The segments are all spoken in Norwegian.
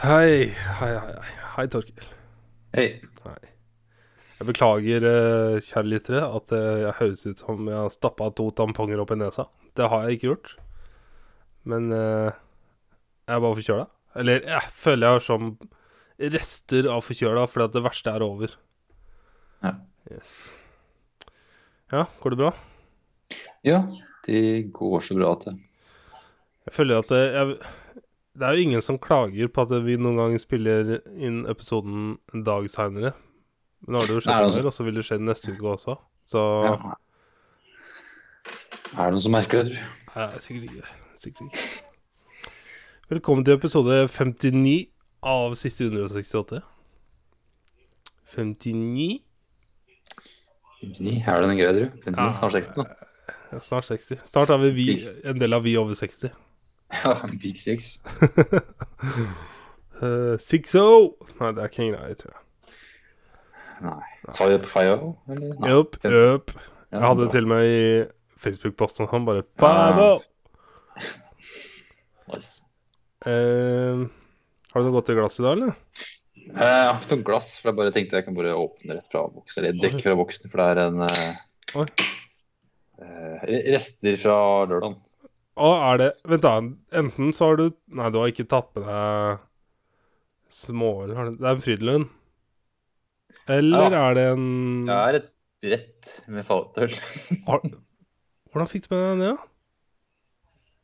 Hei, hei, hei, hei, Torkel. Hei. Hei. Jeg beklager, eh, kjære lyttere, at eh, jeg høres ut som jeg har stappa to tamponger opp i nesa. Det har jeg ikke gjort. Men eh, jeg er bare forkjøla. Eller jeg føler jeg har som rester av forkjøla fordi at det verste er over. Ja. Yes. Ja, går det bra? Ja, det går så bra at det Jeg føler at jeg, det er jo ingen som klager på at vi noen gang spiller inn episoden en dag seinere. Men nå har det jo skjedd en altså- og så vil det skje neste uke også. Så ja. Er det noen som merker det, tror jeg? Nei, sikkert ikke. Sikkert ikke. Velkommen til episode 59 av siste 168. 59 59? Er det den greia, tror du? 59, Ja. Snart 60 da. ja, Snart 60. Snart er vi, vi en del av Vi over 60. Ja, Big Six. Uh, 60! Nei, det er ikke en greie, tror jeg. Nei. Sa vi det på Fire? Jupp, jupp. Jeg hadde det til og med i Facebook-posten han bare Five Nice. Eh, har du noe godt i glasset i dag, eller? Uh, Jeg har ikke noe glass, for jeg bare tenkte jeg kan bare åpne rett fra boksen. Eller dekk fra boksen, for det er en eh, eh, Rester fra lørdagen. Å, er det Vent, da. Enten så har du Nei, du har ikke tatt med deg småøl. Det er en Frydenlund. Eller Ja. er det en Det er et rett med fatøl. Hvordan fikk du med deg det?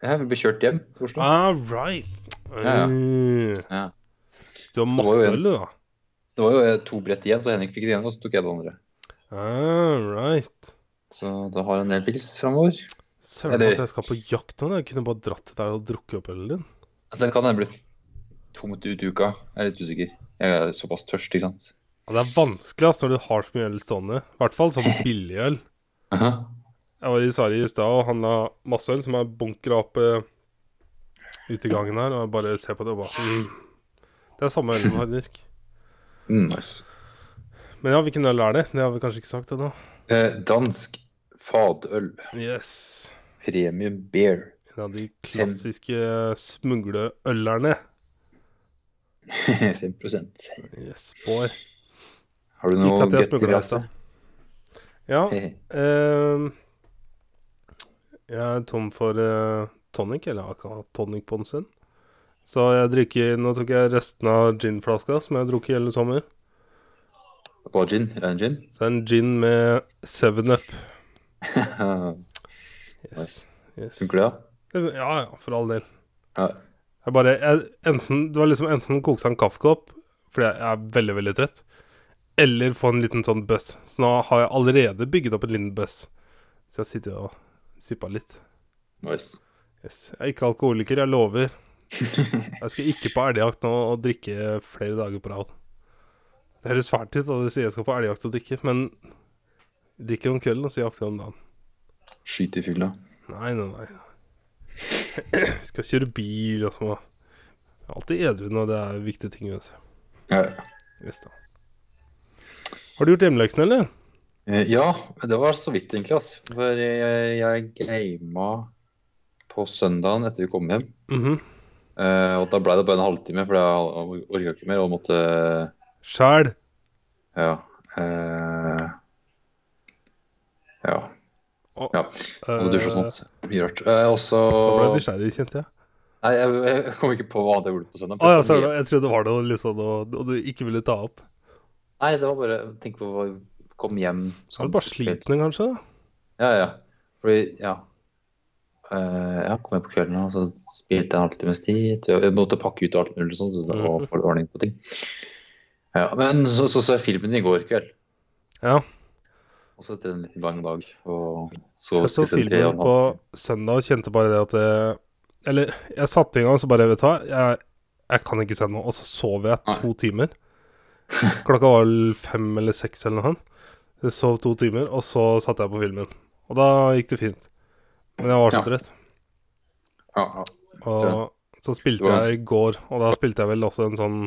Jeg ble kjørt hjem Oslo. Ah, right. Ja, ja. Ja. Du har masse øl, du, da. Det var jo eh, to brett igjen, så Henrik fikk det igjen, og så tok jeg det andre. Ah, right. Så da har en del pils framover. Søren Eller- at jeg skal på jakt nå. Jeg kunne bare dratt til deg og drukket opp ølen din. Altså, den kan hende bli tomt ut i uka. Jeg er litt usikker. Jeg er såpass tørst, ikke sant. Ja, det er vanskelig ass, når du har så mye øl stående. I hvert fall sånn billig øl. -huh. Jeg var i Sverige i stad og handla masse øl som er bunkra opp uh, ute i gangen her. Og jeg bare ser på det og bare mm. Det er samme øl, faktisk. Mm, nice. Men ja, hvilken øl er det? Det har vi kanskje ikke sagt ennå. Eh, dansk fadøl. Yes. Premium beer. En av de klassiske smugleølerne. 5% Yes, boy. Har du noe altså. Ja. Hehe. ehm, jeg er tom for eh, tonic, eller hatt tonic på en stund. Så jeg drikker Nå tok jeg resten av ginflaska som jeg har drukket hele sommer. Hva gin? Er det en gin? Så er en gin med 7-up. Yes. Yes. Funker det, da? Ja, ja, for all del. Ja. Jeg bare jeg, enten, Det var liksom enten koke seg en kaffekopp, fordi jeg er veldig, veldig trett, eller få en liten sånn buss. Så nå har jeg allerede bygget opp en liten buss. Så jeg sitter og sipper litt. Nice. Yes. Jeg er ikke alkoholiker, jeg lover. Jeg skal ikke på elgjakt nå og drikke flere dager på rad. Det høres fælt ut at du sier jeg skal på elgjakt og drikke, men drikker om kvelden og så jakter om dagen. Skyte i fylla. Nei, nei, nei. Skal kjøre bil og sånn. Alltid edru når det er viktige ting. Vet du. Ja, ja. Visst da. Har du gjort hjemmeleksene, eller? Eh, Ja, det var så vidt egentlig, altså. For jeg, jeg gama på søndagen etter vi kom hjem. Mhm. uh, og da ble det bare en halvtime, for jeg orka ikke mer og måtte Sjæl. Ja. Eh, ja. Og- ja. Og dusj og sånt. Mye rart. Eh, også Da ble jeg nysgjerrig, kjente jeg. Nei, jeg, jeg kom ikke på hva det gjorde på søndag. Å ja, ser. Jeg trodde det var noe liksom, noe, og du ikke ville ta opp. Nei, det var bare Tenk på å Kom hjem sånn. er du bare sliten, kanskje? Ja, ja. Fordi, ja. Uh, ja, kom hjem på kvelden og så spilte jeg en halvtimes tid. Jeg måtte pakke ut alt mulig sånt, så det var Mhm. ordning på ting. Ja, men så så, så jeg filmen i går kveld. Ja. Og så etter en liten lang dag. Og så Jeg så filmen på søndag og kjente bare det at det, Eller jeg satte i gang og så bare Vet du hva, jeg, jeg kan ikke se noe. Og så sov jeg Nei. to timer. Klokka var vel fem eller seks eller noe sånt. Jeg sov to timer, og så satte jeg på filmen. Og da gikk det fint. Men jeg var så Ja. trett. Ja, ja. Og så spilte jeg i går, og da spilte jeg vel også en sånn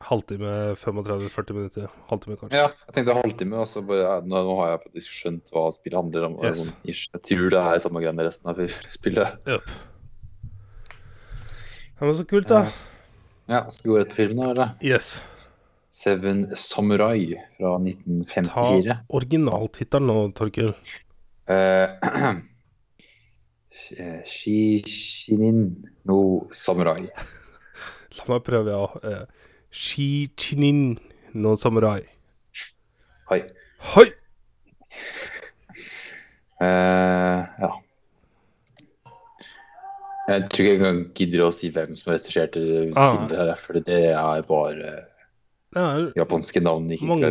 halvtime, 35-40 minutter. Halvtime, kanskje. ja, jeg tenkte halvtime, og så bare ja, Nå, har jeg faktisk skjønt hva spillet handler om. Yes. Jeg tror det er samme greiene resten av spillet. Ja, var så kult, da. Ja, skal vi gå rett på filmen, da? eller? Yes. Seven Samurai fra Ta 1954. originaltittelen nå, Torkil. Uh, Shishinin no Samurai. La meg prøve, ja. Eh, Shi chinin no samurai. Hoi. Hoi! Uh, ja. Jeg tror ikke engang gidder å si hvem som regisserte Ah. spillet her, for det er bare Det er japanske navn ikke mange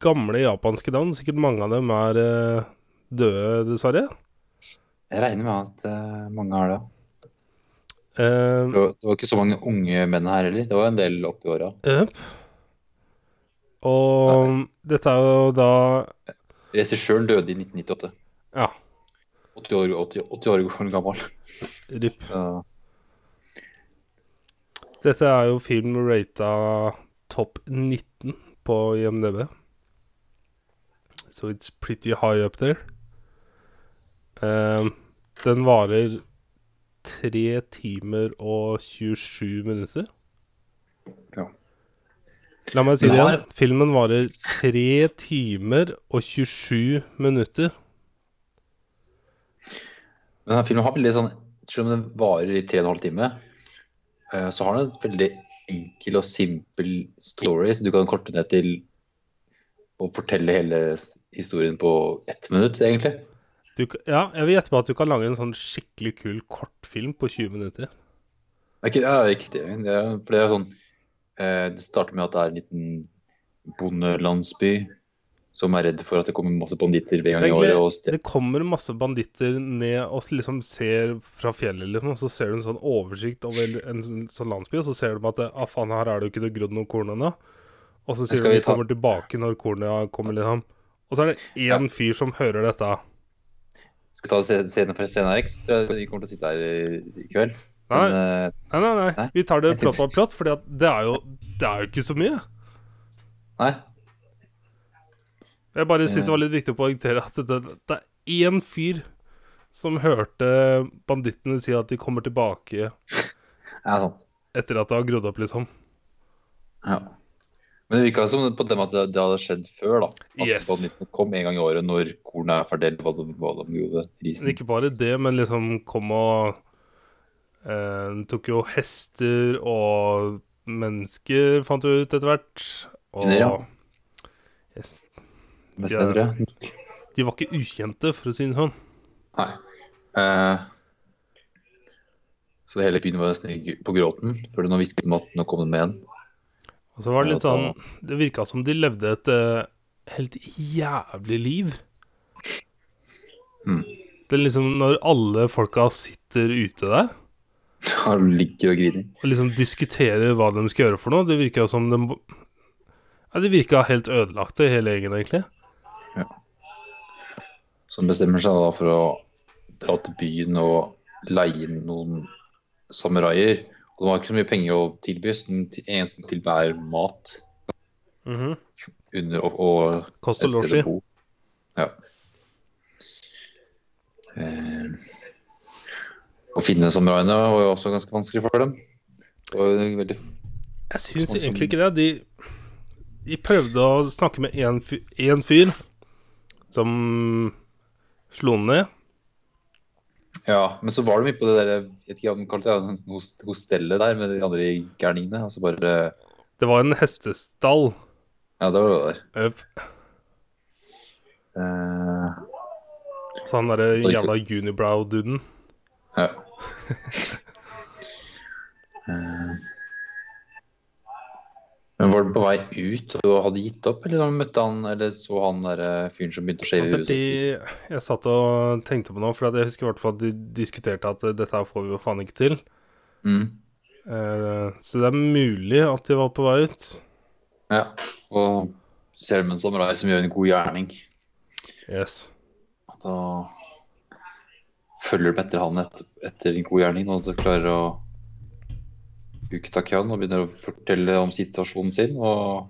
gamle japanske navn. Sikkert mange av dem er eh, døde, dessverre. Jeg regner med at eh, mange har det. Eh, Det var, det var ikke så mange unge menn her heller. Det var en del oppi åra. Yep. Og dette er jo da Regissøren døde i 1998. Ja, 80 år, 80, 80 år gammel. RIP. Så Dette er jo film rata topp 19 på IMDb. So it's pretty high up there. Uh, den varer 3 timer og 27 minutter. ja. La meg si det igjen. Filmen varer 3 timer og 27 minutter. Men denne filmen har veldig sånn Selv om den varer i 3 15 timer, eh, så har den en veldig enkel og simpel story, så du kan korte ned til å fortelle hele historien på ett minutt, egentlig. Du, ja, jeg vil gjette på at du kan lage en sånn skikkelig kul kortfilm på 20 minutter. Det er ikke, ja, ikke det. det er, for det er sånn eh, Det starter med at det er en liten bondelandsby som er redd for at det kommer masse banditter hver gang i året. Det kommer masse banditter ned og liksom ser fra fjellet, liksom, og så ser du en sånn oversikt over en sånn, sånn landsby, og så ser du at det, ah, faen, her er det jo ikke det grodd noen korn ennå. Og så sier du at de kommer tilbake når kornet kommer, liksom. Og så er det én fyr som hører dette. Skal ta scenen scene for scene, Erik? Så tror jeg Vi kommer til å sitte her i, kveld. Nei, Men, eh, nei, nei, nei. Nei, vi tar det plott tenkte- plott, for det er jo det er jo ikke så mye. nei. Jeg bare syns det var litt viktig å poengtere at det, det er én fyr som hørte bandittene si at de kommer tilbake Ja, sånn. etter at det har grodd opp, liksom. Ja. Men det virka som på dem at det, det hadde skjedd før, da. At Yes. bandittene kom en gang i året når kornet er fordelt, hva de, hva de gjorde. Risen. ikke bare det, men liksom kom og eh, Tok jo hester og mennesker, fant du ut etter hvert. Og ja. yes, De, er. De var ikke ukjente, for å si det sånn. Nei. Eh, så hele byen var nesten på gråten før du nå visste at nå kom de med igjen. Og så var det litt sånn Det virka som de levde et uh, helt jævlig liv. Mm. Det er liksom når alle folka sitter ute der Han ligger og griner. og liksom diskuterer hva de skal gjøre for noe, det virka som de ja, De virka helt ødelagte, hele gjengen, egentlig. Ja. Som bestemmer seg da for å dra til byen og leie inn noen samuraier. Og de har ikke så mye penger å tilby, så den eneste eneste til hver mat under og, og Kost og losji. Ja. Eh, å finne samuraiene var jo også ganske vanskelig for dem. Veldig Jeg syns egentlig ikke det. De, de prøvde å snakke med én fyr, en fyr som slo ned. Ja, men så var det mye på det der Jeg vet ikke hva de det, hostellet der med de andre gærningene. Og så bare Det var en hestestall. Ja, det var det der. Yep. Uh, Så han derre jævla unibrow-duden. ja. Eh, men var du på vei ut og hadde gitt opp, eller møtte han eller så han der eh, fyren som begynte å skjeve huset? jeg satt og tenkte på noe, for jeg husker i hvert fall at de diskuterte at eh, dette her får vi jo faen ikke til. Mm. Eh, så det er mulig at de var på vei ut. Ja. Og selv med en samurai som gjør en god gjerning. Yes. Da følger du etter han etter, etter en god gjerning, og du klarer å bruke og begynner å fortelle om situasjonen sin, og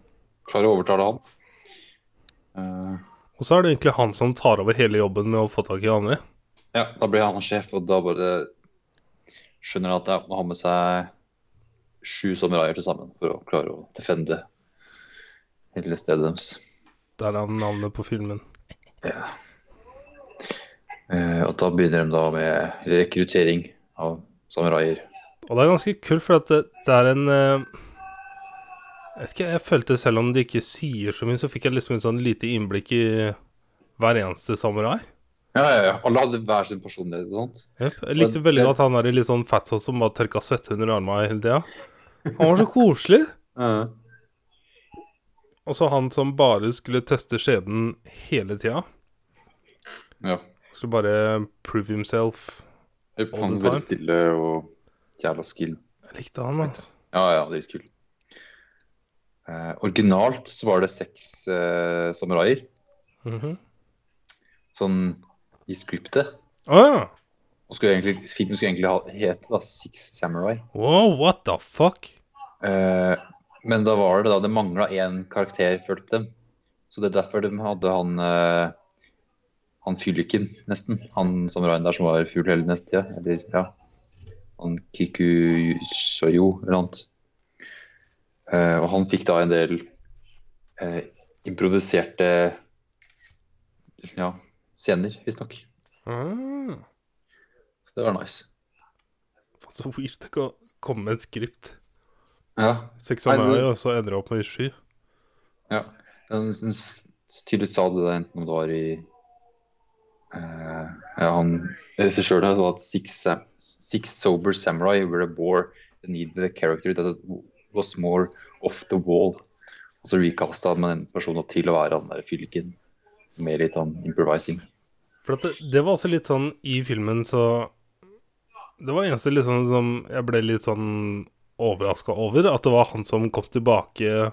klarer å overtale han. Uh, Og så er det egentlig han som tar over hele jobben med å få tak i andre. ja, da blir han sjef, og da bare skjønner han at han ha med seg sju samuraier til sammen for å klare å defende hele stedet deres. Der er navnet på filmen. Ja. Eh, og da begynner de da med rekruttering av samuraier. Og det er ganske kult, for at det, det er en eh, Jeg vet ikke, jeg følte selv om de ikke sier så mye, så fikk jeg liksom et sånn lite innblikk i hver eneste samurai. Ja, ja, ja. Alle hadde hver sin personlighet og sånt. Yep. Jeg likte veldig godt han der i litt sånn fatsos som bare tørka svette under armene hele tida. Han var så koselig. Og så han som bare skulle teste skjebnen hele tida. ja. Skulle bare prove himself. Han var veldig stille og jævla skill. Jeg likte han, altså. Ja, ja, dritkul. Eh, originalt så var det seks eh, samuraier, Mhm. sånn i scriptet. Å ja! Og skulle egentlig, filmen skulle egentlig ha, hete da Six Samurai. Wow, what the fuck? Eh, men da var det da det mangla én karakter følte dem. Så det er derfor de hadde han eh, han fylliken, nesten. Han samuraien der som var fugl hele neste tida. Eller ja. Han Kiku Soyo eller annet. Eh, og han fikk da en del uh, improviserte ja, scener, visstnok. Ah, Så det var nice. så weird det kan komme med et skript. Ja. Seks Nei, meg, og så ender det opp med sky. Ja, den, den s- tydelig sa det enten om det var i eh, ja, han Regissøren sa at six, six sober samurai were a bore that needed a character that was more off the wall. Og så recasta han med den personen til å være han der fylken. med litt sånn improvising. For det, det var også litt sånn i filmen, så Det var eneste liksom som jeg ble litt sånn overraska over. At det var han som kom tilbake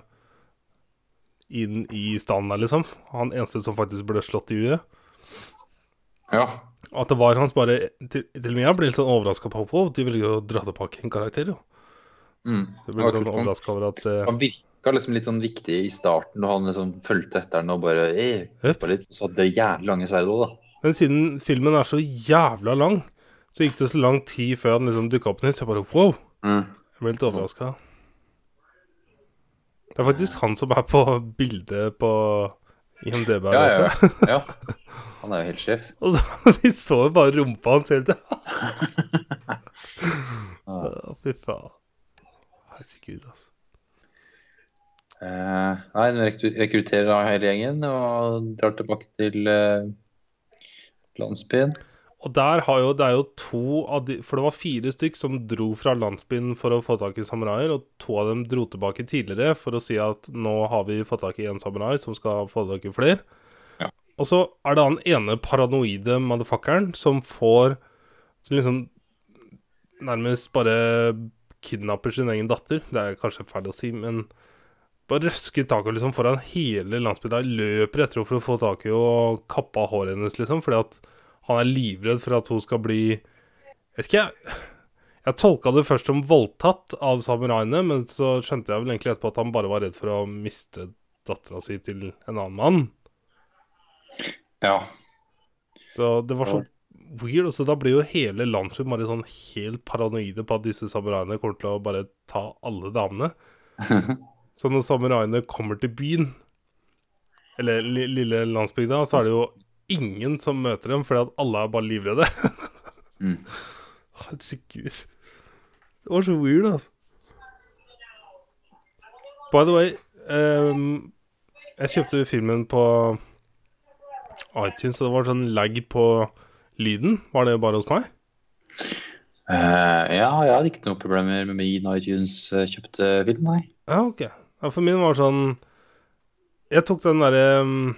inn i standen der, liksom. Han eneste som faktisk ble slått i huet. Ja. At det var hans bare Til, til og med jeg ble litt sånn overraska på Hopov. de ville jo dra tilbake en karakter, jo. Mm. Det ble litt sånn. Overraska over at uh, Han virka liksom litt sånn viktig i starten, og han liksom fulgte etter den og bare yep. Litt, Så hadde det jævlig lange sverd òg, da. Men siden filmen er så jævla lang, så gikk det så lang tid før han liksom dukka opp nytt. Så jeg bare wow. Jeg ble litt overraska. Det er faktisk han som er på bildet på IMDb. Ja, ja, ja. ja. Han er jo helt sjef. Og så Vi så jo bare rumpa hans hele tida. Fy faen. Herregud, altså. Eh, nei, de rekrutterer da hele gjengen og drar tilbake til eh, landsbyen. Og der har jo, det er jo to av de For det var fire stykk som dro fra landsbyen for å få tak i samuraier, og to av dem dro tilbake tidligere for å si at nå har vi fått tak i en samurai som skal få tak i flere. Og så er det han ene paranoide motherfuckeren som får Som liksom nærmest bare kidnapper sin egen datter. Det er kanskje feil å si, men bare røsker tak liksom foran hele landsbyen løper etter henne for å få tak i og kappe av håret hennes, liksom, fordi at han er livredd for at hun skal bli vet ikke, jeg. Jeg tolka det først som voldtatt av samuraiene, men så skjønte jeg vel egentlig etterpå at han bare var redd for å miste dattera si til en annen mann. Ja. Så det var så weird. Så da blir jo hele landsbyen bare sånn helt paranoide på at disse samuraiene kommer til å bare ta alle damene. Så når samuraiene kommer til byen, eller lille landsbygda, så er det jo ingen som møter dem, fordi at alle er bare livredde. Mm. Herregud. Det var så weird, altså. By the way, um, jeg kjøpte filmen på iTunes, og det var sånn lag på lyden. Var det bare hos meg? Uh, ja, jeg hadde ikke noen problemer med min iTunes eh, film, nei. Ja, ok. Ja, for min var sånn Jeg tok den derre um,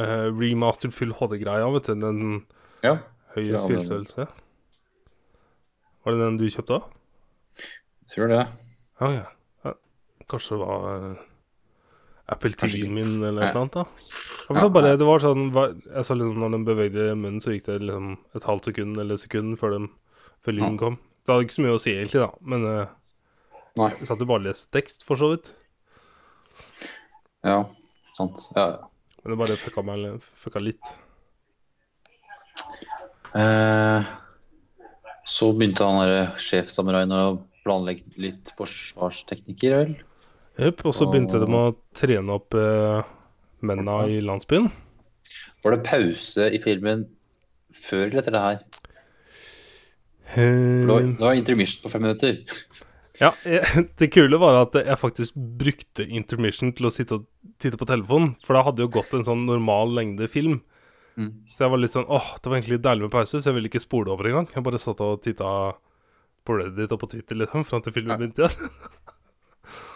uh, remastered full HD-greia, vet du. Den Ja. høye Ja. Var det den du kjøpte òg? Tror det. Ja, ja. ja. Kanskje det var Apple TV-en min eller noe annet. da. Ja, det, var bare, det var sånn Jeg så liksom Når den bevegde munnen, så gikk det liksom et halvt sekund eller sekund før, de, før lyden Ja. kom. Det hadde ikke så mye å si, egentlig, da. Men uh, Nei. jeg satt jo bare og leste tekst, for så vidt. Ja, sant. Ja, ja. Men det bare fucka, meg, fucka litt. Eh, så begynte han der sjefsamuraien å planlegge litt forsvarsteknikker, vel? Jepp. Og så begynte de å trene opp eh, mennene i landsbyen. Var det pause i filmen før eller etter det her? Nå Det var, intermission på fem minutter. Ja, jeg, det kule var at jeg faktisk brukte intermission til å sitte, og, titte på telefonen. For da hadde jo gått en sånn normal lengde film. Mm. Så jeg var litt sånn åh, det var egentlig deilig med pause, så jeg ville ikke spole over engang. Jeg bare satt og titta på Reddit og på Twitter liksom, fram til filmen begynte igjen.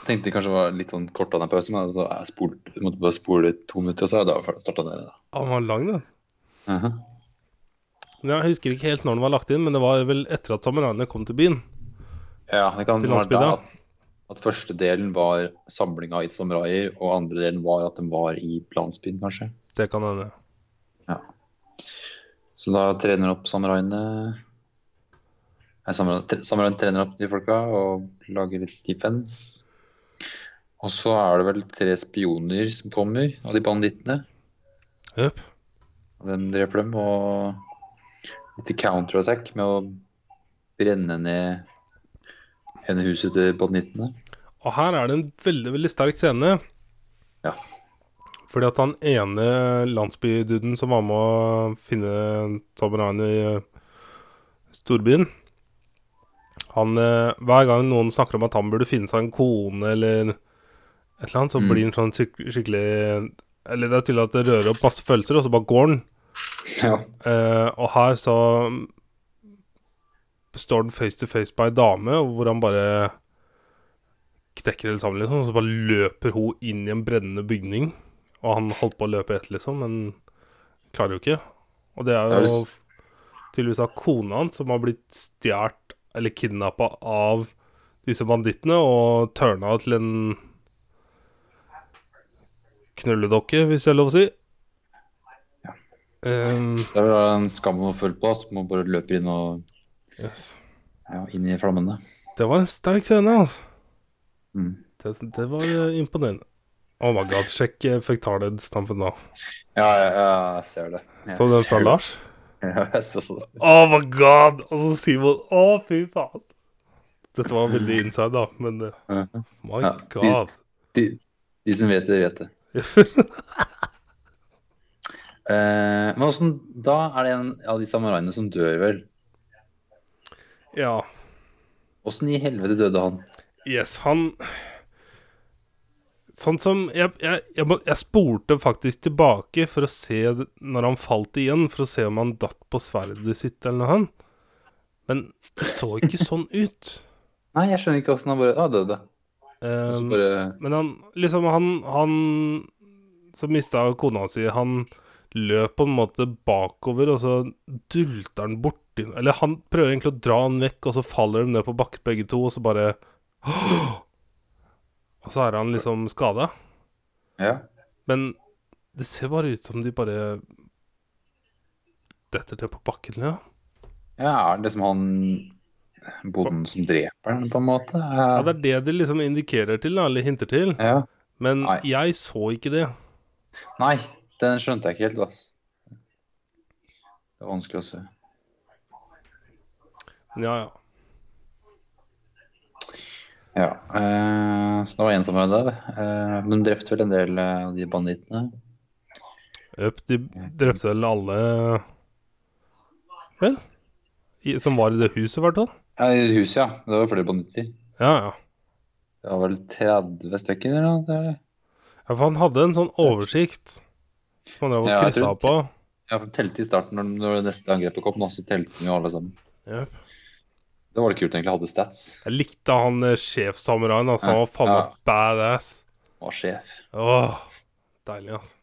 Tenkte kanskje det var litt sånn kort av den pausen, men så jeg spolte, jeg måtte bare spole to minutter, og så da starta det. Da. Han var lang, den. Uh -huh. Jeg husker ikke helt når den var lagt inn, men det var vel etter at samuraiene kom til byen. Ja, det kan være da at, at første delen var samlinga i samuraier, og andre delen var at den var i landsbyen, kanskje. Det kan hende. Så da trener opp samuraiene Nei, trener opp de folka og lager litt defense. Og så er det vel tre spioner som kommer av de bandittene. Yep. De dreper dem, og litt counterattack med å brenne ned ene huset til bandittene. Og her er det en veldig, veldig sterk scene. Ja. Fordi at han ene landsbyduden som var med å finne samuraiene i eh, storbyen Han eh, Hver gang noen snakker om at han burde finne seg en kone eller et eller annet, så Mm. blir han sånn skik- skikkelig Eller det er til at det rører opp masse følelser, og så bare går han. Ja. Eh, og her så står han face to face på ei dame, hvor han bare knekker hele sammen, liksom. Og så bare løper hun inn i en brennende bygning. Og han holdt på å løpe etter, liksom, men klarer jo ikke. Og det er jo tydeligvis av kona hans som har blitt stjålet eller kidnappa av disse bandittene og turna til en knulledokke, hvis det er lov å si. Ja. Um, Det er en skam å føle på, som man bare løper inn og yes. ja, inn i flammene. Det var en sterk scene, altså. Mm. Det, det var eh, imponerende. Oh my god, sjekk eh, Fectarded-stampen nå. Ja, ja, ja, jeg ser det. Jeg Så den fra. Lars? Jeg det. Oh my god! Og så Simon Å, fy faen. Dette var veldig inside, da, men Mhm. my Ja, god. De, de som vet det, vet det. uh, men åssen Da er det en av de samuraiene som dør, vel? ja. Åssen i helvete døde han? Yes, han Sånn som jeg, jeg, jeg, jeg spurte faktisk tilbake for å se når han falt igjen, for å se om han datt på sverdet sitt eller noe sånt. Men det så ikke sånn ut. Nei, jeg skjønner ikke åssen han bare ah, døde. Um, bare Men han liksom Han, han som mista kona si, han løp på en måte bakover, og så dulter han borti Eller han prøver egentlig å dra han vekk, og så faller de ned på bakken begge to, og så bare Og så er han liksom skada. Ja. Men det ser bare ut som de bare detter til på bakken, ja. ja, er det liksom han bonden som dreper han, på en måte? ja. Det er det de liksom indikerer til, eller hinter til. ja. Men Nei. jeg så ikke det. Nei, den skjønte jeg ikke helt, altså. Det er vanskelig å se. Men ja, ja. Ja, eh, så det var en samurai der. Eh, de drepte vel en del av de bandittene. Jøp, de drepte vel alle Vel? I, som var i det huset, i hvert fall. Ja, i huset, ja. Det var flere banditter. Ja, ja. Det var vel 30 stykker eller noe? eller? Ja, for han hadde en sånn oversikt som han drev og kryssa på. Ja, for telte i starten når, når det neste angrepet kom, og så telte han jo alle sammen. Jøp. Det var det kult egentlig, hadde stats. Jeg likte han eh, sjefssamuraien. Altså, han var faen meg ja. badass. Var sjef. Åh, deilig, altså.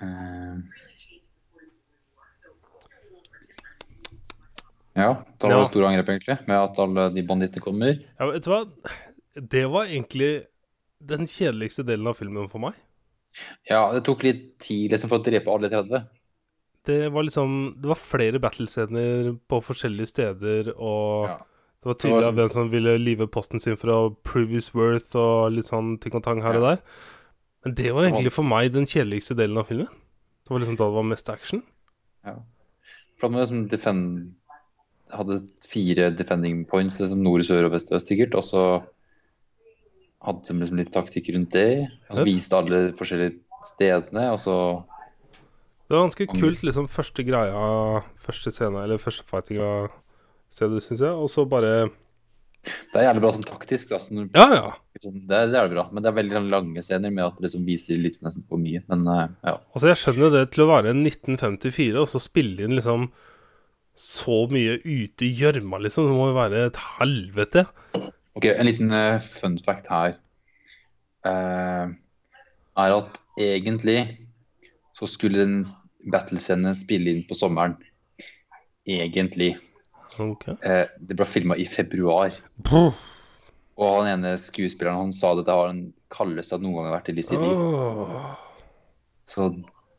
Eh. Ja, da var Ja. det store angrep egentlig, med at alle de bandittene kommer. Ja, vet du hva? Det var egentlig den kjedeligste delen av filmen for meg. Ja, det tok litt tid liksom for å drepe alle 30. Det var liksom Det var flere battlescener på forskjellige steder, og Ja. det var tydelig at hvem som ville live posten sin fra previous worth og litt sånn ting og tang her og der. Men det var egentlig for meg den kjedeligste delen av filmen. Det var liksom da det var mest action. Ja. For da må liksom defend hadde fire defending points, liksom nord, sør og vest og øst sikkert. Og så hadde de liksom litt taktikk rundt det. Og så viste alle forskjellige stedene, og så Det var ganske kult, liksom, første greia, første scene, eller første fightinga stedet, syns jeg. Og så bare Det er jævlig bra sånn taktisk. Da, sånn, Ja, ja. sånn, det, er- det er bra. Men det er veldig lange scener med at det liksom viser litt nesten for mye. Men eh, ja. Altså, jeg skjønner det til å være 1954, og så spille inn liksom så mye ute i gjørma, liksom. Det må jo være et helvete. Ok, En liten uh, fun fact her uh, er at egentlig så skulle den battlescenen spille inn på sommeren. Egentlig. Okay. Eh, det ble filma i februar. Puh. Og han ene skuespilleren han sa det var den kaldeste han noen gang har vært i sitt liv. Så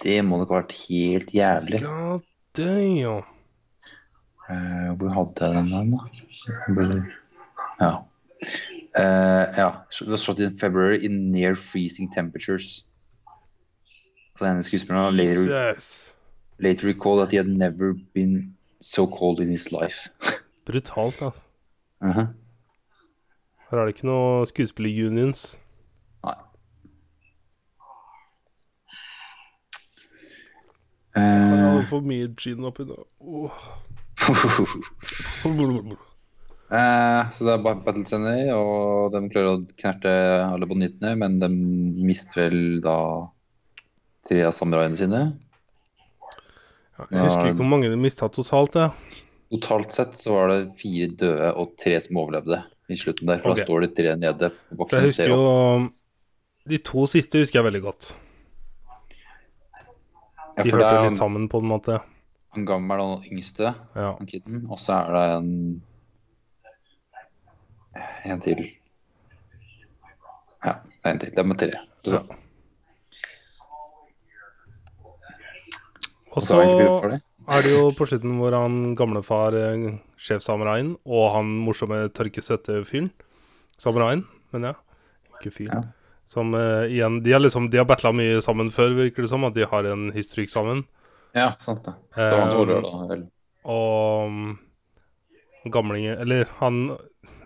det må nok ha vært helt jævlig. God damn. Eh, hvor hadde jeg den da? Ja. Uh, ja. Det shot in February in near freezing temperatures. Så denne skuespilleren later, later recalled at he had never been so cold in his life. Brutalt, da. Uh -huh. Her er det ikke noe skuespillerunions. Nei. Jeg hadde for mye gin oppi nå. Oh. eh, så det er bare battlescener, og de klarer å knerte alle bonittene, men de mister vel da tre av samuraiene sine. Jeg husker ikke hvor mange de mista totalt, Ja. Totalt sett så var det fire døde og tre som overlevde i slutten der. For okay. da står det tre nede. For jeg husker jo. De to siste husker jeg veldig godt. De ja, hørte er litt sammen på en måte. han gammel og yngste, Ja. kiden. Og så er det en En til. Ja, en til. Det er med tre. Så, Ja. Og så er det. jo på slutten hvor han gamlefar, eh, sjefsamuraien, og han morsomme tørkesøte fyren Samuraien, mener jeg. Ikke fyren. Ja. Som uh, igjen De har liksom De har battla mye sammen før, virker det som. At de har en historikk sammen. Ja, sant det. Det var han som Eh, overlevde, da. vel. Og um, gamlingen Eller han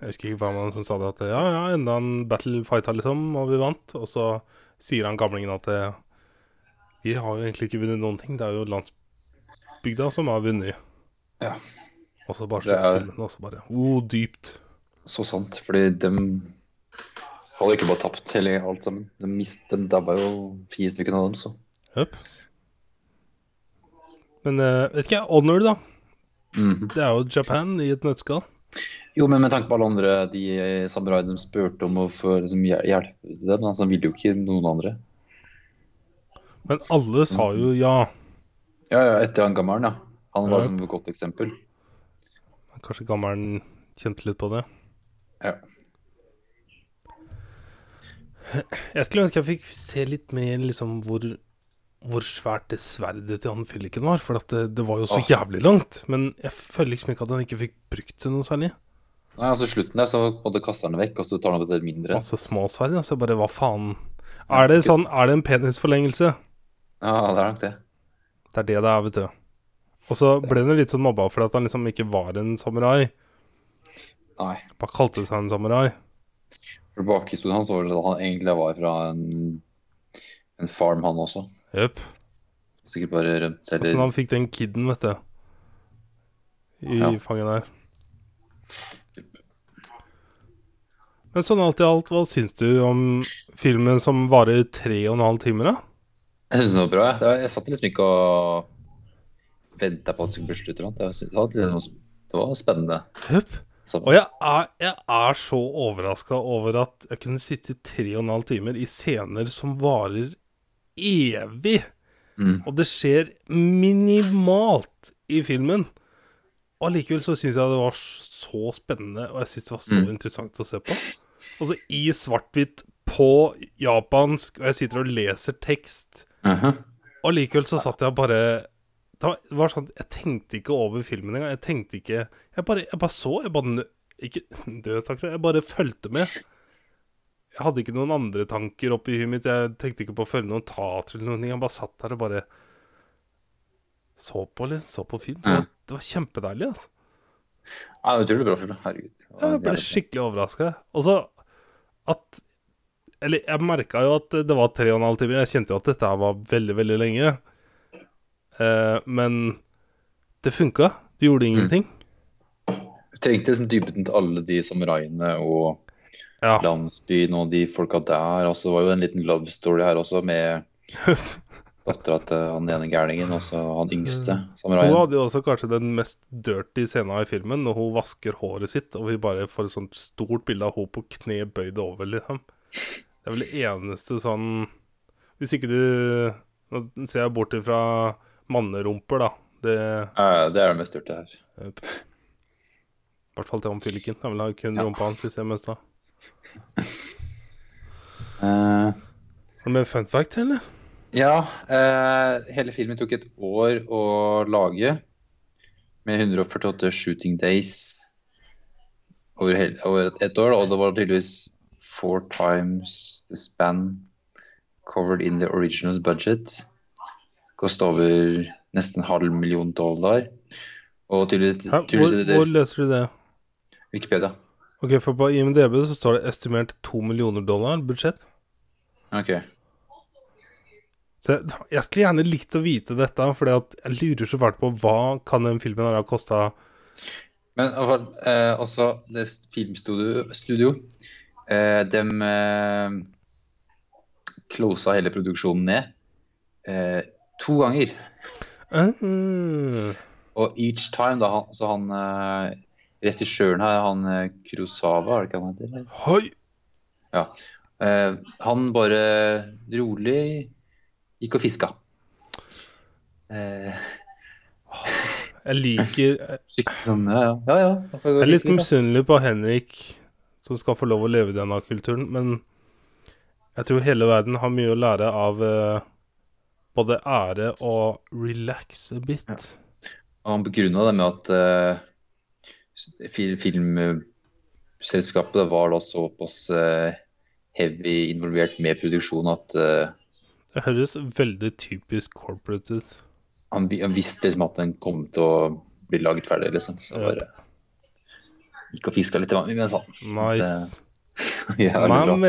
Jeg husker ikke hvem han som sa det, at ja, ja, enda en battle fighta, liksom, og vi vant. Og så sier han gamlingen at eh, vi har jo egentlig ikke vunnet noen ting. Det er jo landsbygda som har vunnet. Ja. Og så bare slutter er- filmen, og så bare oh, dypt. Så sant. Fordi de hadde ikke bare tapt hele alt sammen. De mistet, de dabba jo fire stykker av dem, så. Høp. Men uh, vet ikke jeg, Honor, da. Mhm. Det er jo Japan i et nøttskall. Jo, men med tanke på alle andre de samuraiene de spurte om å få liksom, hjel- hjelpe dem, altså, ville jo ikke noen andre. Men alle sa jo ja. Ja, ja, etter han gammelen, ja. Han var Ja. som et godt eksempel. Kanskje gammelen kjente litt på det. Ja. Jeg skulle ønske jeg fikk se litt mer liksom hvor, hvor svært det sverdet til han fylliken var. For det, det var jo så Åh. jævlig langt. Men jeg føler liksom ikke at han ikke fikk brukt det noe særlig. Nei, altså slutten der så både kaster han det vekk, og så tar han opp et mindre. Altså små sverd, Altså bare hva faen. Er det sånn Er det en penisforlengelse? Ja, det er nok det. Det er det det er, vet du. Og så ble han litt sånn mobba for at han liksom ikke var en samurai. Nei. Bare kalte seg en samurai. For bakhistorien hans var at han egentlig var fra en, en farm, han også. Jepp. Sikkert bare rømt, Åssen eller han fikk den kiden, vet du. I Ja. fanget der. Men sånn alt i alt, hva syns du om filmen som varer tre og en halv time, da? Jeg syns den var bra. jeg. Det var- Jeg satt liksom ikke og venta på at det skulle bli slutt. Det var- liksom- det var spennende. Jepp. Og jeg er, jeg er så overraska over at jeg kunne sitte tre og en halv timer i scener som varer evig. mm, Og det skjer minimalt i filmen. Og allikevel så syns jeg det var så spennende, og jeg syns det var så Mm. interessant å se på. Og så i svart-hvitt på japansk, og jeg sitter og leser tekst. Mhm. Og likevel så satt jeg bare Det var, sånn Jeg tenkte ikke over filmen engang. Jeg tenkte ikke Jeg bare, jeg bare så. Jeg bare Ikke død, takk. Jeg bare fulgte med. Jeg hadde ikke noen andre tanker oppi huet mitt. Jeg tenkte ikke på å følge noen teater eller noen ting. Jeg bare satt der og bare så på, eller så på film. Det var, det var kjempedeilig, altså. Ja, det var utrolig bra film. Herregud. Jeg ble skikkelig overraska. Og så at Eller jeg merka jo at det var tre og en halv time. Jeg kjente jo at dette var veldig, veldig lenge. Eh, men det funka. Det gjorde ingenting. Du trengte liksom dybden til alle de samuraiene og Ja. landsbyen og de folka der. Og så var jo en liten love story her også, med dattera til han ene gærningen og så han yngste Hun hadde jo også kanskje den mest dirty scenen i filmen, når hun vasker håret sitt, og vi bare får et sånt stort bilde av henne på kne bøyd over, liksom. Det er vel det eneste sånn Hvis ikke du Nå ser jeg bort ifra mannerumper, da. Det Ja, det er det mest størte her. I hvert fall til han. Jeg vil ha kun Ja. rumpa hans, hvis jeg mest da. uh, Har du med fun fact, eller? ja, Uh, hele filmen tok et år å lage, med 148 shooting days over, hele, over et år. Og det var tydeligvis four times the span covered in the original budget. Kosta over nesten halv million dollar. Og tydeligvis, Hæ? Hvor, hvor leser du det? Wikipedia. Ok, for på IMDb så står det estimert to millioner dollar budsjett. Ok. Så jeg, jeg skulle gjerne likt å vite dette, for jeg lurer så fælt på hva kan den filmen her ha kosta Men eh, også det filmstudio studio, de eh, hele produksjonen ned eh, to ganger. uh, Og each time, da, han, så han eh, regissøren her, han krosava Kurosawa, er det ikke han heter? Hoi! Ja. Eh, han bare rolig gikk og fiska. Eh, Jeg liker skikkelig sånn, ja, ja. ja, ja. jeg er litt misunnelig på Henrik, som skal få lov å leve i denne kulturen, men jeg tror hele verden har mye å lære av eh, både ære og relax a bit. Ja. han begrunna det med at uh, fil filmselskapet var da såpass uh, heavy involvert med produksjon at uh, Det høres veldig typisk corporate ut. han, han visste liksom at den kom til å bli laget ferdig, liksom. Så Ja. bare gikk og fiska litt mens han Nice. ja, My bra. man.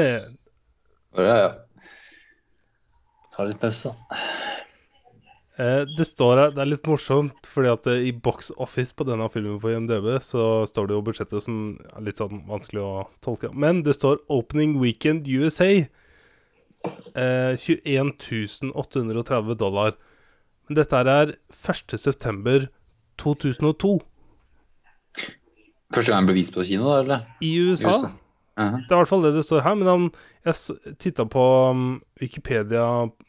Bare, ja, ja. Ta litt pause, da. Eh, det står her, det er litt morsomt, fordi at eh, i box office på denne filmen på IMDb, så står det jo budsjettet som er litt sånn vanskelig å tolke. Men det står 'Opening Weekend USA'. Eh, 21 830 dollar. Men dette er 1. september 2002 Første gang ble vist på kino, da, eller? i USA. USA. Mhm. Det er i hvert fall det det står her. Men han, jeg titta på um, Wikipedia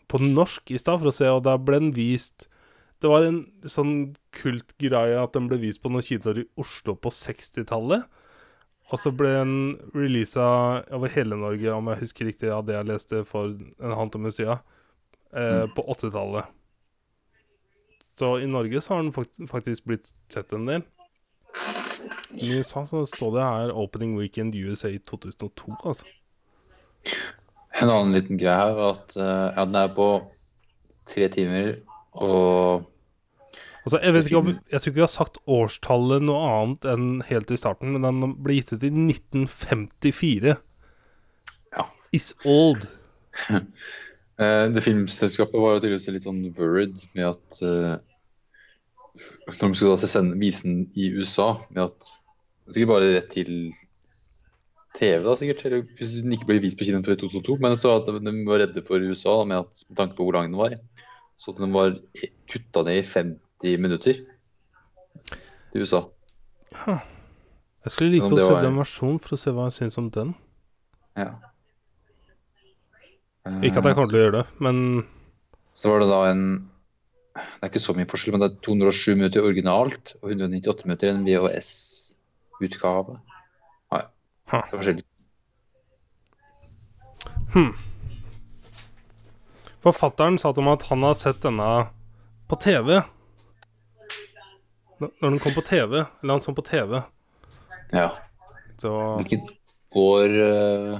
på norsk i stad for å se, og da ble den vist Det var en sånn kultgreie at den ble vist på noen kinoer i Oslo på 60-tallet. Og så ble den releasa over hele Norge, om jeg husker riktig av det jeg leste for en halvtime siden, eh, på 80-tallet. Så i Norge så har den faktisk blitt sett en del. I USA så står det her 'Opening Weekend USA 2002', altså. En annen liten greie her var at eh, ja, den er på tre timer, og Altså, jeg vet ikke om Jeg tror ikke vi har sagt årstallet noe annet enn helt i starten, men den ble gitt ut i 1954. Ja. Is old. Eh, det filmselskapet var jo tydeligvis litt sånn worried med at uh, Når de skulle da sende, vise den i USA, med at sikkert bare rett til TV, da sikkert. Eller hvis den ikke ble vist på kino før 2002. Men så at de var redde for USA med, at, med tanke på hvor lang den var. Så at den var kutta ned i 50 minutter til USA. Jeg skulle like å se var- den versjonen for å se hva jeg syns om den. Ja. Ikke at jeg kommer til å gjøre det, men Så var det da en Det er ikke så mye forskjell, men det er 207 minutter originalt og 198 minutter i en VHS-utgave. Nei, det er forskjellig. forfatteren sa til meg at han har sett denne på TV. Når den kom på TV, eller han så på TV, Ja. så Hvilket år uh...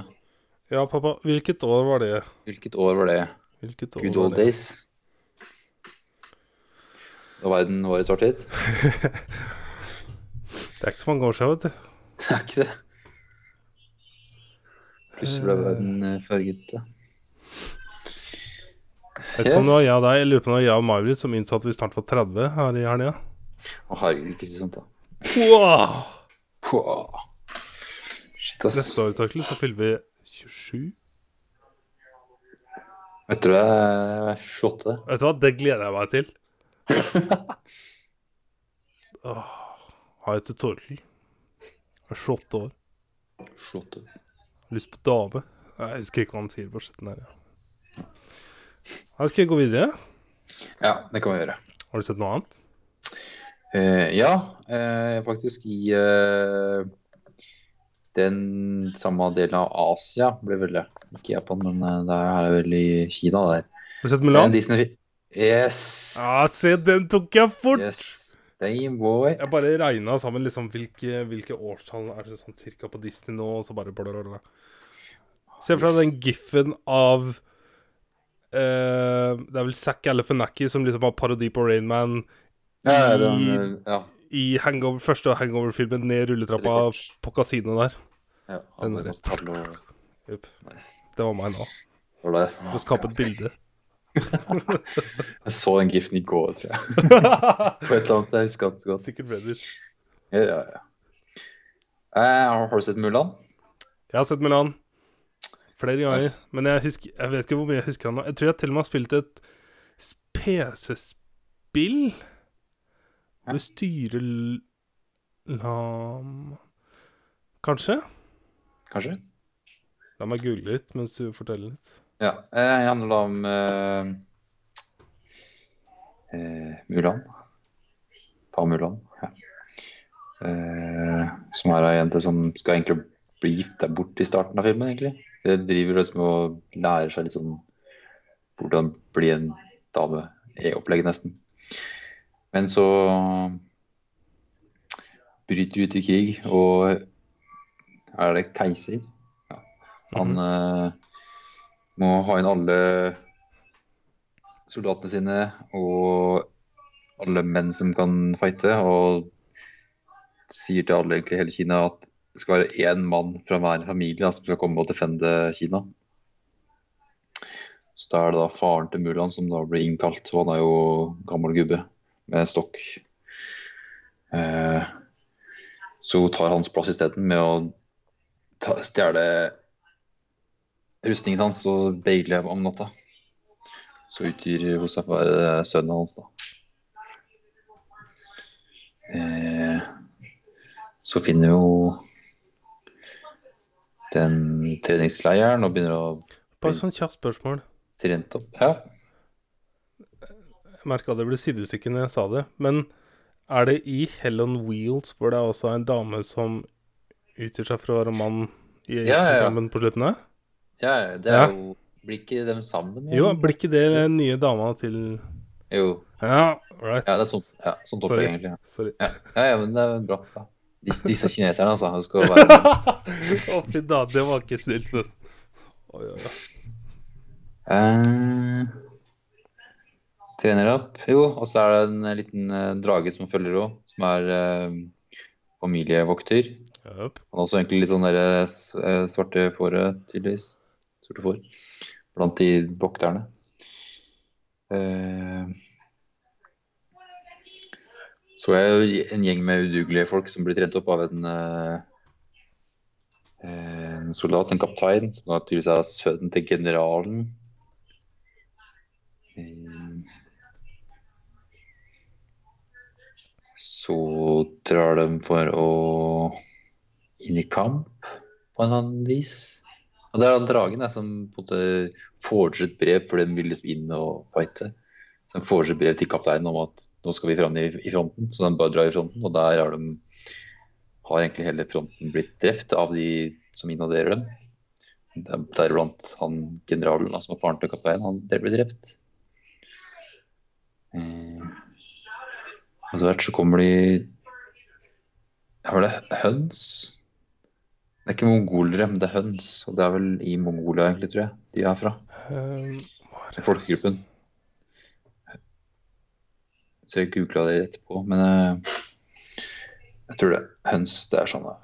Ja, pappa, hvilket år var det? Hvilket år var det? Hvilket år Good var old days? Da verden var i svart-hvitt? Det er ikke så mange år siden, vet du. Det er ikke det. Plutselig ble verden eh, farget. ja. Jeg vet ikke om det var jeg og deg, jeg lurer på om det var jeg og May-Britt som innså at vi snart var 30 her i helga. Å, herregud, ikke si sånt, da. Wow! Wow. Shit, ass. Neste år Torkel, så fyller vi 27. Vet du jeg er 28? Vet du hva, det gleder jeg meg til. Åh, jeg til Torkel. Jeg er 28 år. 28. Lyst på dame. Jeg husker ikke hva han sier på slutten her. Ja. Da skal vi gå videre. Ja, det kan vi gjøre. Har du sett noe annet? Eh, ja, eh, faktisk i eh, den samme delen av Asia, ble vel det. Ikke Japan, men det er vel i Kina der. Har du sett Mulan? Disney Yes! Ah, se, den tok jeg fort! Yes. Damn. Jeg bare regna sammen liksom hvilke, hvilke årstall er det sånn cirka på Disney nå, og så bare blablabla. Se for deg den giffen av eh, Det er vel Zack Galifianakis som liksom har parodi på Rainman Ja, den, eh, ja. i hangover, første Hangover-filmen ned rulletrappa på kasinoet der. ja Den han der. masse tall og- Jupp. Nice. Det var meg nå. For å skape et bilde. Jeg så den giften i går, tror jeg. På et eller annet, jeg husker ganske godt. Sikkert bedre. Ja, ja, ja. Uh, har du sett Mulan? Jeg har sett Mulan flere ganger, Yes. men jeg, husker, jeg vet ikke hvor mye jeg husker han nå. Jeg tror jeg til og med har spilt et PC-spill hvor du styrer lam... Kanskje? Kanskje? La meg google litt mens du forteller litt. Ja. Eh, det handler om uh, uh, Mulan. Pa Mulan. Ja. Uh, som er ei jente som skal egentlig bli gifta bort i starten av filmen, egentlig. Det driver liksom og lærer seg litt sånn hvordan bli en dame. i opplegget, nesten. Men så bryter ut i krig, og er det keiser? Ja. Han eh, må ha inn alle soldatene sine og alle menn som kan fighte, og sier til alle i hele Kina at det skal være én mann fra hver familie da, som skal komme og defende Kina. Så da er det da faren til Mulan som da blir innkalt, og han er jo gammel gubbe med stokk. Eh, så tar hans plass isteden med å stjele rustningen hans og Bailey om natta. Så utgir Josef være sønnen hans, da. Eh, så finner jo den treningsleiren og begynner å Bare sånn kjapt spørsmål. Trent opp. Ja. Jeg merka det ble sidestykke når jeg sa det, men er det i Hell on Wheels hvor det er også en dame som utgir seg for å være mann i Ja, ja, ja. kampen på slutten her? Ja, det er jo Blir ikke dem sammen? Jo, blir ikke det den nye dama til Jo. Ja, right. Ja, det er sånt, ja, sånt Sorry. opplegg, egentlig. Ja. Sorry. Ja. ja, men det er bra. Ja. Disse, disse kineserne, altså. Skal være Å, fy da, det var ikke snilt, men Oi, oi, oi. Eh, trener opp. Jo, og så er det en liten eh, drage som følger henne, som er eh, familievokter. Yep. Han er også egentlig litt sånn der, eh, eh, svarte fåret, tydeligvis. Sorte får. Blant de vokterne. Eh, så jo en gjeng med udugelige folk som blir trent opp av en, eh, en soldat, en kaptein, som naturligvis er sønnen til generalen. Eh, Så drar de for å inn i kamp på en annen vis. Og det er han dragen da, som på en måte forger et brev, for den vil liksom inn og fighte. Så han forger et brev til kapteinen om at nå skal vi fram i, i fronten, så den bare drar i fronten. Og der har, de, har egentlig hele fronten blitt drept av de som invaderer dem. Der- Deriblant han generalen da, som er faren til kapteinen, han der ble drept. Eh, og så hvert så kommer de Hva var det høns? Det er ikke mongolere, men det er høns. Og det er vel i Mongolia, egentlig, tror jeg, de er fra. Um? Folkegruppen. Så jeg googla det etterpå, men uh, Jeg tror det. Høns, det er sånne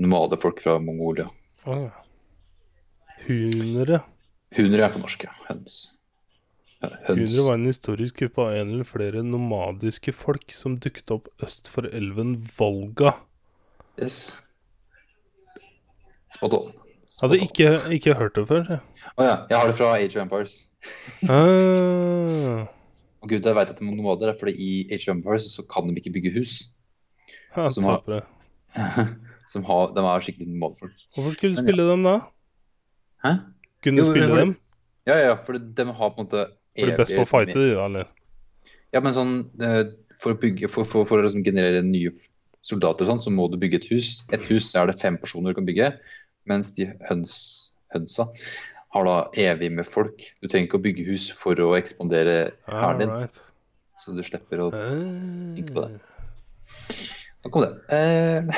nomadefolk fra Mongolia. Ah, ja. Hunere. Hunere er på norsk. Ja, Høns. Hunere var en historisk gruppe av en eller flere nomadiske folk som dukket opp øst for elven Volga. Yes. Spot on. Spot Hadde ikke, ikke hørt det før. Å oh, ja. Jeg har det fra Age of Empires. Ah, Og gud, jeg vet at det er nomader, fordi i Age of Empires så kan de ikke bygge hus. ja, Som har-. Som har, de er skikkelig nomadefolk. Hvorfor skulle du Men ja. spille dem da? Hæ? Kunne Jo, du spille for- dem? Ja, ja, for de har på en måte Er du best på å fighte, de da, eller? Ja, men sånn eh, For å, bygge, for, for, for å liksom generere nye soldater, sånn, så må du bygge et hus. Et hus er det fem personer du kan bygge, mens de høns, hønsa har da evig med folk. Du trenger ikke å bygge hus for å ekspandere hæren din, Right. så du slipper å tenke på det. Da kom det. Eh,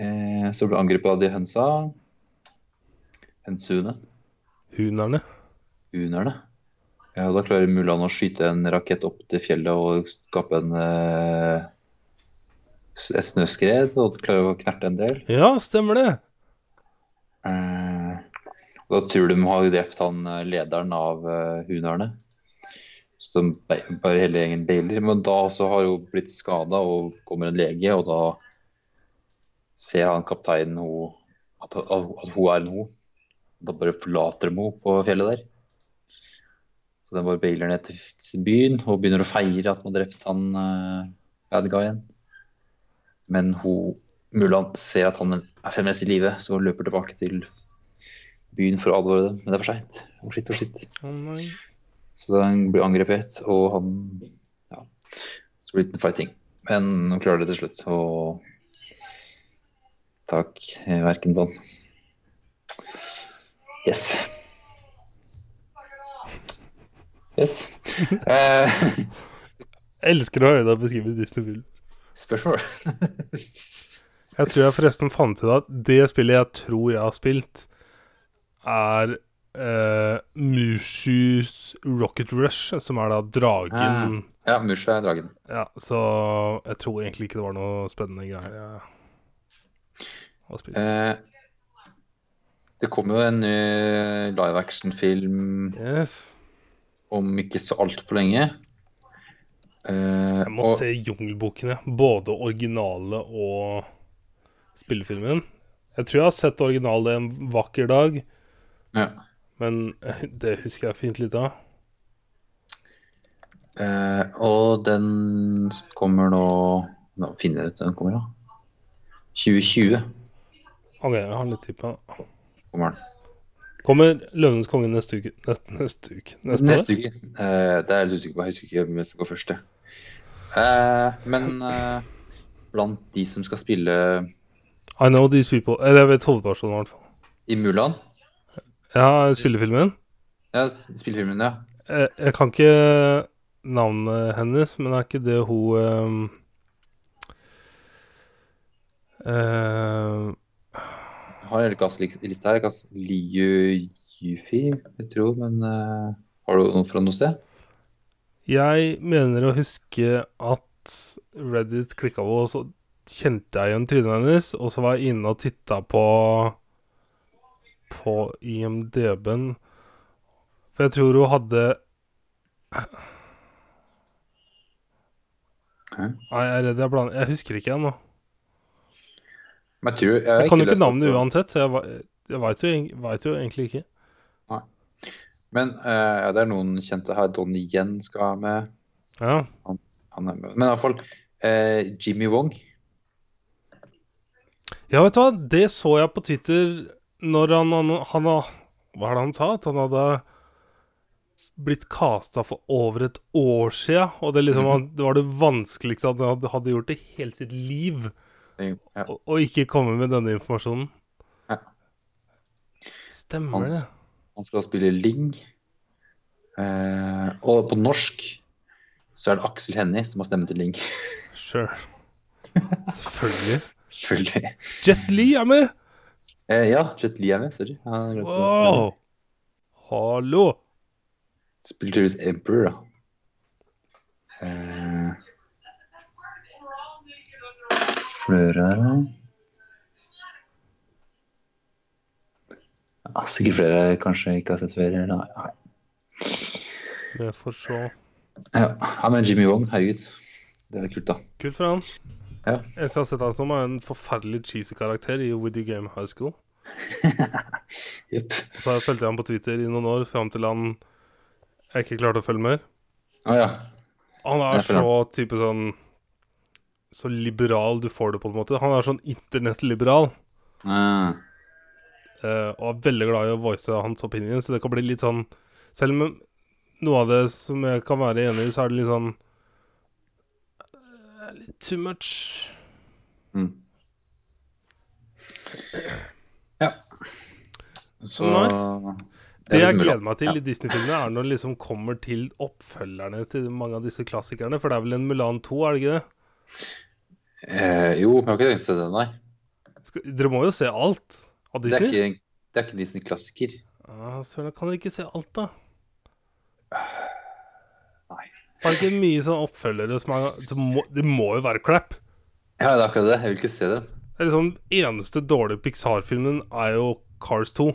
eh, så ble angrepet av de hønsa. Hønsehuene. Hunerne. Hunerne. Ja, da klarer Mulan å skyte en rakett opp til fjellet og skape en eh, et snøskred og klarer å knerte en del. Ja, stemmer det! Uh, og da tror de har drept han eh, lederen av uh, hunerne. Så de bare hele gjengen bailer. Men da så har hun blitt skada og kommer en lege, og da ser han kapteinen hun, at, at, at hun er en hun. Da bare forlater de henne på fjellet der. Så de bare bailer ned til byen og begynner å feire at de har drept han uh, bad guyen. Men hun, Mulan ser at han er fremdeles i live, så hun løper tilbake til byen for å advare dem. Men det er for seint. Oh, shit, oh, shit. Oh. Så han blir angrepet, og han Ja. Så blir det en fighting. Men hun klarer det til slutt. Og takk, verken han. Yes. Yes. Eh, elsker å høre deg beskrive Disney-film. Spørsmål? Jeg tror jeg forresten fant ut at det spillet jeg tror jeg har spilt, er uh, Mushus Rocket Rush, som er da dragen ja, Mushu er dragen. Ja, så jeg tror egentlig ikke det var noe spennende greier jeg har spilt. Eh, det kommer jo en ny live action-film yes. om ikke så altfor lenge. Eh, Jeg må og- se Jungelboken. Både originale og spillefilmen. Jeg tror jeg har sett originale en vakker dag, ja. men eh, det husker jeg fint litt av. Eh, og den kommer nå Nå finner jeg ut den kommer, da. 2020 Ok, jeg har litt tid på det. kommer den. Kommer Løvenes konge neste uke? Neste, neste uke? Neste, Neste uke. Eh, det er jeg litt usikker på. Jeg husker ikke hvem som går først. jeg. Eh, men eh, blant de som skal spille I know these people. Eller jeg vet hovedpersonen, i hvert fall. i Mulan Ja, spillefilmen. Ja, spillefilmen, ja. Jeg, jeg kan ikke navnet hennes, men er ikke det hun eh, Jeg har hele gasslista her. Gass Liu Yufi, jeg tror, men uh, har du noen fra noe sted? Jeg mener å huske at Reddit klikka på, og så kjente jeg igjen trynet hennes, og så var jeg inne og titta på på IMDb-en. For jeg tror hun hadde Hæ? Nei, jeg er redd jeg blander Jeg husker ikke ennå. Jeg Jeg, Jeg kan jo ikke navnet uansett, så jeg, jeg veit jo, jo egentlig ikke. Men uh, det er noen kjente her. Donnie Yen skal være med. Ja. Han er med. Men iallfall uh, Jimmy Wong. Ja, vet du hva? Det så jeg på Twitter når han, han, han Hva er det han sa? At han hadde blitt casta for over et år sia. Og det, liksom, Mhm. det var det vanskeligste han hadde, gjort i hele sitt liv. Ja. Å og, ikke komme med denne informasjonen. Ja. Stemmer det, det. Han skal spille Ling. Eh, og på norsk så er det Aksel Hennie som har stemmen til Ling. Sure. Selvfølgelig. Selvfølgelig. Jet Li er med! Eh, ja, Jet Li er med. Sorry. Wow! Hallo! Spiller tydeligvis Emperor, da. Eh, flere her, da. Ja, sikkert flere kanskje ikke har sett før. Nei. nei. Vi får se. Ja. ja, men Jimmy Wong, herregud. Det er kult, da. Kult for han. Ja. Jeg har sett han som, er en forferdelig cheesy karakter i Woody Game High School. yep. Så har jeg fulgt han på Twitter i noen år, fram til han jeg ikke klarte å følge med. Ah, ja. Han er så type sånn Så liberal du får det, på en måte. Han er sånn internettliberal. Ah, og er veldig glad i å voice hans opinion, så det kan bli litt sånn Selv om noe av det som jeg kan være enig i, så er det litt sånn eh, Litt too much. mm. Ja. Så Nice. Det jeg gleder meg til i Disney-filmene, er når det liksom kommer til oppfølgerne til mange av disse klassikerne. For det er vel en Mulan 2, er det ikke det? Eh, jo, men jeg har ikke tenkt å se den, nei. Skal, dere må jo se alt av Det er ikke, det er ikke Disney-klassiker. Ah, Søren, kan dere ikke se alt, da? Nei. Det ikke mye sånn oppfølgere som er som må, Det må jo være crap. Ja, det er akkurat det. Jeg vil ikke se dem. Det er liksom Eneste dårlige Pixar-filmen er jo Cars 2.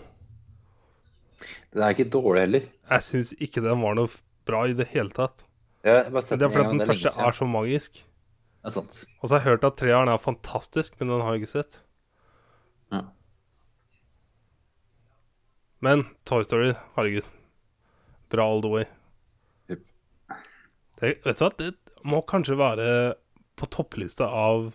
Den er ikke dårlig heller. Jeg syns ikke den var noe bra i det hele tatt. Ja, det er den fordi gang, den det er første er så magisk. Det er sant. Og så har jeg hørt at treeren er fantastisk, men den har jeg ikke sett. Men Toy Story, herregud. Bra all the way. Yep. Det, vet du hva, det må kanskje være på topplista av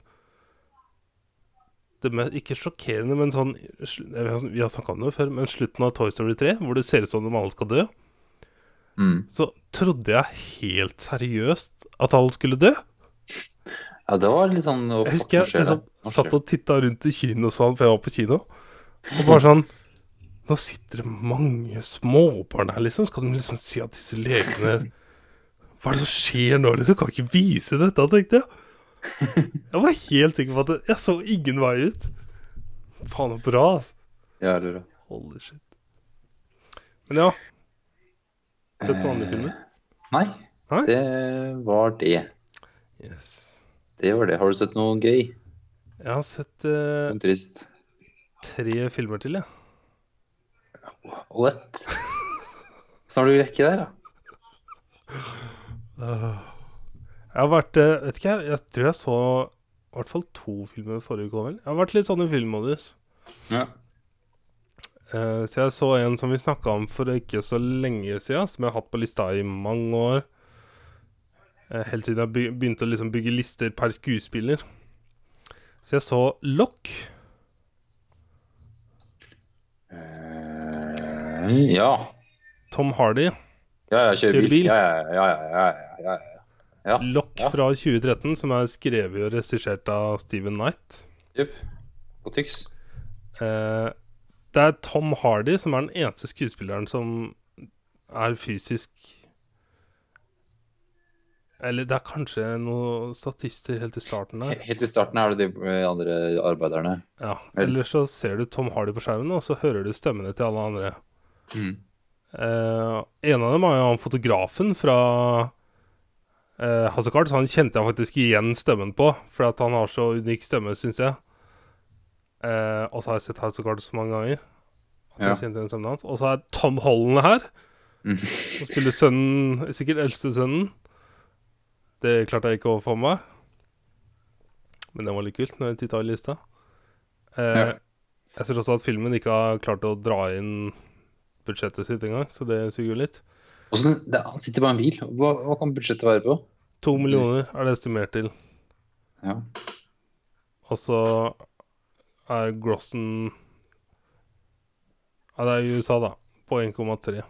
det med, Ikke sjokkerende, men sånn Vi har, snakka om det før, men slutten av Toy Story 3, hvor det ser ut som om alle skal dø, Mm. så trodde jeg helt seriøst at alle skulle dø. Ja, det var litt sånn Jeg husker jeg liksom satt og titta rundt i kino sånn, for jeg var på kino. Og bare sånn Nå sitter det mange småbarn her, liksom. Skal de liksom si at disse legene Hva er det som skjer nå? Liksom? Kan ikke vise dette, tenkte jeg. Jeg var helt sikker på at det, jeg så ingen vei ut. Faen, så bra, altså. Ja, det er bra. Holy shit. Men ja. Sett noen andre Eh, filmer? Nei, Nei? det var det. Yes. Det var det. Har du sett noe gøy? Jeg har sett eh, trist? tre filmer til, jeg. What? Så har du rekke der, da. Jeg har vært eh, Vet ikke, jeg, jeg tror jeg så i hvert fall to filmer forrige uke. vel? Jeg har vært litt sånn i filmmodus. Ja. Uh, så jeg så en som vi snakka om for ikke så lenge siden, som jeg har hatt på lista i mange år. Uh, helt siden jeg begynte å liksom bygge lister per skuespiller. Så jeg så Lock. Eh, ja. Tom Hardy. Ja, jeg kjører bil. Ja, ja, ja, ja, ja, ja, ja. Ja. Lock fra 2013, som er skrevet og regissert av Steven Knight. Jepp. På Tix. Eh, det er Tom Hardy som er den eneste skuespilleren som er fysisk Eller det er kanskje noen statister helt i starten der. Helt i starten er det de eh, andre arbeiderne. Ja. Eller så ser du Tom Hardy på skjermen, og så hører du stemmene til alle andre. Mm. Eh, en av dem er jo han fotografen fra uh, House så Han kjente jeg faktisk igjen stemmen på, for at han har så unik stemme, syns jeg. Eh, og så har jeg sett House så mange ganger. At Ja. jeg kjente igjen stemmen hans Og så er Tom Holland her, Mm. som spiller sønnen, sikkert eldste sønnen. Det klarte jeg ikke å få med meg. Men det var litt kult når jeg titta i lista. Eh, Ja. Jeg ser også at filmen ikke har klart å dra inn budsjettet sitt engang, så det suger jo litt. Hvordan- det, han sitter bare i en bil. Hva, hva kan budsjettet være på? To millioner er det estimert til. Ja. Og så er grossen Ja, det er i USA, da. På 1,3.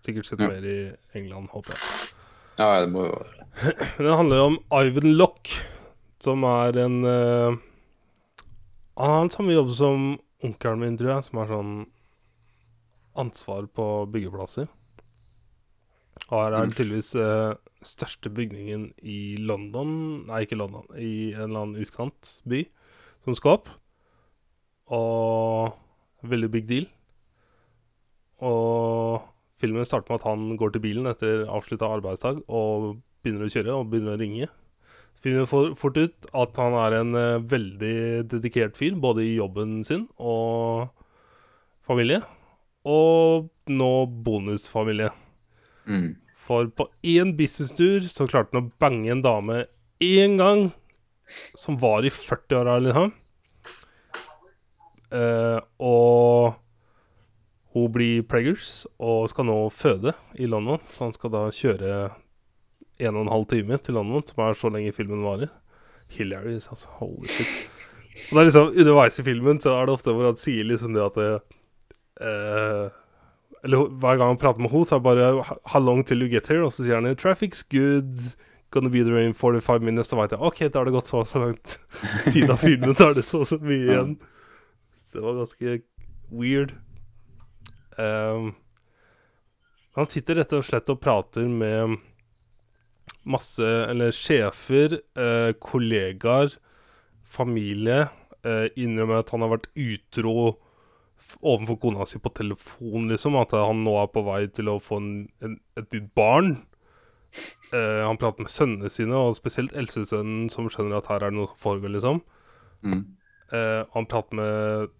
Sikkert sett Ja. mer i England, håper jeg. ja, det må jo være Men det handler om Ivan Lock, som er en uh, Han har samme jobb som onkelen min, tror jeg, som er sånn ansvar på byggeplasser. Og her er det tydeligvis eh, største bygningen i London Nei, ikke London, i en eller annen utkantby som skal opp. Og veldig big deal. Og filmen starter med at han går til bilen etter avslutta arbeidsdag og begynner å kjøre og begynner å ringe. Finner for, fort ut at han er en eh, veldig dedikert fyr, både i jobben sin og familie. Og nå bonusfamilie. Mm. For på én businesstur så klarte han å bange en dame én gang, som var i 40-åra, liksom. Uh, og hun blir preggers og skal nå føde i London. Så han skal da kjøre en og en halv time til London, som er så lenge filmen varer. Hilarious, altså. Holy shit. Og det er liksom Underveis i filmen så er det ofte hvor han sier liksom det at det, eh, Eller hver gang han prater med henne, så er det bare How long till you get here? Og så sier han Traffic's good. Gonna be there in 45 minutes. Så veit jeg OK, da har det gått så så langt tid av filmen. Da er det så så mye igjen. Så det var ganske weird. Um, han sitter rett og slett og prater med masse Eller sjefer, eh, kollegaer, familie. Eh, innrømmer at han har vært utro overfor kona si på telefon, liksom. At han nå er på vei til å få en, en, et nytt barn. Eh, han prater med sønnene sine, og spesielt eldstesønnen, som skjønner at her er det noe som foregår, liksom. Mm. Eh, han prater med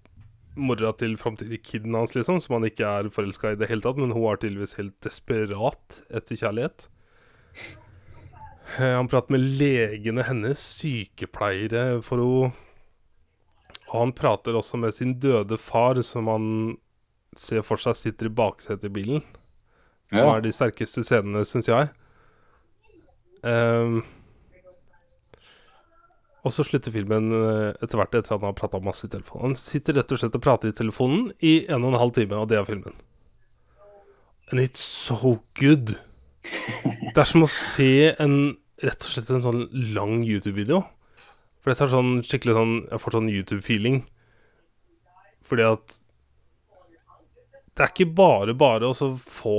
mora til framtidige kiden hans, liksom, som han ikke er forelska i det hele tatt, men hun er tydeligvis helt desperat etter kjærlighet. Eh, han prater med legene hennes, sykepleiere for henne. Og han prater også med sin døde far, som han ser for seg sitter i baksetet i bilen. Som Ja. er de sterkeste scenene, syns jeg. Um, og så slutter filmen eh, etter hvert etter at han har prata masse i telefonen. Han sitter rett og slett og prater i telefonen i en og en halv time, og det er filmen. And it's so good. Det er som å se en rett og slett en sånn lang YouTube-video. For dette er sånn skikkelig sånn Jeg får sånn YouTube-feeling. Fordi at Det er ikke bare bare å så få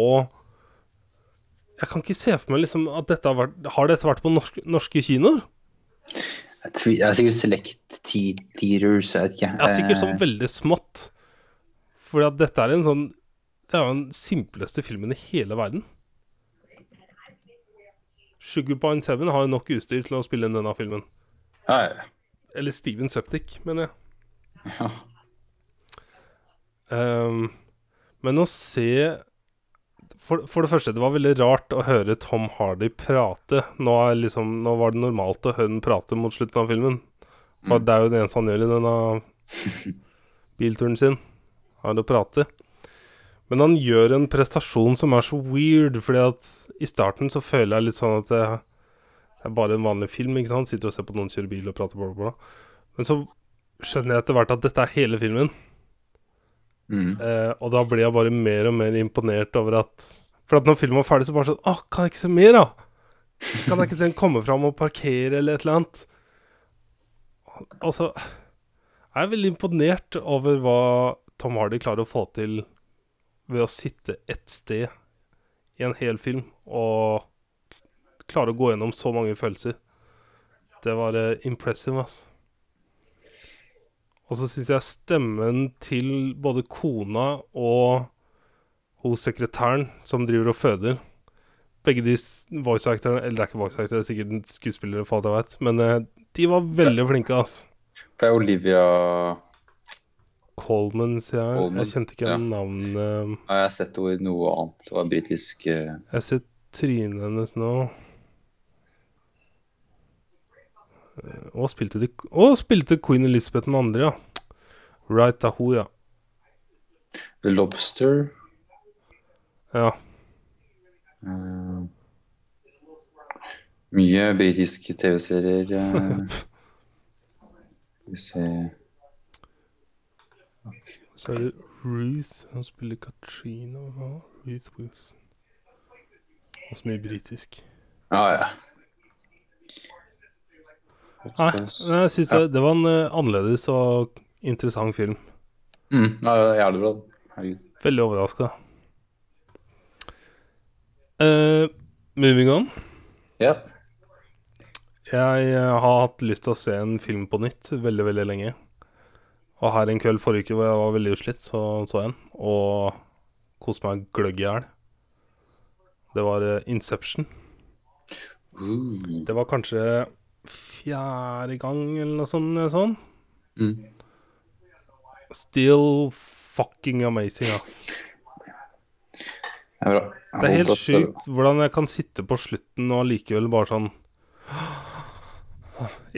Jeg kan ikke se for meg liksom at dette har vært Har dette vært på norske, norske kinoer? Jeg jeg er sikkert Select Te- Theaters, jeg vet ikke. Ja, sikkert sånn Eh, veldig smått. Fordi at dette er en sånn Det er jo den simpleste filmen i hele verden. Sugar Pine 7 har jo nok utstyr til å spille inn denne filmen. Ja, ja. Eller Steven Septic, mener jeg. ja. Um, men å se for, for det første, det var veldig rart å høre Tom Hardy prate. Nå, liksom, nå var det normalt å høre den prate mot slutten av filmen. For Mm. det er jo det eneste han gjør i denne bilturen sin. Er å prate. Men han gjør en prestasjon som er så weird, fordi at i starten så føler jeg litt sånn at det, det er bare en vanlig film, ikke sant? Sitter og ser på noen kjøre bil og prater, bla, bla, bla. Men så skjønner jeg etter hvert at dette er hele filmen. Mm. Eh, og da blir jeg bare mer og mer imponert over at For at når filmen var ferdig, så bare sånn Åh, kan jeg ikke se mer, da? Kan jeg ikke se en komme fram og parkere, eller et eller annet? Altså Jeg er veldig imponert over hva Tom Hardy klarer å få til ved å sitte ett sted i en hel film og klare å gå gjennom så mange følelser. Det var uh, impressive, ass. Og så syns jeg stemmen til både kona og hos sekretæren som driver og føder Begge de voice actorene Eller det er ikke voice actor, det er sikkert skuespillere, for alt jeg vet. Men uh, de var veldig flinke, ass. Det er Olivia Coleman, sier jeg. Colman, Jeg kjente ikke ja. navnet. ja, Jeg har sett henne i noe annet. Det var britisk uh... Jeg ser trynet hennes nå. Eh, Og spilte de Og spilte Queen Elizabeth den andre, ja. Right, er ja. The Lobster. Ja. Uh, mye britiske TV-serier. eh. Skal vi se Så er det Ruth. Hun spiller Katrina. Ruth Wilson. Og så mye britisk. Ah, ja. Nei, jeg syns det, det var en eh, annerledes og interessant film. Mm, ja, det er jævlig bra. Herregud. Veldig overraska. Uh, moving on. Ja. Jeg eh, har hatt lyst til å se en film på nytt veldig, veldig lenge. Og her en kveld forrige uke hvor jeg var veldig utslitt, så så jeg en. Og koste meg gløgg i hjel. Det var eh, Inception. Det var kanskje fjerde gang eller noe sånt. sånn. Mm. Still fucking amazing, ass. Det er. Det er helt sjukt hvordan jeg kan sitte på slutten og allikevel bare sånn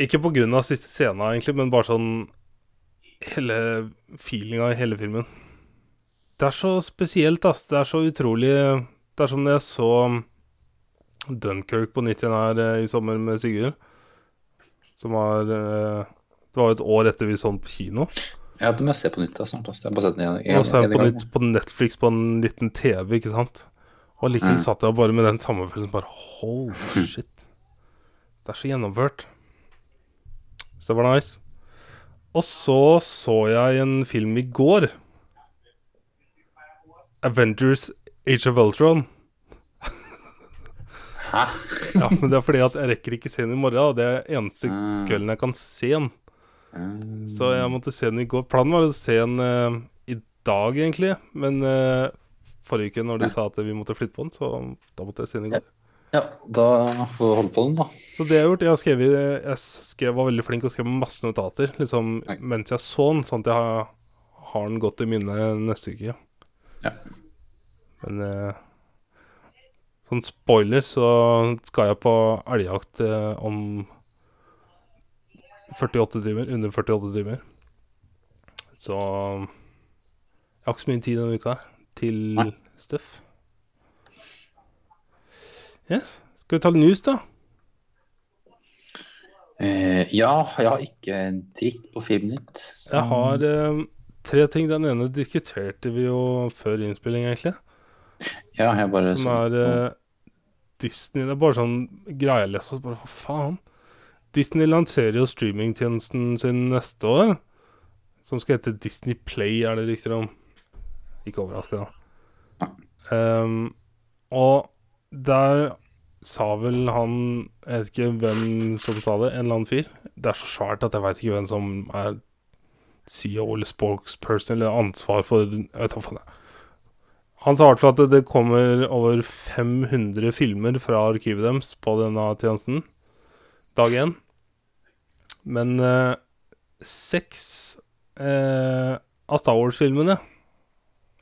Ikke på grunn av siste scena, egentlig, men bare sånn Hele feelinga i hele filmen. Det er så spesielt, ass. Det er så utrolig Det er som når jeg så Dunkerque på nytt igjen her eh, i sommer med Sigurd. Som var eh, Det var jo et år etter vi så den på kino. Ja, det må jeg se på nytt da, snart. Altså. Jeg har bare sett den igjen. Og så er en den på nytt på Netflix på en liten TV, ikke sant. Og likevel Mm. satt jeg bare med den samme følelsen. Bare holy shit. Det er så gjennomført. Så det var nice. Og så så jeg en film i går. Avengers Age of Ultron. Hæ? Ja, men det er fordi at jeg rekker ikke se den i morgen. Og det er eneste Mm. kvelden jeg kan se den. Mm. Så jeg måtte se den i går. Planen var å se den uh, i dag, egentlig. Men uh, forrige uke, når de sa at vi måtte flytte på den, så da måtte jeg se den i går. Ja, da får du holde på den, da. Så det jeg har gjort, jeg har skrevet Jeg skrev, var veldig flink og skrev masse notater liksom Nei. mens jeg så den, sånn at jeg har, har den godt i minne neste uke. Ja. Men eh, sånn spoiler, så skal jeg på elgjakt eh, om 48 timer. Under 48 timer. Så jeg har ikke så mye tid denne uka til Nei. stuff. Yes. Skal vi ta news, da? Eh, ja, jeg har ikke en dritt på Filmnytt. så- Jeg har eh, tre ting. Den ene diskuterte vi jo før innspilling, egentlig. Ja, jeg bare Som er uh, Disney Det er bare sånn greie jeg leser. Bare hva faen? Disney lanserer jo streamingtjenesten sin neste år. Som skal hete Disney Play, er det rykter om. Ikke overraska, da. Um, og der sa vel han Jeg vet ikke hvem som sa det, en eller annen fyr. Det er så svært at jeg veit ikke hvem som er CEO eller spokesperson eller ansvar for Jeg vet hva faen. jeg. Han sa i hvert fall at det kommer over 500 filmer fra arkivet deres på denne tjenesten. Dag én. Men eh, seks eh, av Star Wars-filmene,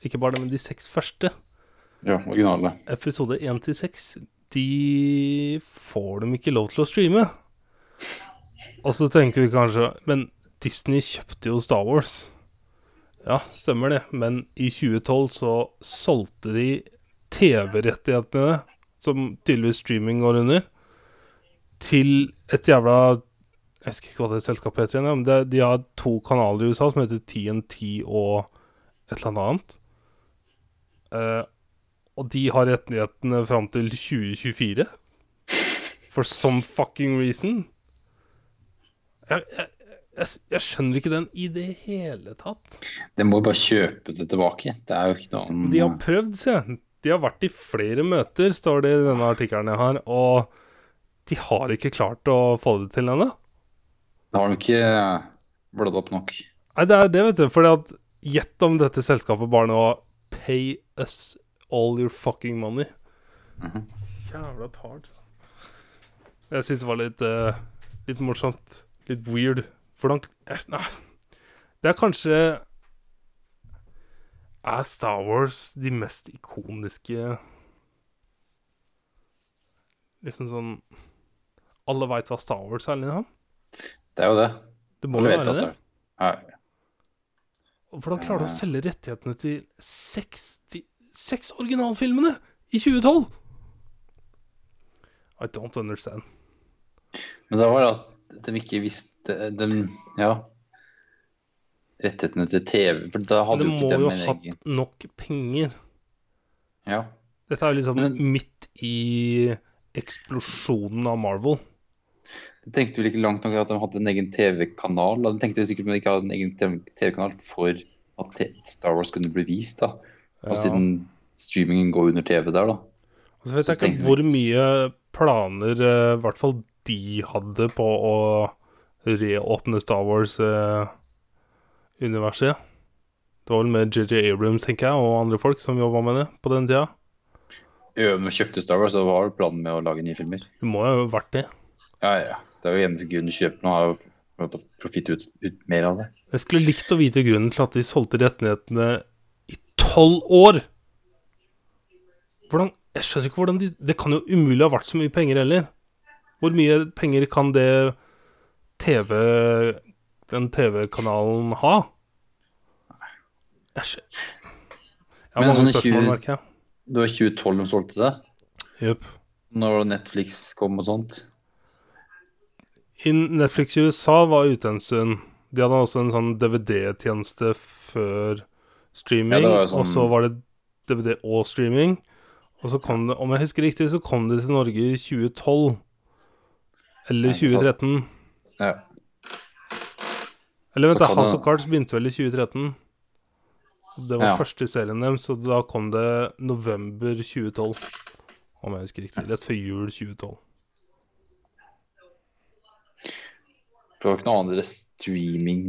ikke bare det, men de seks første, Ja, originale. episode 1 til 6, de får de ikke lov til å streame. Og så tenker vi kanskje Men Disney kjøpte jo Star Wars. Ja, stemmer det. Men i 2012 så solgte de TV-rettighetene, som tydeligvis streaming går under, til et jævla Jeg husker ikke hva det selskapet heter igjen, men det, de har to kanaler i USA som heter TNT og et eller annet annet. Uh, og de har rettighetene fram til 2024. For some fucking reason. Jeg, jeg, jeg, jeg skjønner ikke den i det hele tatt. De må jo bare kjøpe det tilbake. Det er jo ikke noe De har prøvd, se. De har vært i flere møter, står det i denne artikkelen jeg har, og de har ikke klart å få det til ennå. Da har de ikke blådd opp nok. Nei, det er det, vet du. Fordi at Gjett om dette selskapet bare nå Pay us all your fucking money. Mhm. Jævla tart. Jeg syns det var litt uh, Litt morsomt. Litt weird. Eh, Nei. Det er kanskje Er Star Wars de mest ikoniske Liksom sånn Alle veit hva Star Wars er, liksom? Det er jo det. Det må jo være det. Ja, Hvordan klarer du å selge rettighetene til 60, seks originalfilmene i 2012? I don't understand. Men det var at de ikke visste de, Ja. Rettighetene til TV For da hadde jo må ikke jo ha en hatt egen nok penger. Ja. Dette er jo liksom Men- midt i eksplosjonen av Marvel. De tenkte vel ikke langt nok at de hadde en egen TV-kanal. De tenkte sikkert at de ikke hadde en egen TV-kanal for at Star Wars kunne bli vist. da. Og Ja. siden streamingen går under TV der, da. Og så vet så jeg ikke hvor mye planer eh, i hvert fall de hadde på å reåpne Star Wars-universet. det var vel med JJ Abrams, tenker jeg, og andre folk som jobba med det på den tida. Ja, men kjøpte Star Wars, så var planen med å lage nye filmer. Det må jo ha vært det. Ja, ja. Det er jo eneste grunnen kjøper nå, jo for å ut, ut mer av det. Jeg skulle likt å vite grunnen til at de solgte rettighetene i tolv år. Hvordan Jeg skjønner ikke hvordan de Det kan jo umulig ha vært så mye penger heller. Hvor mye penger kan det TV Den TV-kanalen ha? Skjø- Jeg har Men mange sånn spørsmål, 20 merker jeg. Det var 2012 de solgte det. Jupp. Når Netflix kom og sånt. I Netflix i USA var ute en stund. De hadde også en sånn DVD-tjeneste før streaming. Ja, sånn- Og så var det DVD og streaming. Og så kom det, om jeg husker riktig, så kom det til Norge i 2012. Eller Nei, 2013. Ja. Eller vent, House of Cards begynte vel i 2013. Det var Ja. første serien deres, så da kom det november 2012. Om jeg husker riktig. Rett før jul 2012. Det var ikke noe andre streaming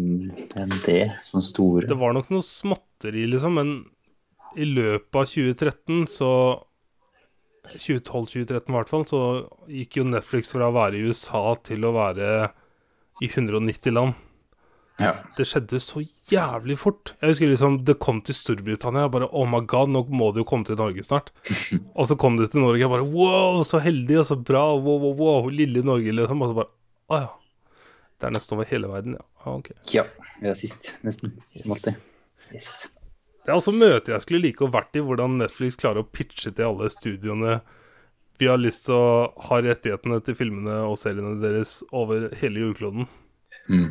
enn det, sånn store. Det var nok noe småtteri, liksom, men i løpet av 2013 så 2012-2013 i hvert fall, så gikk jo Netflix fra å være i USA til å være i 190 land. Ja. Det skjedde så jævlig fort. Jeg husker liksom det kom til Storbritannia. Jeg bare Oh my god, nå må det jo komme til Norge snart. og så kom det til Norge. Jeg bare Wow, så heldig og så bra. Wow, wow, wow. Lille Norge, liksom. Og så bare Å ja. Det er nesten over hele verden, ja. Ah, ok. ja. Vi er sist, nesten. Som alltid. Yes. Det er også møter jeg skulle like å vært i, hvordan Netflix klarer å pitche til alle studioene Vi har lyst til å ha rettighetene til filmene og seriene deres over hele jordkloden. Mm.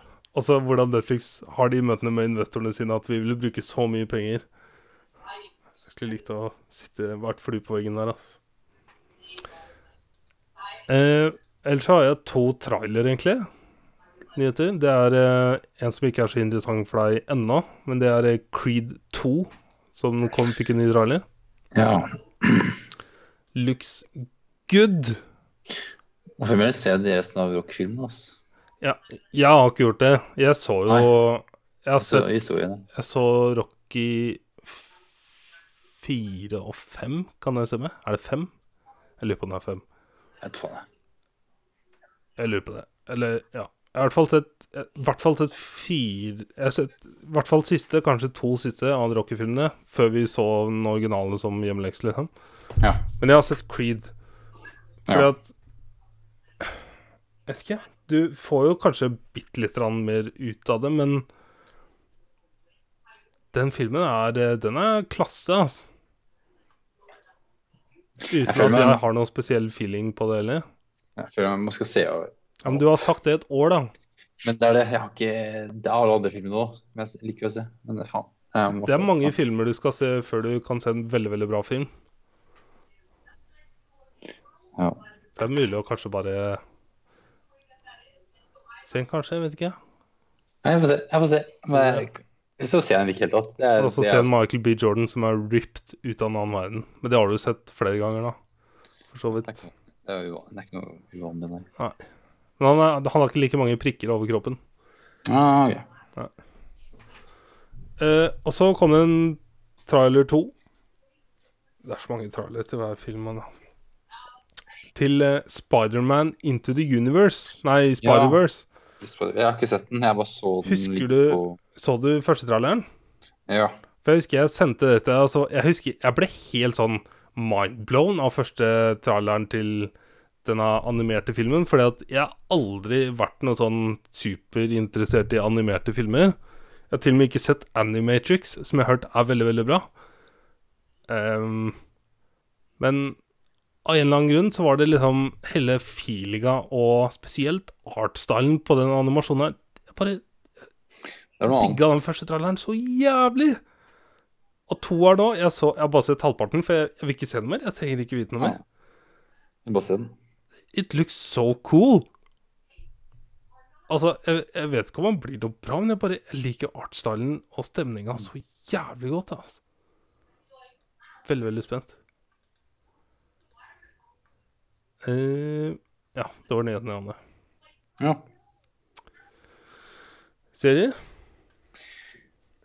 Altså hvordan Netflix har de møtene med investorene sine at vi vil bruke så mye penger. Jeg skulle likt å sitte hvert fly på veggen der, altså. Eh, ellers har jeg to trailer, egentlig. Nyheter. Det er eh, en som ikke er så interessant for deg ennå, men det er eh, Creed 2, som kom, fikk en ny rally. Ja. Looks good. Og vil mer se det resten av rockefilmen, altså. Ja, jeg har ikke gjort det. Jeg så jo Jeg har sett historien. Jeg så Rocky fire og fem, kan jeg stemme? Er det fem? Jeg lurer på om det er fem. Jeg vet det. jeg. Jeg lurer på det. Eller, ja. Jeg har i hvert fall sett I hvert fall sett fire Jeg har sett i hvert fall siste, kanskje to siste av Rocky-filmene, før vi så den originale som hjemmelekse, liksom. Ja. Men jeg har sett Creed. Fordi Ja. at Jeg vet ikke. Du får jo kanskje bitte litt mer ut av det, men den filmen er eh, Den er klasse, altså. Uten jeg at jeg har noen spesiell feeling på det heller. Jeg føler man skal se over. Ja, men du har sagt det et år, da. Men det er det. Jeg har ikke Det er alle andre filmer nå men jeg liker å se. Men det faen. Det er mange filmer du skal se før du kan se en veldig, veldig bra film. Ja. Det er mulig å kanskje bare Se den, kanskje. Jeg vet ikke. Nei, Jeg får se. Jeg får se. Men så ser jeg den ikke helt tatt. Det er, Og også se en Michael B. Jordan som er ripped ut av en annen verden. Men det har du sett flere ganger, da. For så det, vidt. det, er uvan- det er ikke noe uvanlig, nei. nei. Men han, er, han har ikke like mange prikker over kroppen. Ah, ja. Eh, og så kom det en trailer to. Det er så mange trailere til hver film. Man. Til uh, Spiderman Into the Universe. Nei, Spider-Verse. Jeg har ikke sett den. Jeg bare så den Husker litt du- på Så du første traileren? Ja. For jeg husker jeg sendte dette altså, Jeg husker jeg ble helt sånn mindblown av første traileren til denne animerte filmen. Fordi at jeg har aldri vært noe sånn superinteressert i animerte filmer. Jeg har til og med ikke sett Animatrix, som jeg har hørt er veldig, veldig bra. Um, men av en eller annen grunn så var det liksom hele feelinga og spesielt artstylen på den animasjonen her Jeg bare er digga den første traileren så jævlig. Og toer nå Jeg, så, jeg har bare sett halvparten, for jeg, jeg vil ikke se noe mer. Jeg trenger ikke vite noe mer. Jeg Bare se den. It looks so cool. Altså, jeg, jeg vet ikke om han blir noe bra, men jeg bare jeg liker artstylen og stemninga så jævlig godt. Altså. Veldig, veldig spent. Uh, ja, det var nyheten, Janne. Ja. Serier?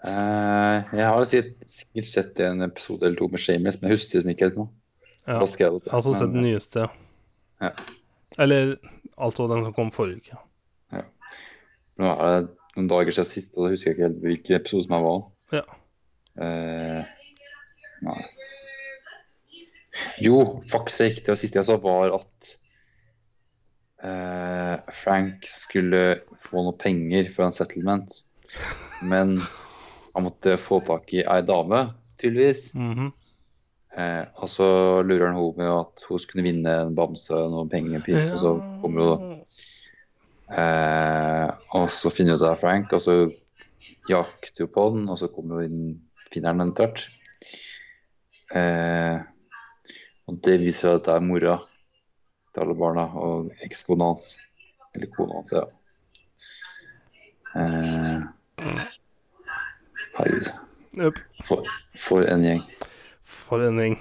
Uh, jeg har sikkert sikkert sett en episode eller to med Shameless, men jeg husker liksom ikke helt nå. Ja. Jeg har også sett den nyeste. Ja. Eller altså den som kom forrige uke. Ja. Nå er det noen dager siden sist, og da husker jeg ikke helt hvilken episode som jeg var. Ja. Eh, nei. Jo, sake. Det var siste jeg sa, var at eh, Frank skulle få noe penger for en settlement. Men han måtte få tak i ei dame, tydeligvis. Mhm. Eh, og så lurer han henne med at hun skulle vinne en bamse og noen penger, piss, og så kommer hun da. Eh, og så finner hun ut av Frank, og så jakter hun på den, og så kommer hun inn, finner han etter hvert. Eh, og det viser at det er mora til alle barna og ekskona hans. Eller kona hans, ja. Eh, herregud. For, for en gjeng. For en gjeng.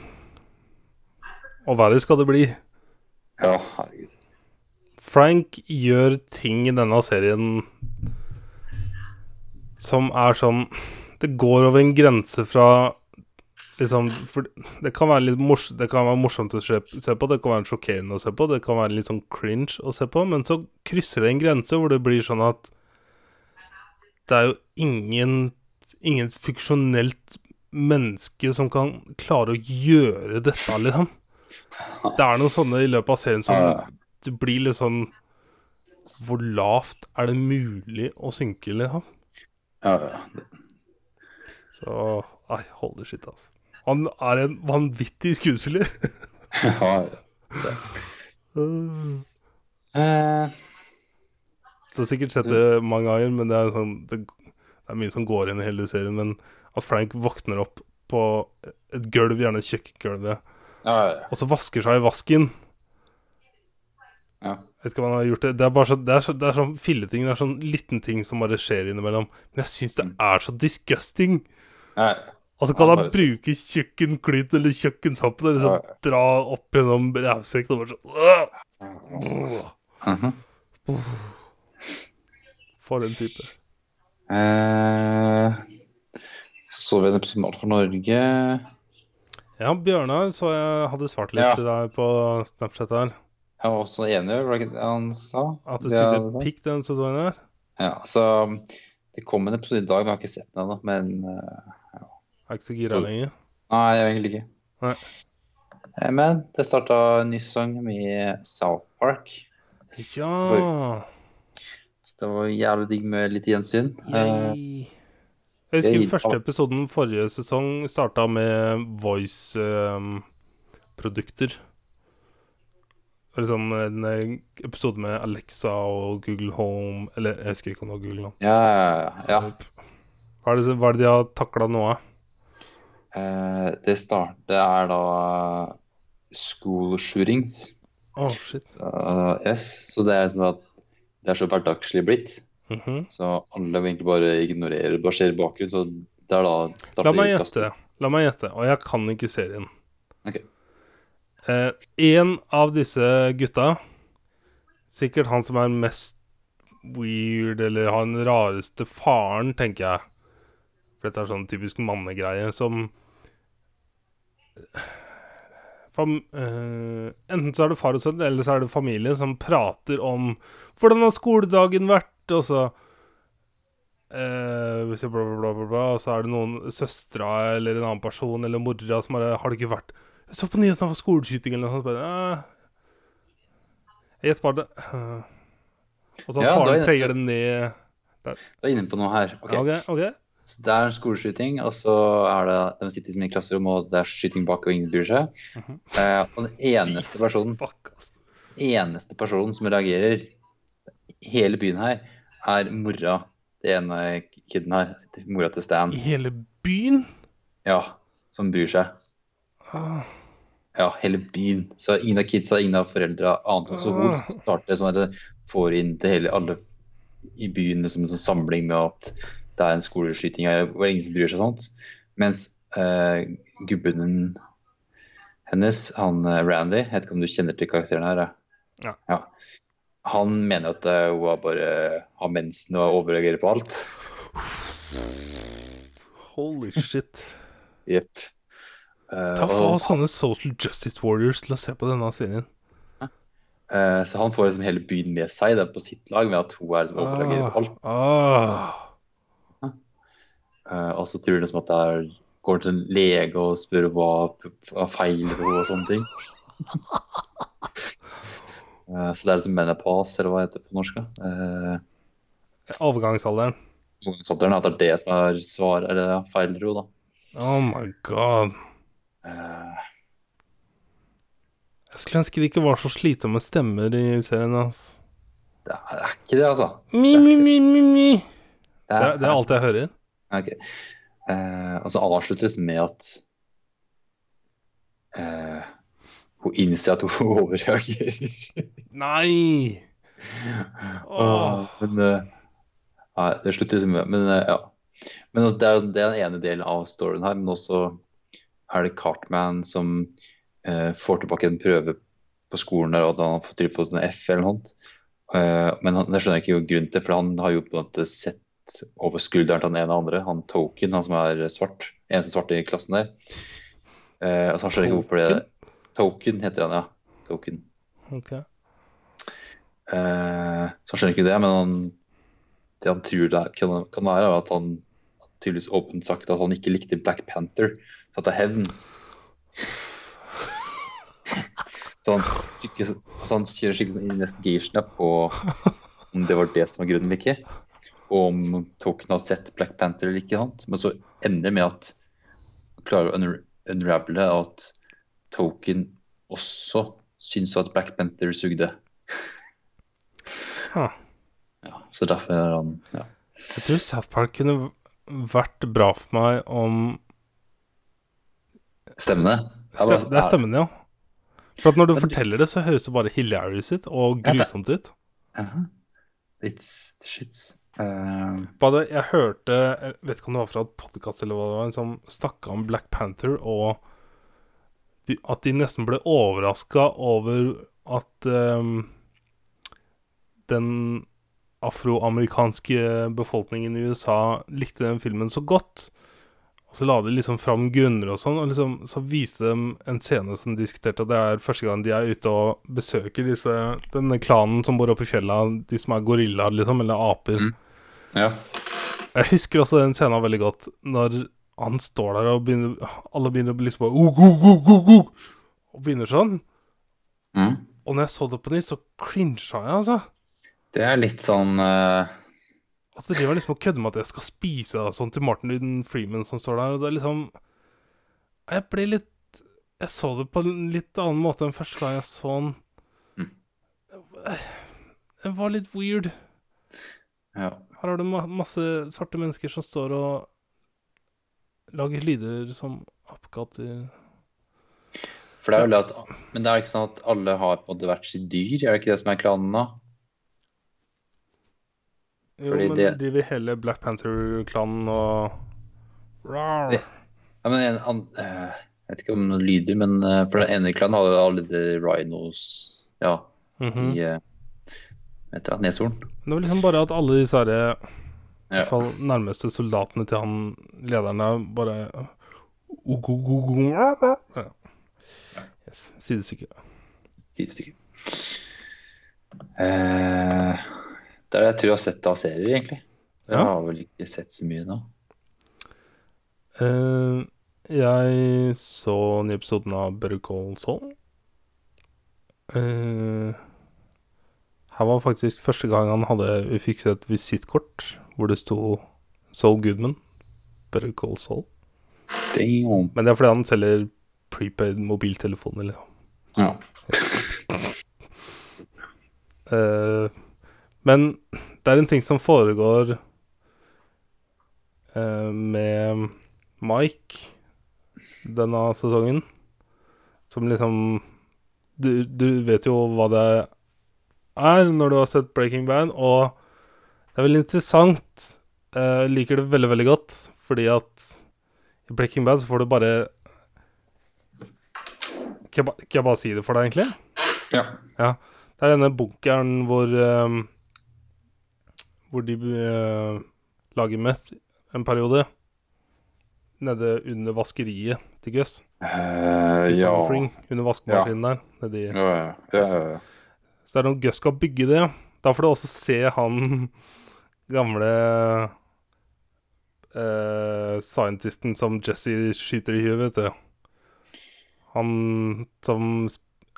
Og verre skal det bli. Ja, herregud. Frank gjør ting i denne serien som er sånn Det går over en grense fra liksom for Det kan være litt mors Det kan være morsomt å se på, det kan være sjokkerende å se på, det kan være litt sånn cringe å se på, men så krysser det en grense hvor det blir sånn at det er jo ingen Ingen funksjonelt menneske som kan klare å gjøre dette, liksom. Det er noen sånne i løpet av serien som blir litt sånn Hvor lavt er det mulig å synke, liksom? Ja, ja. Så Nei, holy shit, altså. Han er en vanvittig skuespiller. ja, ja. Eh, Du har sikkert sett det mange ganger, men det er, sånn, det, det er mye som går inn i hele serien. Men at Frank våkner opp på et gulv, gjerne kjøkkengulvet, ja, ja. og så vasker seg i vasken ja. Jeg vet ikke hva han har gjort det. Det er bare så, det er så, det er sånn filleting. Det er sånn liten ting som bare skjer innimellom. Men jeg syns det er så disgusting. ja. Altså, kan han bare bruke kjøkkenklut eller kjøkkensvappen og liksom Ja, ja. dra opp gjennom rævsprekken og bare sånn! Mhm. For en type. Eh, så vi en episode for Norge. Ja, Bjørnar så jeg hadde svart litt Ja. til deg på Snapchat her. Jeg var også enig, i det han sa? At du sugde pikk den sesongen her. Ja, så det kom en episode i dag, men jeg har ikke sett den ennå. Men Jeg Er ikke så gira lenger. nei, jeg er egentlig ikke. Nei. Eh, Men det starta en ny sang med South Park. Ja Så det var jævlig digg med litt gjensyn. Eh, Yay. Jeg husker Yay. første episoden forrige sesong starta med voice-produkter. Eller sånn en eh, episode med Alexa og Google Home Eller jeg husker ikke om det var Google Home. ja, ja, ja. Hva er det, hva er det de har takla nå, da? Eh, det starter er da school shootings. Å, shit. Så, yes, så det er sånn at det er så hverdagslig blitt. Mhm. Så alle vil egentlig bare ignorere, i bakgrunnen. Så det er da starter La meg gjette. La meg gjette, og jeg kan ikke serien. Okay. Eh, en av disse gutta, sikkert han som er mest weird, eller har den rareste faren, tenker jeg. For dette er sånn typisk mannegreie som Fam eh, enten så er det far og sønn, eller så er det familie som prater om hvordan har skoledagen vært, og så eh, jeg bla, bla, bla, bla, og så er det noen søstera eller en annen person eller mora som bare Har det ikke vært Jeg så på nyhetene for skoleskyting eller noe sånt. Bare, «Eh, jeg gjetter bare det. eh». Og så Ja, faren er- pleier det ned Du er inne på noe her. Ok. Ja, OK. ok Så det er en skoleskyting, og så er det de sitter i klasserom, og det er skyting bak, og ingen bryr seg. Mhm. eh, og den eneste personen, eneste personen som reagerer hele byen her, er mora til ene kiden her. Mora til Stan. I hele byen? Ja, som bryr seg. Ah, Ja, hele byen. Så ingen av kidsa, ingen av foreldra ante så hun Ah. starter sånn at det får inn til hele alle i byen liksom en sånn samling med at det er en skoleskyting her hvor ingen som bryr seg sånt. Mens eh, gubben hennes, han eh, Randy, jeg vet ikke om du kjenner til karakteren her? Ja. Ja. Han mener at eh, hun bare har mensen og overreagerer på alt. holy shit. Jepp. Eh, Ta og- Få sånne social justice warriors til å se på denne serien. Uh, så han får liksom hele byen med seg da, på sitt lag ved at hun er liksom overreagerer på alt. Ah. Uh, og så tror han liksom at det er går til en lege og spør hva, hva feiler henne og sånne ting. Eh, så det er liksom menopause, eller hva det heter på norsk. Eh, Overgangsalderen. ungdomsalderen, at det er det som er svar, eller feil ro, da. Oh my god. Eh, Jeg skulle ønske det ikke var så slitsomme stemmer i serien. ass. det er det er ikke det, altså. Mi, mi, mi, mi, mi. Det Det er, det er alt jeg hører. Ok. Eh, og så avsluttes med at eh, hun innser at hun overreagerer. Nei! Åh, men eh, Nei, det slutter liksom Men eh, ja. Men altså, det er det er den ene delen av storyen her, men også er det Cartman som eh, får tilbake en prøve på skolen der, og at han har fått fått en F eller noe sånt. Eh, men han, det skjønner jeg ikke jo grunnen til, for han har jo på en måte sett over skulderen til han ene og andre. Han Token, han som er svart. Eneste svarte i klassen der. Eh, altså, han skjønner ikke hvorfor det Token heter han, ja. Token. Okay. Eh, så han skjønner ikke det, men han, det han tror det kan, kan være, er at han tydeligvis åpent sagt at han ikke likte Black Panther, så det er hevn. Så han, skikkelig, så han kjører skikkelig sånn investigation på om det var det som var grunnen eller ikke. Og om Token har sett Black Panther eller ikke. Men så ender det med at han klarer å unra- unravele at Token også syns at Black Panther sugde. Huh. Ja, så derfor er han ja. Jeg tror South Park kunne vært bra for meg om Stemmene. Stem, Det er stemmene, ja. For at når du forteller det, så høres det bare hilarious ut og grusomt ut. Aha. It's shits. Eh, Bare, jeg hørte Jeg vet ikke om det var fra et podkast eller hva det var, som snakka om Black Panther, og de, at de nesten ble overraska over at um, den afroamerikanske befolkningen i USA likte den filmen så godt. Og så la de liksom fram grunner og sånn, og liksom, så viste de en scene som diskuterte at det er første gang de er ute og besøker disse, denne klanen som bor oppe i fjella, de som er gorillaer, liksom, eller aper. Mm. ja. Jeg husker også den scenen veldig godt, når han står der og begynner Alle begynner å bli liksom «Oh, oh, oh, oh, oh», Og begynner sånn. Mm. Og når jeg så det på nytt, så crincha jeg, altså. Det er litt sånn uh... Altså, Det driver liksom og kødder med at jeg skal spise og sånn til Martin Freeman som står der. Og det er liksom Jeg ble litt Jeg så det på en litt annen måte enn første gang jeg så den. Mm. Det var litt weird. Ja. Her har du ma masse svarte mennesker som står og lager lyder som apekatter. For det er vel at Men det er ikke sånn at alle har på det hvert sitt dyr? Er det ikke det som er klanen da? Jo, Fordi men det- driver hele Black Panther-klanen og Rar. Ja, men en, an, uh, Jeg vet ikke om noen lyder, men uh, for den ene klanen jo alle de rhinos Ja, Mhm. i uh, Vet du, neshorn. Det var liksom bare at alle disse her, i hvert fall nærmeste soldatene til han lederen der, bare ja. yes. Sidestykke. Sidestykke. Eh, det er det jeg tror jeg har sett av serier, egentlig. Jeg Ja. har vel ikke sett så mye nå. Eh, jeg så nye episoden av Better Call Saul. Eh, her var faktisk første gang han hadde Vi fikk se et visittkort hvor det sto Saul Goodman. Better Call Saul. Damn. Men det er fordi han selger prepaid mobiltelefoner. Liksom. Ja. uh, men det er en ting som foregår uh, med Mike denne sesongen, som liksom du, du vet jo hva det er når du har sett Breaking Bad, og det er veldig interessant. Eh, Jeg liker det veldig, veldig godt, fordi at i Breaking Bad så får du bare Kan jeg, ba, kan jeg bare si det for deg, egentlig? ja. Det er denne bunkeren hvor um, Hvor de uh, lager meth en periode. Nede under vaskeriet til Gus. Uh, ja. Under vaskemaskinen der. Nedi Ja, ja, ja, ja, ja. Så det er når Gus skal bygge det. Da får du også se han gamle uh, scientisten som Jesse skyter i huet, vet du. Han som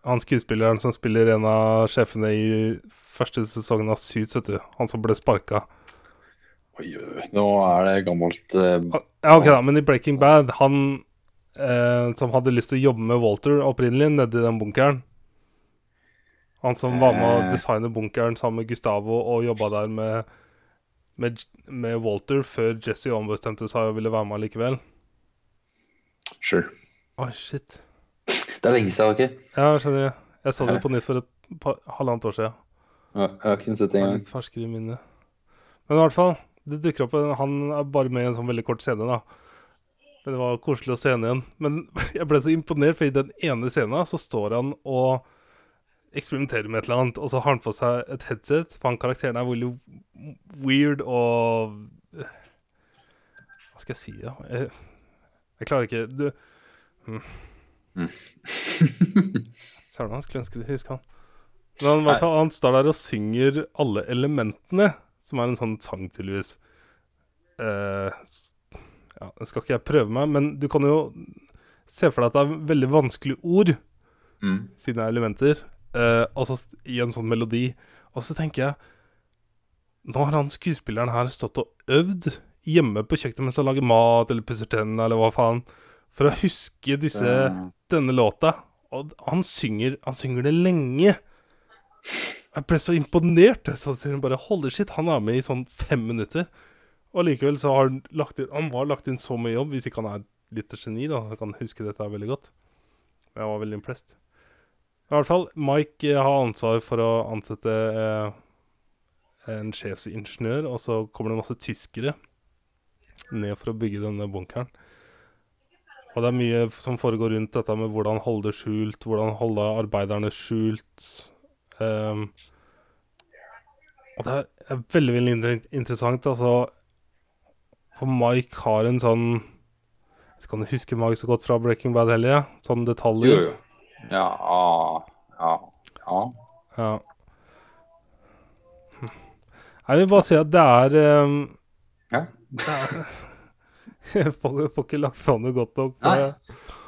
Han skuespilleren som spiller en av sjefene i første sesongen av Suits, vet du. Han som ble sparka. Oi, nå er det gammelt uh, Ja, ok da, men i Breaking Bad, han uh, som hadde lyst til å jobbe med Walter opprinnelig, nedi den bunkeren Han som var med å designe bunkeren sammen med Gustavo og jobba der med, med, med Walter før Jesse ombestemte seg og ville være med likevel. Sure. Oi, shit. Det er lenge siden, ikke? Ja, skjønner jeg. Jeg så det på nytt for et par, halvannet år siden. Ja, Jeg har ikke sett det engang. litt ferskere i minnet. Men i hvert fall, det dukker opp en, Han er bare med i en sånn veldig kort scene, da. Men det var koselig å se henne igjen. Men jeg ble så imponert, for i den ene scenen så står han og eksperimenterer med et eller annet, og så har han på seg et headset, for han karakteren er veldig weird og Hva skal jeg si, da? Jeg, jeg klarer ikke Du Søren, han skulle ønske du huska han. Men han, hvert fall, han står der og synger alle elementene, som er en sånn sang, tydeligvis. Uh, ja, det skal ikke jeg prøve meg, men du kan jo se for deg at det er veldig vanskelige ord, Mm. siden det er elementer, eh, altså, i en sånn melodi. Og så tenker jeg Nå har han skuespilleren her stått og øvd hjemme på kjøkkenet mens han lager mat eller pusser tennene eller hva faen, for å huske disse Eh, denne låta, og han synger, han synger det lenge. Jeg ble så imponert. Så hun bare Holy shit, han er med i sånn fem minutter. Og likevel så har han lagt inn Han har lagt inn så mye jobb, hvis ikke han er litt geni, da, så kan han huske dette veldig godt. Jeg var veldig impressed. I hvert fall, Mike eh, har ansvar for å ansette eh, en sjefsingeniør, og så kommer det masse tyskere ned for å bygge denne bunkeren. Og det er mye som foregår rundt dette med hvordan holde det skjult, hvordan holde arbeiderne skjult. Um, og det er, veldig, veldig interessant, altså. For Mike har en sånn Jeg vet ikke huske Mike så godt fra Breaking Bad heller, ja. Sånne Jo, detaljer. jo. Ja, ja, ja. Ja. Jeg vil bare si at det er um, Ja. det er Jeg får, får ikke lagt fram det godt nok. Nei.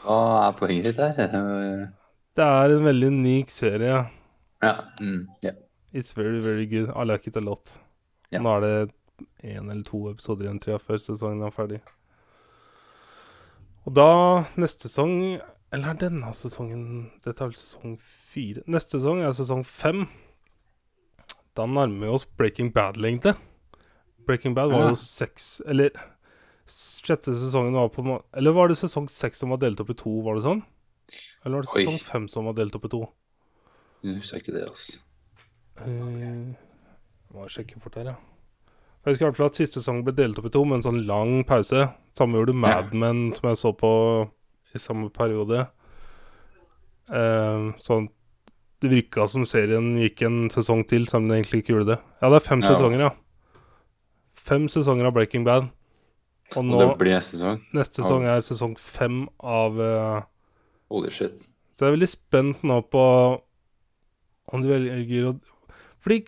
Hva er poenget ditt her? Det er en veldig unik serie. Ja. Mm, yeah. It's very, very good. I like it a lot. Yeah. Nå er det én eller to episoder igjen, tror jeg, før sesongen er ferdig. Og da, neste sesong Eller er denne sesongen Dette er vel sesong fire. Neste sesong er sesong fem. Da nærmer vi oss Breaking Bad-lengde. Breaking Bad var Ja. jo seks Eller sjette sesongen var på Eller var det sesong seks som var delt opp i to, var det sånn? Eller var det Oi. sesong fem som var delt opp i to? Jeg husker ikke det, altså. Eh, må sjekke fort her, ja. Jeg husker i hvert fall at siste sesong ble delt opp i to med en sånn lang pause. Samme gjorde Mad Men, som jeg så på i samme periode. Eh, sånn Det virka som serien gikk en sesong til, selv om den egentlig ikke gjorde det. Ja, det er fem Ja. sesonger, ja. Fem sesonger av Breaking Bad. Og Og det blir neste sesong? neste sesong er sesong fem av eh, Holy shit. Så jeg er veldig spent nå på om de velger å Fordi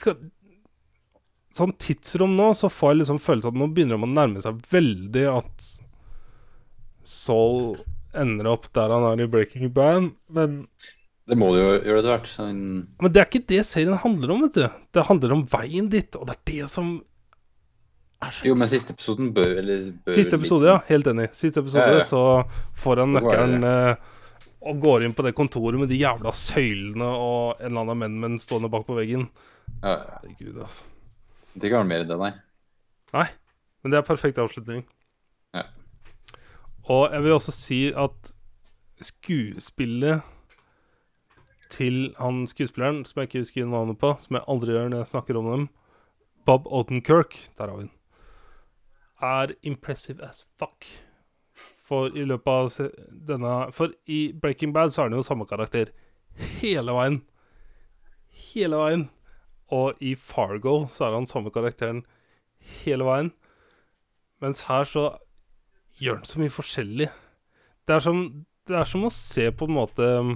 sånn tidsrom nå, så får jeg liksom følelsen at nå begynner de å nærme seg veldig at Saul ender opp der han er i Breaking Bad. Men, Det må du jo gjøre etter hvert. Sånn, men det er ikke det serien handler om, vet du. Det handler om veien ditt, og det er det som så jo, men siste episoden bør eller bør Siste litt ja. Helt enig. Siste episode, Ja, ja. så får han nøkkelen eh, og går inn på det kontoret med de jævla søylene og en eller annen menn stående bak på veggen. Ja, ja. Herregud, altså. Det kan være mer enn det, nei. Nei, men det er perfekt avslutning. Og jeg vil også si at skuespillet til han skuespilleren, som jeg ikke husker navnet på, som jeg aldri gjør når jeg snakker om dem, Bob Odenkirk, der har vi den, er impressive as fuck. For i løpet av denne For i Breaking Bad så er han jo samme karakter hele veien. Hele veien. Og i Fargo så er han samme karakteren hele veien. Mens her så gjør han så mye forskjellig. Det er som, det er som å se på en måte um,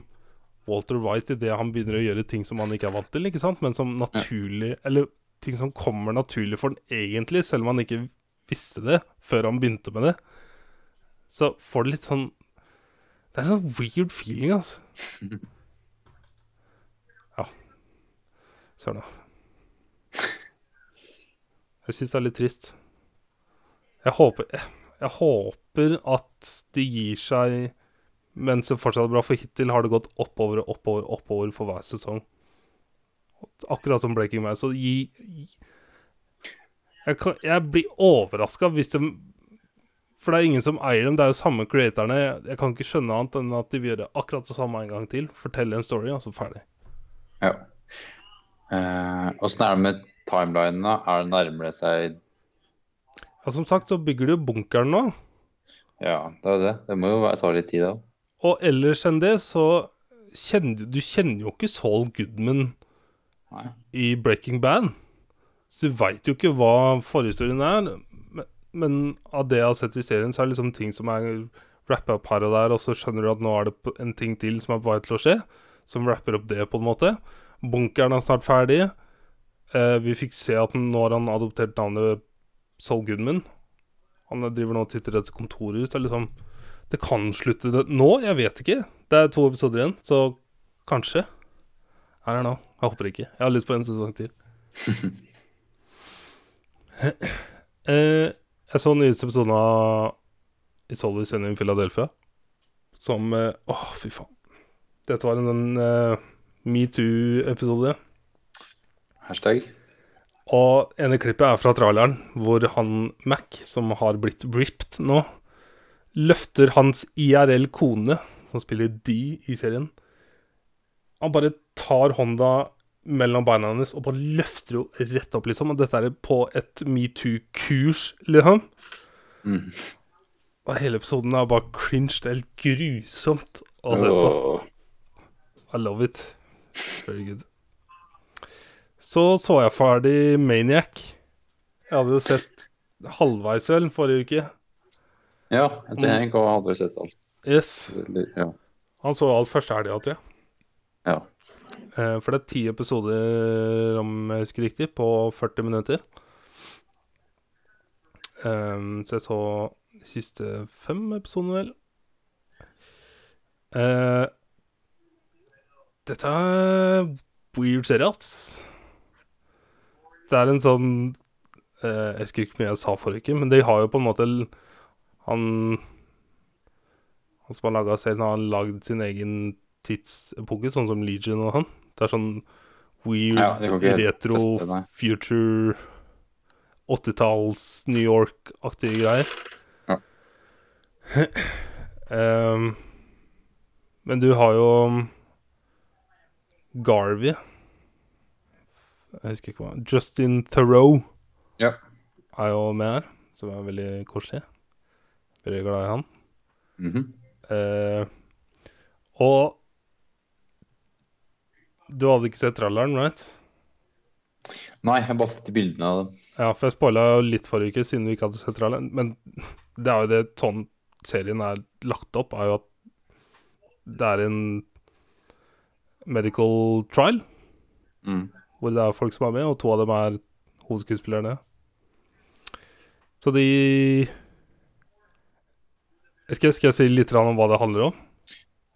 Walter White idet han begynner å gjøre ting som han ikke er vant til, ikke sant? men som naturlig Eller ting som kommer naturlig for han egentlig, selv om han ikke visste det før han begynte med det. Så får det litt sånn Det er en sånn weird feeling, altså. Ja. Søren, da. Jeg syns det er litt trist. Jeg håper, jeg, jeg håper at de gir seg mens det fortsatt er bra, for hittil har det gått oppover og oppover oppover for hver sesong. Akkurat som Breaking Bad. Så gi, gi Jeg, kan, jeg blir overraska hvis de For det er ingen som eier dem, det er jo samme creatorene. Jeg, jeg kan ikke skjønne annet enn at de vil gjøre akkurat det samme en gang til. Fortelle en story, og så ferdig. Ja. Åssen er det med timelinen, da? Er det nærmere seg Ja, Som sagt så bygger de jo bunkeren nå. Ja, det er det. Det må jo ta litt tid, da. Og ellers enn det så kjenner du kjenner jo ikke Saul Goodman Nei. i Breaking Bad. Så du veit jo ikke hva forhistorien er. Men, men av det jeg har sett i serien, så er det liksom ting som er rappa opp her og der, og så skjønner du at nå er det en ting til som er på vei til å skje, som rapper opp det, på en måte. Bunkeren er snart ferdig. Eh, vi fikk se at nå har han adoptert navnet Saul Goodman. Han driver nå og titter etter kontorhus. Det er liksom Det kan slutte det nå, jeg vet ikke. Det er to episoder igjen, så kanskje. Her er nå. Jeg håper ikke. Jeg har lyst på en sesong til. eh, jeg så den nyeste episoden av It's Always Sunny in Philadelphia. Som eh, Åh, fy faen. Dette var en uh, metoo-episode. Hashtag. Og ene klippet er fra traileren, hvor han Mac, som har blitt ripped nå, løfter hans IRL-kone, som spiller D i serien. Han bare tar hånda mellom beina hennes og bare løfter henne rett opp, liksom. Og dette er på et metoo-kurs, liksom. Mm. Og hele episoden er bare cringe. Det er helt grusomt å se på. Oh. I love it. Very good. Så så jeg ferdig Maniac. Jeg hadde jo sett halvveis vel forrige uke. Ja, etter Henrik hadde hadde sett alt. Yes. Ja. Han så alt første helga, tror jeg. ja. Eh, for det er ti episoder, om jeg husker riktig, på 40 minutter. Um, så jeg så de siste fem episodene, vel. Uh, dette er weird serie, ass. Det er en sånn eh, Jeg husker ikke mye jeg sa forrige uke, men de har jo på en måte Han Han som har laga serien, har lagd sin egen tidsepoke, sånn som Legion og han. Det er sånn weird, Ja, retro, teste, future 80-talls New York-aktige greier. Ja. um, men du har jo Garvey Jeg husker ikke hva Justin Theroux Ja. er jo med her, som er veldig koselig. Veldig glad i han. Mhm. Eh, og du hadde ikke sett tralleren, right? Nei, jeg bare sett bildene av dem. Ja, for jeg spoila jo litt forrige uke, siden vi ikke hadde sett tralleren. Men det er jo det sånn serien er lagt opp, er jo at det er en medical trial, Mm. Hvor det er folk som er med, og to av dem er hovedskuespillerne. Så de skal, skal jeg si litt om hva det handler om?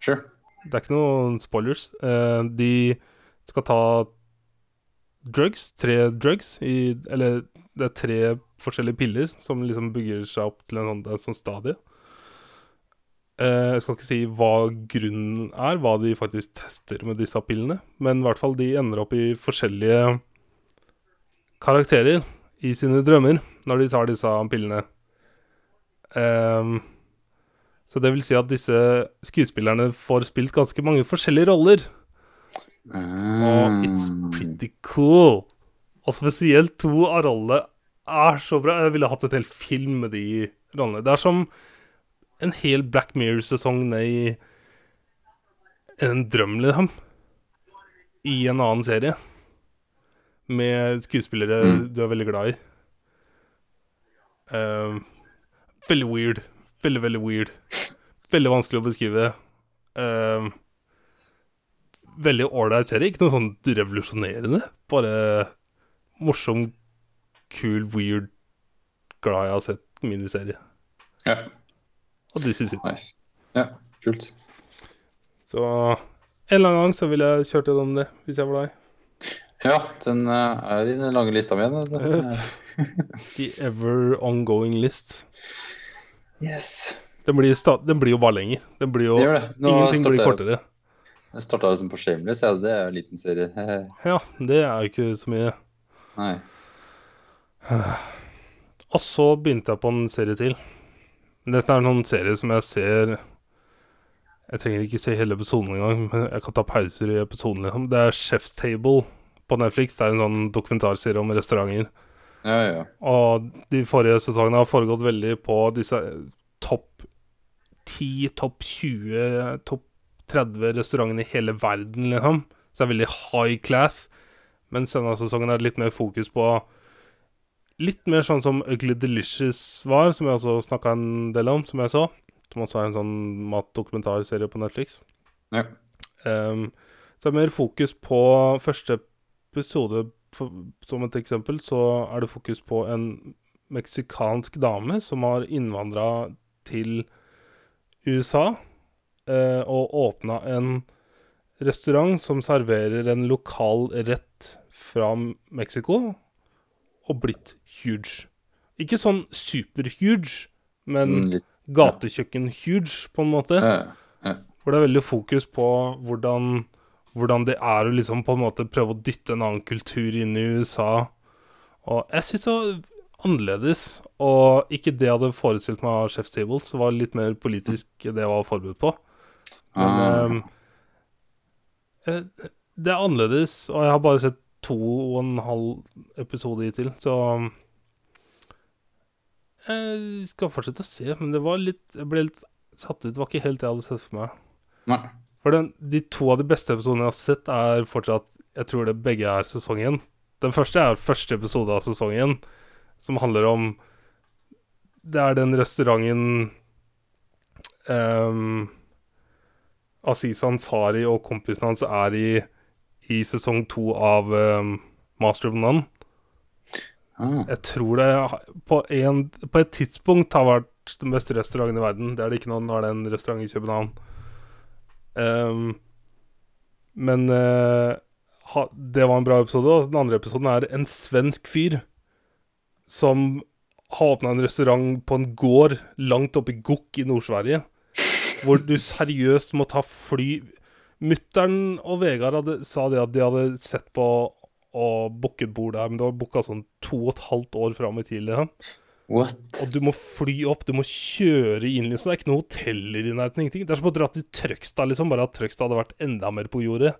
Sure. Det er ikke noen spoilers. Eh, de skal ta drugs, tre drugs, i, eller det er tre forskjellige piller som liksom bygger seg opp til en sånn, en sånn stadie. Eh, jeg skal ikke si hva grunnen er, hva de faktisk tester med disse pillene, men i hvert fall de ender opp i forskjellige karakterer i sine drømmer når de tar disse pillene. Um, så det vil si at disse skuespillerne får spilt ganske mange forskjellige roller. Og it's Mm. pretty cool. Og spesielt to av rollene er så bra. Jeg ville hatt et helt film med de rollene. Det er som en hel Black Mirror-sesong ned i en drøm, liksom. I en annen serie. Med skuespillere Mm. du er veldig glad i. Ehm, veldig weird. Veldig, veldig weird. Veldig vanskelig å beskrive. Ehm, veldig ålreit serie. Ikke noe sånn revolusjonerende. Bare morsom, kul, weird, glad jeg har sett miniserie. Ja. Og this is it. Nice. Ja, kult. Så en eller annen gang så ville jeg kjørt gjennom det, hvis jeg var deg. Ja, den eh, er i den lange lista mi igjen. altså. The ever ongoing list. Yes. Den blir, den blir jo bare lenger. Den blir jo Det gjør det. Nå Ingenting blir kortere. Jeg starta liksom på Shameless, ja, det er en liten serie. Ja, det er jo ikke så mye. Nei. Og så begynte jeg på en serie til. Dette er noen serie som jeg ser Jeg trenger ikke se hele episoden engang, men jeg kan ta pauser i episoden. Liksom. Det er Chef's Table på Netflix. Det er en sånn dokumentarserie om restauranter. Ja, ja. Og de forrige sesongene har foregått veldig på disse topp 10, topp 20, topp 30 restaurantene i hele verden, liksom. Så det er veldig high class. Mens denne sesongen er det litt mer fokus på Litt mer sånn som Ugly Delicious var, som jeg også snakka en del om, som jeg så. Som også er en sånn matdokumentarserie på Netflix. Ja. Um, så det er mer fokus på første episode, for, som et eksempel, så er det fokus på en meksikansk dame som har innvandra til USA uh, og åpna en restaurant som serverer en lokal rett fra Mexico, og blitt huge. Ikke sånn super-huge, men Mm, gatekjøkken-huge, på en måte. Hvor det er veldig fokus på hvordan, hvordan det er å liksom på en måte prøve å dytte en annen kultur inn i USA. Og jeg syns det var annerledes, og ikke det jeg hadde forestilt meg av Chef's Table, så var det litt mer politisk det jeg var forberedt på. Men Ah. eh, det er annerledes, og jeg har bare sett to og en halv episode hittil, så Jeg skal fortsette å se, men det var litt Jeg ble litt satt ut. Det var ikke helt det jeg hadde sett for meg. Nei. For den, de to av de beste episodene jeg har sett, er fortsatt Jeg tror det begge er sesongen. Den første er første episode av sesongen, som handler om Det er den restauranten um, Aziz Ansari og kompisen hans er i i sesong to av um, Master of None. Ah. Jeg tror det på, en, på et tidspunkt har vært den beste restauranten i verden. Det er det ikke nå, nå er det en restaurant i København. Um, men uh, ha, det var en bra episode. Og den andre episoden er en svensk fyr som har åpna en restaurant på en gård langt oppe i Gokk i Nord-Sverige. Hvor du seriøst må ta fly Mutter'n og Vegard hadde, sa det at de hadde sett på og booket bord der, men det var booka sånn to og et halvt år fram i tid. Liksom. What? Og du må fly opp, du må kjøre inn, liksom. Det er ikke noe hoteller i nærheten. ingenting. Det er som å dra til Trøgstad, liksom. Bare at Trøgstad hadde vært enda mer på jordet.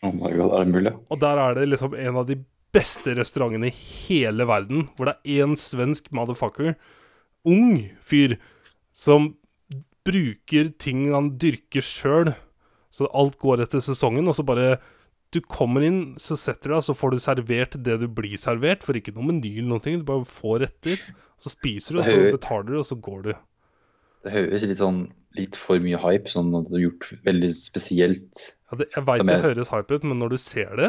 Oh my god, er det mulig? Og der er det liksom en av de beste restaurantene i hele verden. Hvor det er én svensk motherfucker, ung fyr, som bruker ting han dyrker sjøl. Så alt går etter sesongen, og så bare Du kommer inn, så setter du deg, så får du servert det du blir servert. For ikke noe meny eller noen ting. Du bare får retter. Så spiser du, og så er betaler du, og så går du. Det høres litt sånn litt for mye hype, sånn at det er gjort veldig spesielt. Ja, det, jeg veit det høres hype ut, men når du ser det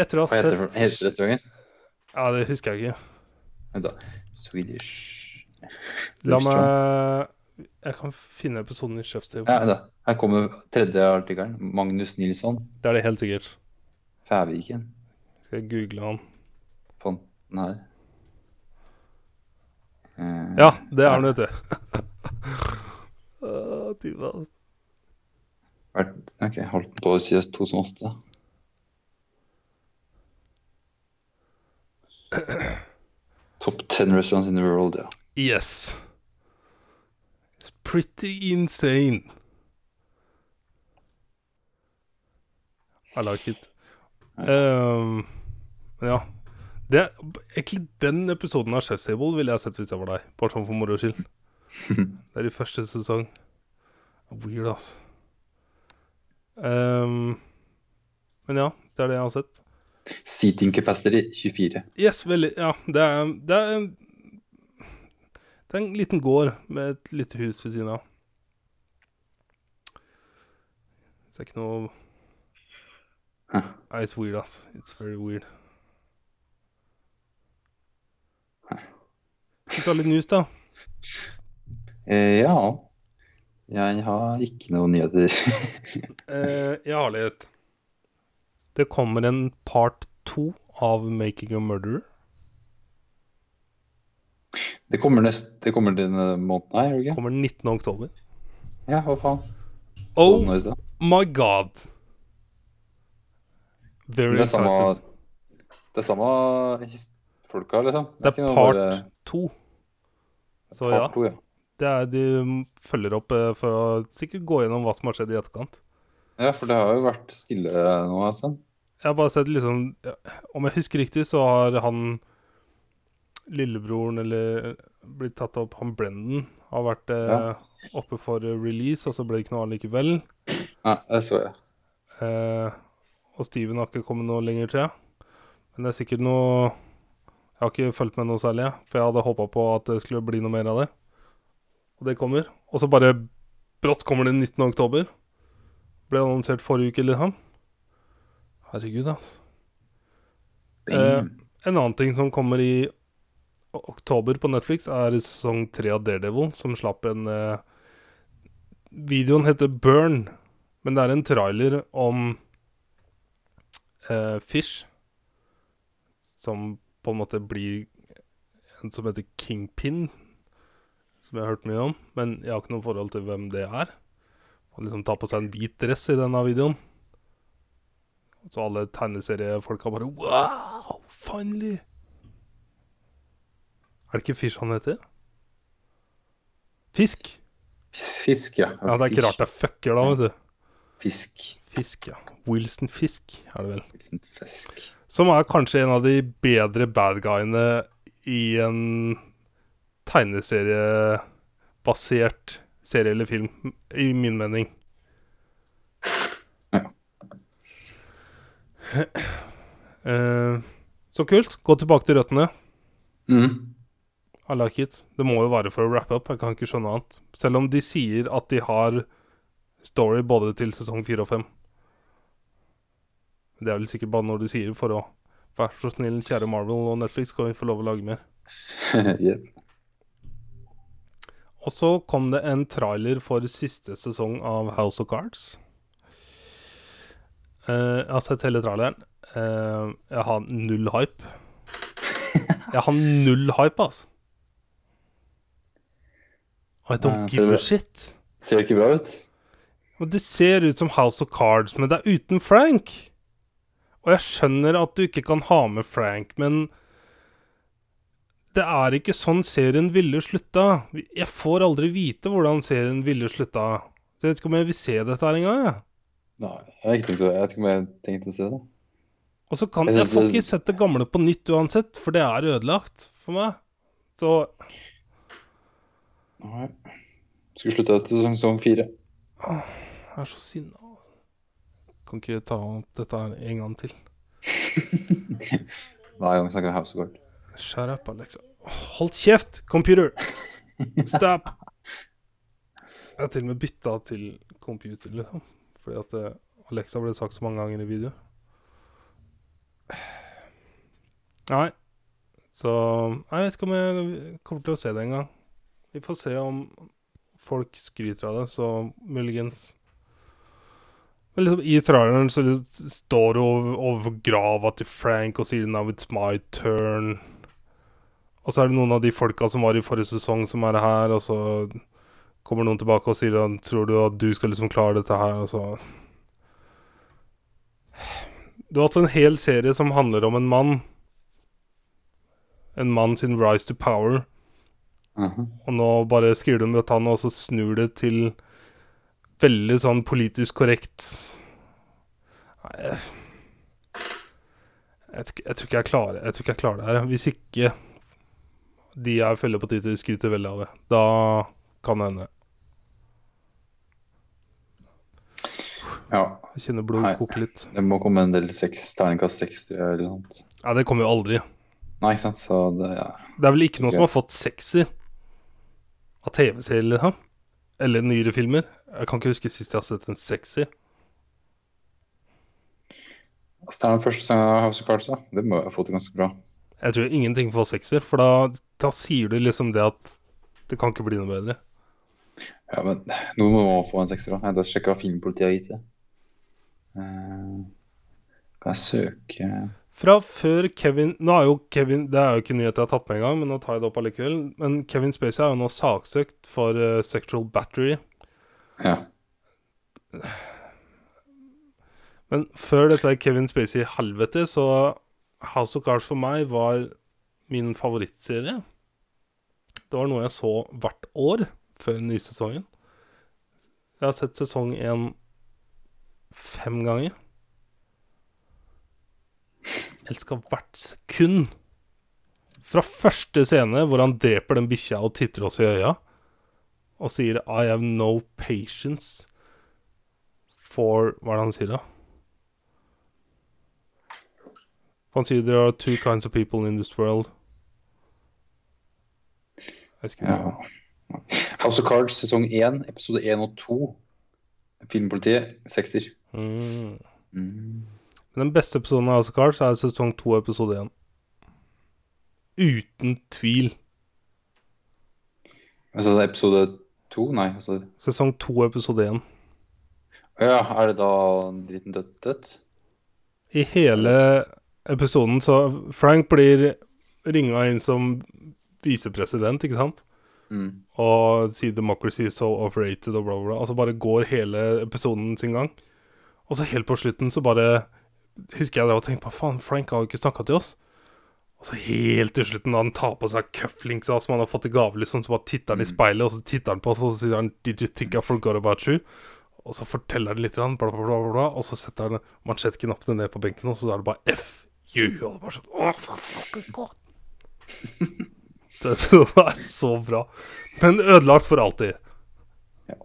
Etter å ha sett Hva heter restauranten? Ja, det husker jeg ikke. Vent, da. Swedish La meg Jeg kan finne episoden i Table. Ja, da. Her kommer tredje artikkelen. Magnus Nilsson. Det er det helt sikkert. Fæviken. Skal jeg google han. Fant den her. Eh, Ja, det er han, vet du. Tyva. vært- Ok, holdt den på siden 2008. Top 10 restaurants in the world, ja. Yes. Pretty insane. I like it. Um, ja. Det, egentlig den episoden av Chef's Table ville jeg sett hvis jeg var deg. Bare sånn for moro skyld. Det er i første sesong. Weird, ass. Um, men ja, det er det jeg har sett. Seating capacity 24. Yes, veldig Ja, det er Det er, det er en liten gård med et lite hus ved siden av. Så det er ikke noe Huh. Nei, it's weird, ass. It's very weird. Skal vi ta litt news, da? Eh, ja. Jeg har ikke noen nyheter. Eh, jeg har litt. Det kommer en part to av 'Making a Murderer'. Det kommer nest, det kommer denne måneden her, det ikke? Kommer 19. oktober. Ja, hva faen? Oh den sted. my god! Very Det er samme, det er samme folka, liksom? Det ikke er part bare- to. Så ja, to, ja. det er de følger opp eh, for å sikkert gå gjennom hva som har skjedd i etterkant. Ja, for det har jo vært stille nå en stund. Jeg har bare sett liksom Om jeg husker riktig, så har han lillebroren eller blitt tatt opp Han Brendan har vært eh, Ja. oppe for eh, release, og så ble det ikke noe av likevel. Nei, det så jeg. Eh, og Steven har ikke kommet noe lenger til. Men det er sikkert noe Jeg har ikke fulgt med noe særlig, for jeg hadde håpa på at det skulle bli noe mer av det. Og det kommer. Og så bare brått kommer det 19. oktober. Ble annonsert forrige uke, liksom. Herregud, altså. Eh, en annen ting som kommer i oktober på Netflix, er sesong tre av Daredevil, som slapp en eh, Videoen heter Burn, men det er en trailer om eh, Fish, som på en måte blir en som heter Kingpin, som jeg har hørt mye om, men jeg har ikke noe forhold til hvem det er. Og liksom ta på seg en hvit dress i denne videoen. Så alle tegneseriefolka bare Wow! Finally! Er det ikke Fish han heter? Fisk? Fisk, ja. Ja, det er ikke rart det fucker da, vet du. Fisk. Fisk, ja. Wilson Fisk er det vel. Wilson Fisk. Som er kanskje en av de bedre bad guyene i en tegneseriebasert serie eller film, i min mening. Ja. Eh, så kult. Gå tilbake til røttene. Mm. I like it. Det må jo være for å wrap up. Jeg kan ikke skjønne annet. Selv om de sier at de har story både til sesong fire og fem. Det er vel sikkert bare når de sier for å Vær så snill, kjære Marvel og Netflix, skal vi få lov å lage mer? Yep. Og så kom det en trailer for siste sesong av House of Cards. Uh, jeg har sett hele traileren. Uh, jeg har null hype. Jeg har null hype, altså. I don't give a shit. Ser ikke bra ut. Og det ser ut som House of Cards, men det er uten Frank. Og jeg skjønner at du ikke kan ha med Frank, men det er ikke sånn serien ville slutta. Jeg får aldri vite hvordan serien ville slutta. Jeg vet ikke om jeg vil se dette her engang. jeg. Nei, jeg, vet ikke om jeg har tenkt å se det. Og så kan Jeg Jeg får ikke sett det gamle på nytt uansett, for det er ødelagt for meg. Så Nei. Skulle slutte etter sesong fire. jeg er så sinna. Kan ikke ta dette her en gang til. Hver gang vi snakker om House of Cards. Shut up, Alexa. Hold kjeft, computer! Stop! Jeg har til og med bytta til computer, liksom. Fordi at eh, Alexa ble sagt så mange ganger i video. Nei. Så Jeg vet ikke om jeg kommer til å se det engang. Vi får se om folk skryter av det, så muligens Men liksom I traileren så står det over, over grava til Frank og sier 'Now it's my turn'. Og så er det noen av de folka som var i forrige sesong, som er her, og så kommer noen tilbake og sier 'Tror du at du skal liksom klare dette her?' Og så Du har hatt en hel serie som handler om en mann. En mann sin rise to power. Mhm. Og nå bare skriver du om dette, og så snur det til veldig sånn politisk korrekt Nei, jeg, jeg, tror ikke- jeg klarer Jeg tror ikke jeg klarer det her. Hvis ikke de jeg følger på Twitter, skryter veldig av det, da kan det hende. Ja. Jeg kjenner blodet koke litt. Det må komme en del seks, terningkast seks eller noe sånt. Ja, det kommer jo aldri. Nei, ikke sant. Så det ja. Det er vel ikke noen som har fått sekser av TV-serier, liksom? Eller nyere filmer. Jeg kan ikke huske sist jeg har sett en sexy. Altså, det er den første av House of Cards, da. Det må ha fått det ganske bra. Jeg tror ingenting får sekser, for da, da sier du liksom det at det kan ikke bli noe bedre. Ja, men noen må få en sekser, da. Jeg har sjekka hva Filmpolitiet har gitt det. Uh, kan jeg søke Fra før Kevin Nå er jo Kevin Det er jo ikke nyhet jeg har tatt med engang, men nå tar jeg det opp allikevel. Men Kevin Spacey er jo nå saksøkt for uh, sexual battery. Ja. Men før dette Kevin Spacey-helvete, så House of Cards for meg var min favorittserie. Det var noe jeg så hvert år før nysesongen. Jeg har sett sesong én fem ganger. Elska hvert sekund. Fra første scene hvor han dreper den bikkja og titter oss i øya og sier 'I have no patience for Hva er det han sier, da? Han sier 'There are two kinds of people in this world'. Jeg husker ikke. ja. House of Cards sesong 1, episode 1 og 2. Filmpolitiet, sekser. Mm. Mm. Men den beste episoden av House of Cards er sesong to, episode én. Uten tvil. Altså episode 2? Nei. Altså, Sesong to, episode én. ja, er det da dritten dødt dødt? I hele episoden så Frank blir ringa inn som visepresident, ikke sant? Mm. Og sier 'democracy is so overrated' og bla, bla, bla. Og så bare går hele episoden sin gang. Og så helt på slutten så bare husker jeg da og tenkte på faen, Frank har jo ikke snakka til oss. Og så helt til slutten, da han tar på seg cufflinksa som han har fått i gave, liksom, så bare titter han i speilet, og så titter han på oss, og så sier han 'Did you think I forgot about you?' Og så forteller han litt, bla, bla, bla, bla, og så setter han mansjettknappene ned på benken, og så er det bare F you. Og det er bare sånn Åh, for fucking god. Det er så bra. Men ødelagt for alltid. Ja.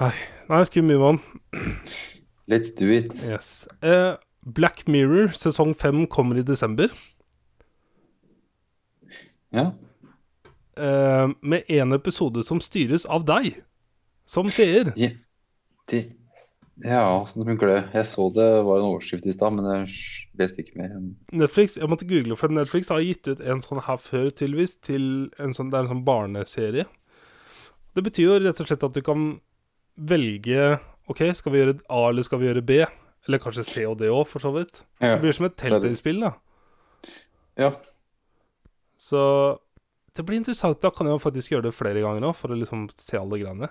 Nei, nei han. Let's do it. Yes. Uh, Black Mirror sesong fem kommer i desember. Ja. Uh, med én episode som styres av deg, som seer. Ja, det, ja, åssen funker det? Jeg så det var en overskrift i stad, men jeg leste ikke mer. Netflix, jeg måtte google, for Netflix har gitt ut en sånn her før, tydeligvis, til en sånn, det er en sånn barneserie. Det betyr jo rett og slett at du kan velge OK, skal vi gjøre A eller skal vi gjøre B? Eller kanskje C og D òg, for så vidt. Ja. Det blir som et Telltale-spill, da. ja. Så det blir interessant. Da kan jeg jo faktisk gjøre det flere ganger nå, for å liksom se alle greiene.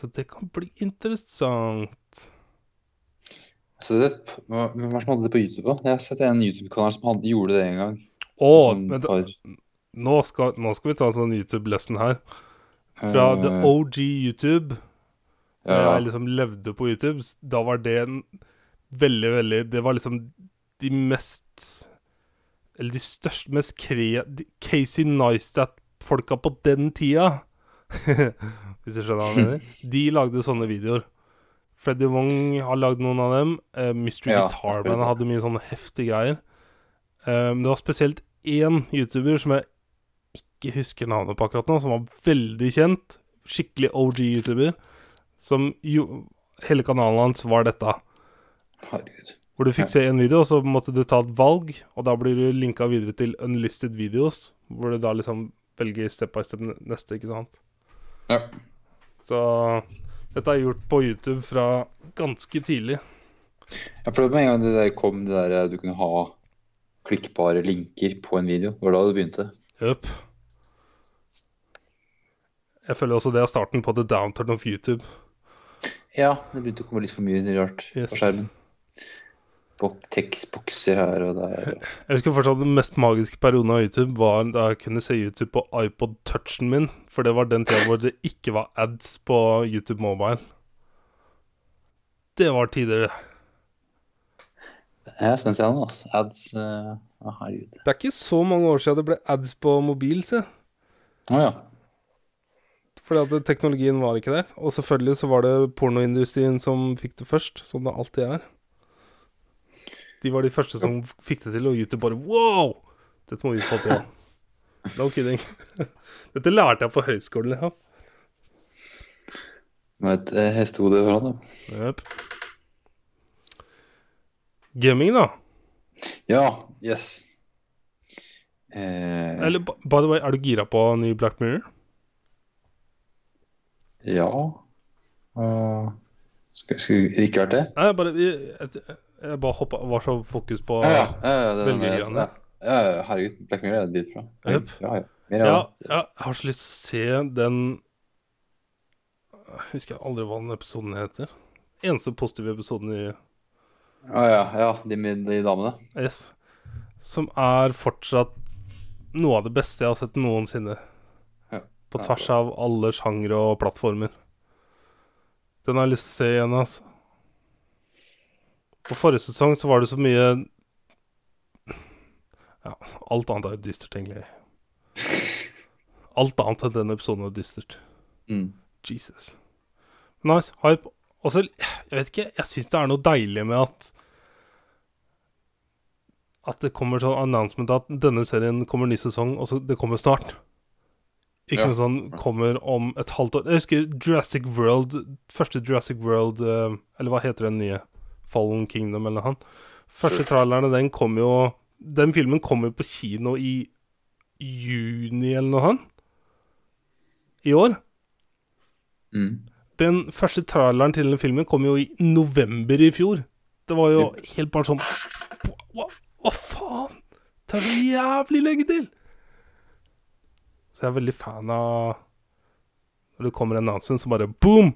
Så det kan bli interessant. Så det, hva, hvem er det som hadde det på YouTube? da? Jeg har sett en YouTube-kanal som hadde, gjorde det en gang. Å, Som men da, nå, skal, nå skal vi ta en sånn YouTube-lesson her. Fra the eh, OG YouTube. Da ja, jeg liksom levde på YouTube, da var det en veldig, veldig Det var liksom de mest Eller de største, mest kre... Casey Neistat-folka på den tida. Hvis du skjønner hva jeg mener. De lagde sånne videoer. Freddy Wong har lagd noen av dem. Uh, Mystery Ja, Guitar Band hadde mye sånne heftige greier. Um, det var spesielt én YouTuber som jeg ikke husker navnet på akkurat nå, som var veldig kjent. Skikkelig OG-YouTuber. Som jo Hele kanalen hans var dette. Herregud. Hvor du fikk se en video, og så måtte du ta et valg, og da blir du linka videre til unlisted videos, hvor du da liksom velger step by step neste, ikke sant. Ja. Så dette er gjort på YouTube fra ganske tidlig. Jeg føler med en gang det der kom, det der eh, du kunne ha klikkbare linker på en video. Det var da det begynte. Jøp. Jeg føler også det er starten på the downturn of YouTube. Ja, det begynte å komme litt for mye rart Yes. på skjermen. Tekstbokser her og der. Jeg husker fortsatt den mest magiske perioden av YouTube var da jeg kunne se YouTube på iPod Touchen min. For det var den tida hvor det ikke var ads på YouTube Mobile. Det var tider, det. Ja, syns jeg nå, altså. Ads uh, herregud. Det er ikke så mange år siden det ble ads på mobil, se. Å ja. Fordi at teknologien var ikke der. Og selvfølgelig så var det pornoindustrien som fikk det først, som det alltid er. De var de første som fikk det til, og YouTube bare wow! Dette må vi få til. No kidding. Dette lærte jeg på høyskolen. Ja. Med et eh, hestehode foran, da. Jep. Gaming, da. Ja, yes. Eh, Eller by the way, er du gira på ny Black Mirror? Ja. Uh, skulle, skulle ikke vært det? Nei, bare Jeg, jeg, jeg bare hoppa Var så fokus på Ja, ja. ja, ja, det er velger noe- greiene. ja, ja, herregud. Black Mirror er dritbra. Yep. Ja, ja. Mer Ja, ja, jeg har så lyst til å se den Jeg husker aldri hva den episoden heter. Eneste positive episoden i Å ja, ja. De, de damene. Yes. Som er fortsatt noe av det beste jeg har sett noensinne. På tvers av alle sjangre og plattformer. Den har jeg lyst til å se igjen, altså. På forrige sesong så var det så mye Ja, alt annet er jo dystert, egentlig. Alt annet enn den episoden er dystert. Mm. Jesus. Nice. Hype. Og så, jeg vet ikke, jeg syns det er noe deilig med at At det kommer sånn announcement at denne serien kommer ny sesong, og så det kommer snart. Ikke Ja. noe sånn kommer om et halvt år. Jeg husker Jurassic World, første Jurassic World eh, Eller hva heter den nye? Fallen Kingdom, eller noe. Første trailerne, den kom jo Den filmen kom jo på kino i juni, eller noe sånt. I år. Mm. Den første traileren til den filmen kom jo i november i fjor. Det var jo helt bare sånn Hva, hva faen? Det er så jævlig lenge til! Så jeg er veldig fan av Når det kommer en announcement, så bare boom!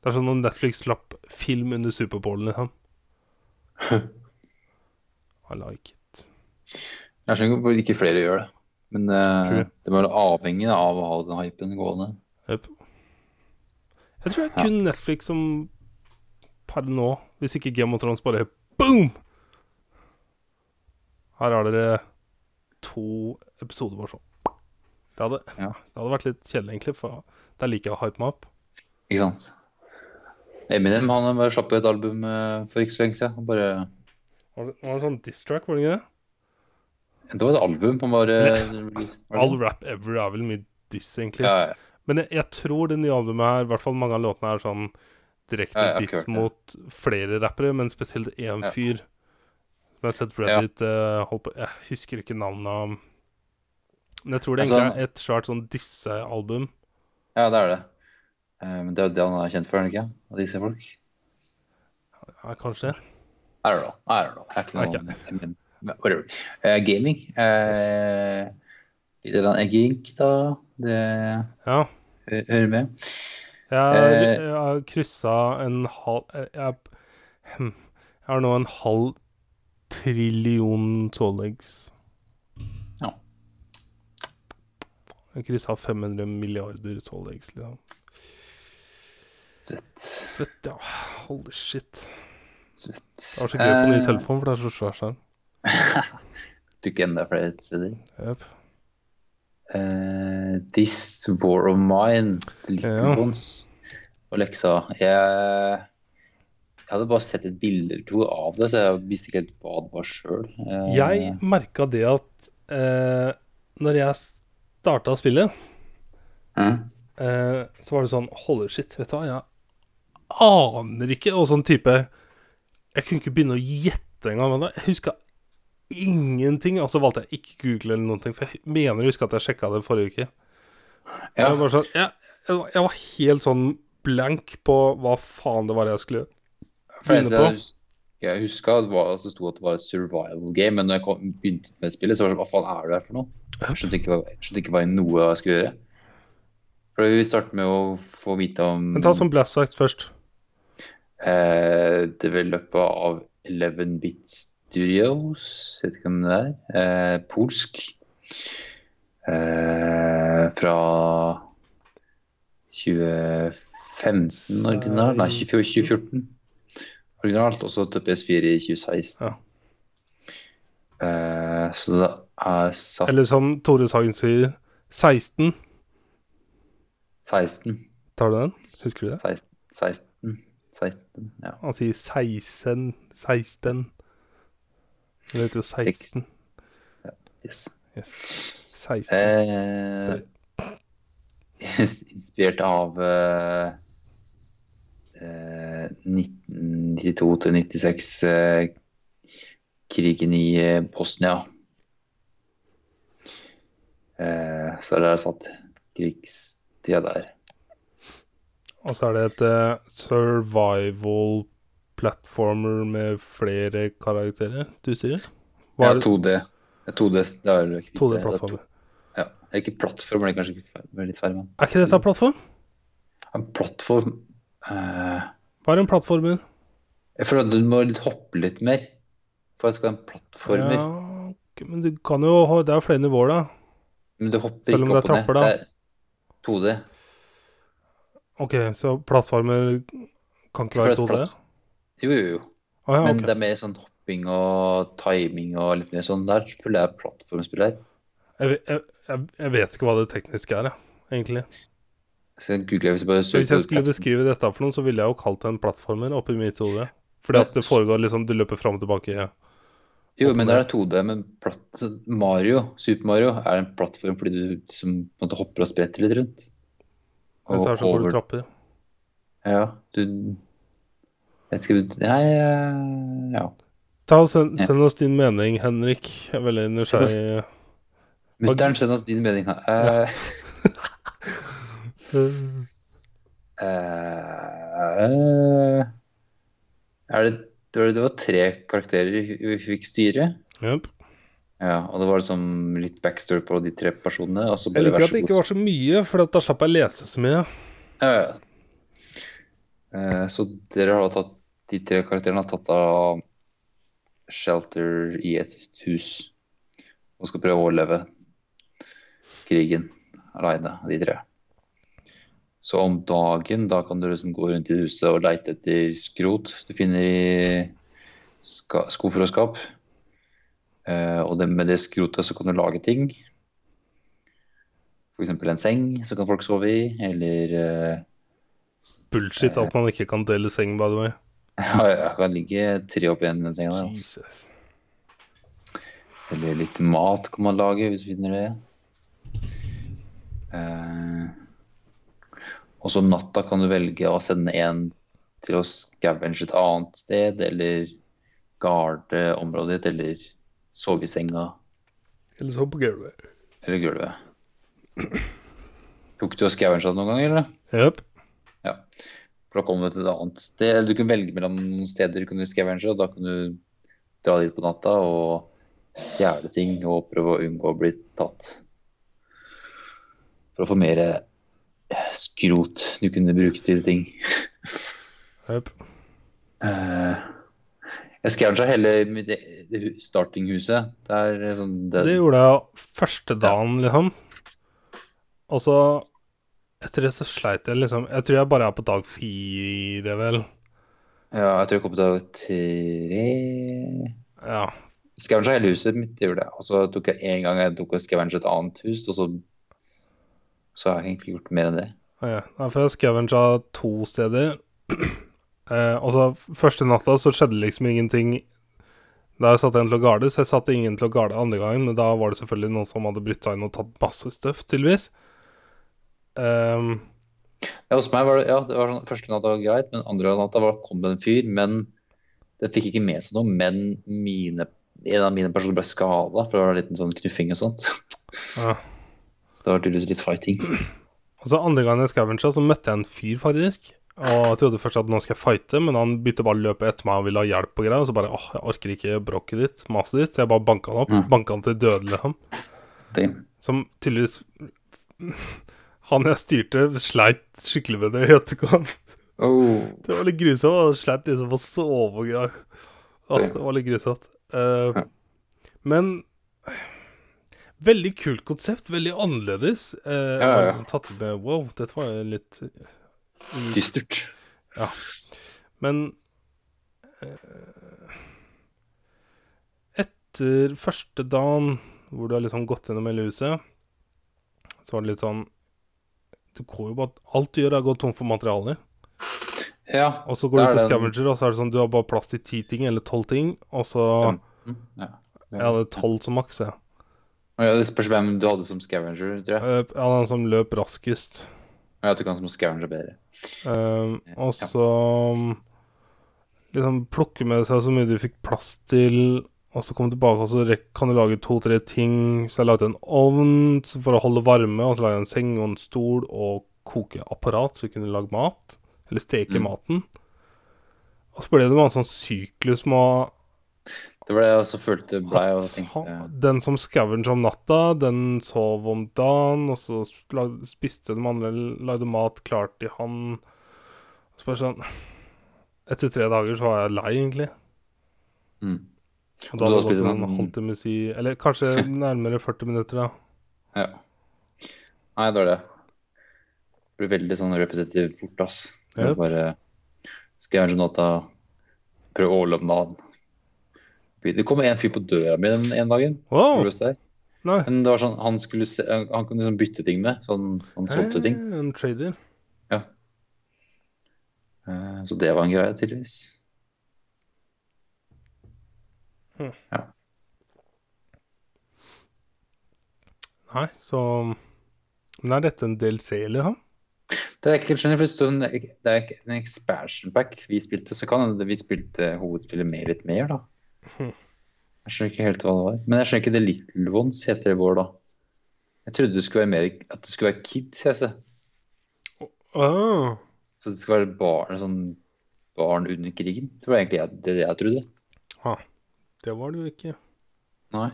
Det er sånn om Netflix slapp film under Superbowl, liksom. I like it. Jeg skjønner hvorfor ikke flere gjør det. Men uh, det må være avhengig av å ha den hypen gående. Yep. Jeg tror det er kun Netflix som per nå, hvis ikke Game of Thrones bare boom! Her har dere to episoder bare sånn. Det hadde, Ja. det hadde vært litt kjedelig, egentlig, for der liker jeg å hype meg opp. Ikke sant? Eminem han bare slapp et album eh, for ikke så lenge siden. Han Bare, Var det, var det sånn diss-track, var det ikke det? det var et album han bare det All rap ever er vel mye diss, egentlig. ja, ja. Men jeg, jeg tror det nye albumet her, i hvert fall mange av låtene, er sånn direkte Ja, diss hørt mot flere rappere, men spesielt én fyr. Jeg har sett Reddit uh, på Jeg husker ikke navnet av Men jeg tror det Altså, egentlig er et svært sånn disse-album. ja, det er det. Eh, Men det er jo det han er kjent for, er han ikke? Av disse folk? Ja, kanskje. I don't know. I don't know. Jeg er ikke noe okay. Men Whatever. Uh, gaming. Uh, litt eller annet gink, da. Det Ja. hører med. Jeg, Eh. jeg har kryssa en halv jeg, jeg, hm, har nå en halv trillion tolleggs. Ja. Jeg kryssa 500 milliarder tolleggs, liksom. Svett. Svett, ja. Holy shit. Svett. Det var så gøy på ny Eh, telefon, for det er så svær skjerm. Tok enda flere steder. Yep. Uh, This War of Mine, Lykkebons Ja. Og leksa. Jeg, jeg hadde bare sett et bilde eller to av det, så jeg visste ikke helt hva det var sjøl. Jeg merka det at uh, når jeg starta spillet, eh, så var det sånn Holy shit, vet du hva, jeg aner ikke. Og sånn type Jeg kunne ikke begynne å gjette engang. hva. Jeg huska ingenting. Og så valgte jeg ikke Google eller noen ting, for jeg mener å huske at jeg sjekka det forrige uke. Ja. Jeg, var sånn, jeg, jeg, var- helt sånn blank på hva faen det var jeg skulle begynne på. jeg, jeg huska at det var- at det sto at det var et survival game, men når jeg kom, begynte med spillet, så var det sånn Hva faen er det her for noe? Jeg skjønte ikke, skjønte ikke hva noe jeg skulle gjøre. For Vi starter med å få vite om Men ta som Blast Facts først. eh, løpe av 11-bit Studios, vet ikke hvem det er. Eh, polsk. Eh, fra 2015 originalt, nei 2014 originalt, og så til PS4 i 2016. Ja. Eh, så det er satt Eller som Tore Sagen sier, 16. 16. Tar du den? Husker du det? 16. 16. 16 ja. Han sier 16 16. Det heter jo 16. Yes. Yes. 16. Eh, inspirert av eh, 1992 til 96, eh, krigen i eh, Bosnia. Eh, så er satt krigstida der. Og så er det et uh, survival platformer med flere karakterer, du sier? Hva Ja, er det? 2D. Det er 2D, det er ikke riktig. 2D-plattformer. Ja, det er ikke plattform, det er kanskje ikke fe- litt feil, men Er ikke dette plattform? en plattform uh... Hva er en plattformer? Jeg føler at du må litt hoppe litt mer for at det skal være en plattformer. Ja, men du kan jo Det er jo flere nivåer, da. Men du hopper Selv om ikke det er opp og ned. Det er 2D. OK, så plattformer kan ikke være et 2D? platt- Jo, jo, jo. Ah, ja, Men okay. det er mer sånn hopping og timing og litt mer sånn der. Føler jeg plattformspiller. plattformspill her. Jeg, jeg, jeg, vet ikke hva det tekniske er, jeg, egentlig. Så jeg googler hvis jeg bare hvis jeg skulle beskrive dette for noe, så ville jeg jo kalt det en plattformer oppi mitt hode. Fordi at det foregår liksom Du løper fram og tilbake. Ja. Jo, men det er 2D, men platt, Mario, Super Mario er en plattform fordi du liksom måte hopper og spretter litt rundt. Men så er det så går du trapper. Ja, du Vet ikke Nei, ja. Ta og send, send oss din mening, Henrik. Jeg er veldig nysgjerrig. Mutter'n, send oss din mening Uh... Ja. uh... er det, det, var, det var tre karakterer vi fikk styre. Yep. Ja, og det var liksom litt backstory på de tre personene. Jeg liker at det ikke var så mye, for da slapp jeg lese så mye. Ja, ja. Eh, så dere har tatt De tre karakterene har tatt av shelter i et hus og skal prøve å overleve krigen aleine, de tre. Så om dagen da kan du liksom gå rundt i huset og leite etter skrot du finner i skuffer og skap. Eh, og det, med det skrotet så kan du lage ting. F.eks. en seng som kan folk sove i, eller uh, Bullshit at man ikke kan dele seng, by the way. Ja, jeg kan ligge tre opp igjen i den senga der. Jesus. Eller litt mat kan man lage hvis du finner det. Eh, og så om natta kan du velge å sende en til å scavenge et annet sted, eller garde området ditt, eller sove i senga, Eller sove på gulvet. eller gulvet. Tok du og scavenga noen gang, eller? Jep. For da kom du til et annet sted. Eller du kan velge mellom noen steder du kunne scavenge, og da kan du dra dit på natta og stjele ting og prøve å unngå å bli tatt. For å få mer skrot du kunne bruke til ting. Yep. Uh, jeg scavenga hele e- startinghuset. Det er sånn det, Det gjorde jeg første dagen, liksom. Og så Etter det så sleit jeg liksom Jeg tror jeg bare er på dag fire, vel. Ja, jeg tror jeg kom på dag tre Ja. Scavenga hele huset mitt, det gjorde jeg. Og så tok jeg en gang jeg tok og scavenga et annet hus, og så så har jeg egentlig gjort mer enn det. Ja. For jeg scavenga to steder. eh, altså, første natta så skjedde liksom ingenting Da jeg satte en til å garde, så jeg satte ingen til å garde andre gangen, men da var det selvfølgelig noen som hadde brytt seg inn og tatt masse støff, tydeligvis. Um, Ja, hos meg var det, ja, det var sånn, første natta var greit, men andre natta var, kom det en fyr, men det fikk ikke med seg noe. Men mine, en av mine personer ble skada, for det var en liten sånn knuffing og sånt. ja. Det var tydeligvis litt fighting. Og så andre gangen jeg scavenga, så møtte jeg en fyr, faktisk. Og jeg trodde først at nå skal jeg fighte, men han begynte bare å løpe etter meg og ville ha hjelp og greier. Og så bare åh, jeg orker ikke bråket ditt, maset ditt. Så jeg bare banka han opp. Mm. Banka han til døde, liksom. Det, Som tydeligvis Han jeg styrte, sleit skikkelig med det i etterkant. oh, Det var litt grusomt. Han sleit liksom å sove og greier. Det var litt grusomt. Uh, Ja. men Veldig kult konsept. Veldig annerledes. Eh, Ja, ja, ja. Liksom tatt med Wow, dette var litt Dystert. Ja. Men eh, Etter første dagen hvor du har liksom gått gjennom hele huset, så var det litt sånn Du går jo bare Alt du gjør, er å gå tom for materialer. Ja. Og så går du til scavenger, og så er det sånn du har bare plass til ti ting, eller tolv ting. Og så Mm, ja. Jeg hadde tolv som maks, jeg. Ja, det spørs hvem du hadde som scavenger, tror jeg. Uh, en som løp raskest. Ja, du kan som scavenger bedre. Uh, og Ja. så liksom plukke med seg så mye du fikk plass til, og så komme tilbake og så kan du lage to-tre ting. Så jeg lagde en ovn for å holde varme, og så lagde jeg en seng og en stol og kokeapparat så jeg kunne lage mat. Eller steke Mm. maten. Og så ble det bare en sånn syklus med Det var det jeg også følte blei og tenkte Den som scavenger om natta, den sov om dagen, og så spiste de andre, lagde mat klart til han. Så bare sånn Etter tre dager så var jeg lei, egentlig. mm. Og da hadde det gått en halvtime si Eller kanskje nærmere 40 minutter, da. Ja. Nei, det var det. Det blir veldig sånn repetitivt fort, ass. Er Bare Skal om natta, prøve å overleve dagen. Det kom en fyr på døra mi den ene dagen. Wow! Det. Men det var sånn, han, skulle se, han kunne liksom bytte ting med. Sånn, han solgte ting. Eh, En trader. Ja. Eh, Så det var en greie, tydeligvis. Hm. Ja. Nei, så Men er dette en DLC, eller? Ja? Det er ikke helt skjønner, for det det er en expansion pack vi spilte, så kan hende vi spilte hovedspillet med litt mer, da. Jeg skjønner ikke helt hva det var. Men jeg skjønner ikke The Little Ones heter det vår, da. Jeg trodde det skulle være mer at det skulle være kids, jeg ser. Oh. Så det skal være barn, sånn barn under krigen. Det var egentlig jeg- det jeg trodde. ah, det var det jo ikke. Nei.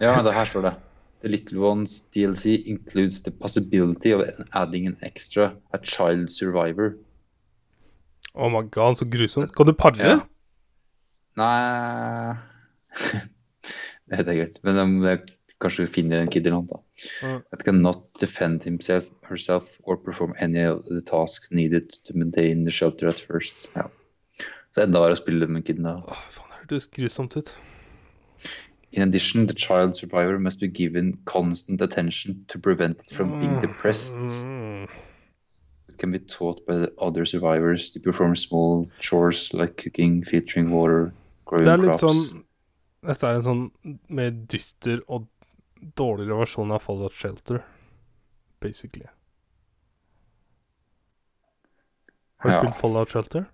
Ja, det her står det. The Little Ones DLC includes the possibility of adding an extra, a child survivor. Oh my god, så grusomt. Kan du pare? Ja. Nei Det vet jeg ikke. Men um, jeg kanskje finner en kid eller noe. da. Mm. That cannot defend himself, herself, or perform any of the tasks needed to maintain the shelter at first. Ja. Så enda verre å spille med kiden da. Åh, faen, det hørtes grusomt ut. In addition, the child survivor must be given constant attention to prevent it from being depressed. Mm. Can be taught by the other survivors to perform small chores like cooking, filtering water, growing Det er litt crops. sånn Dette er en sånn mer dyster og dårligere versjon av Fallout Shelter, basically. Har du Ja. spilt Fallout Shelter?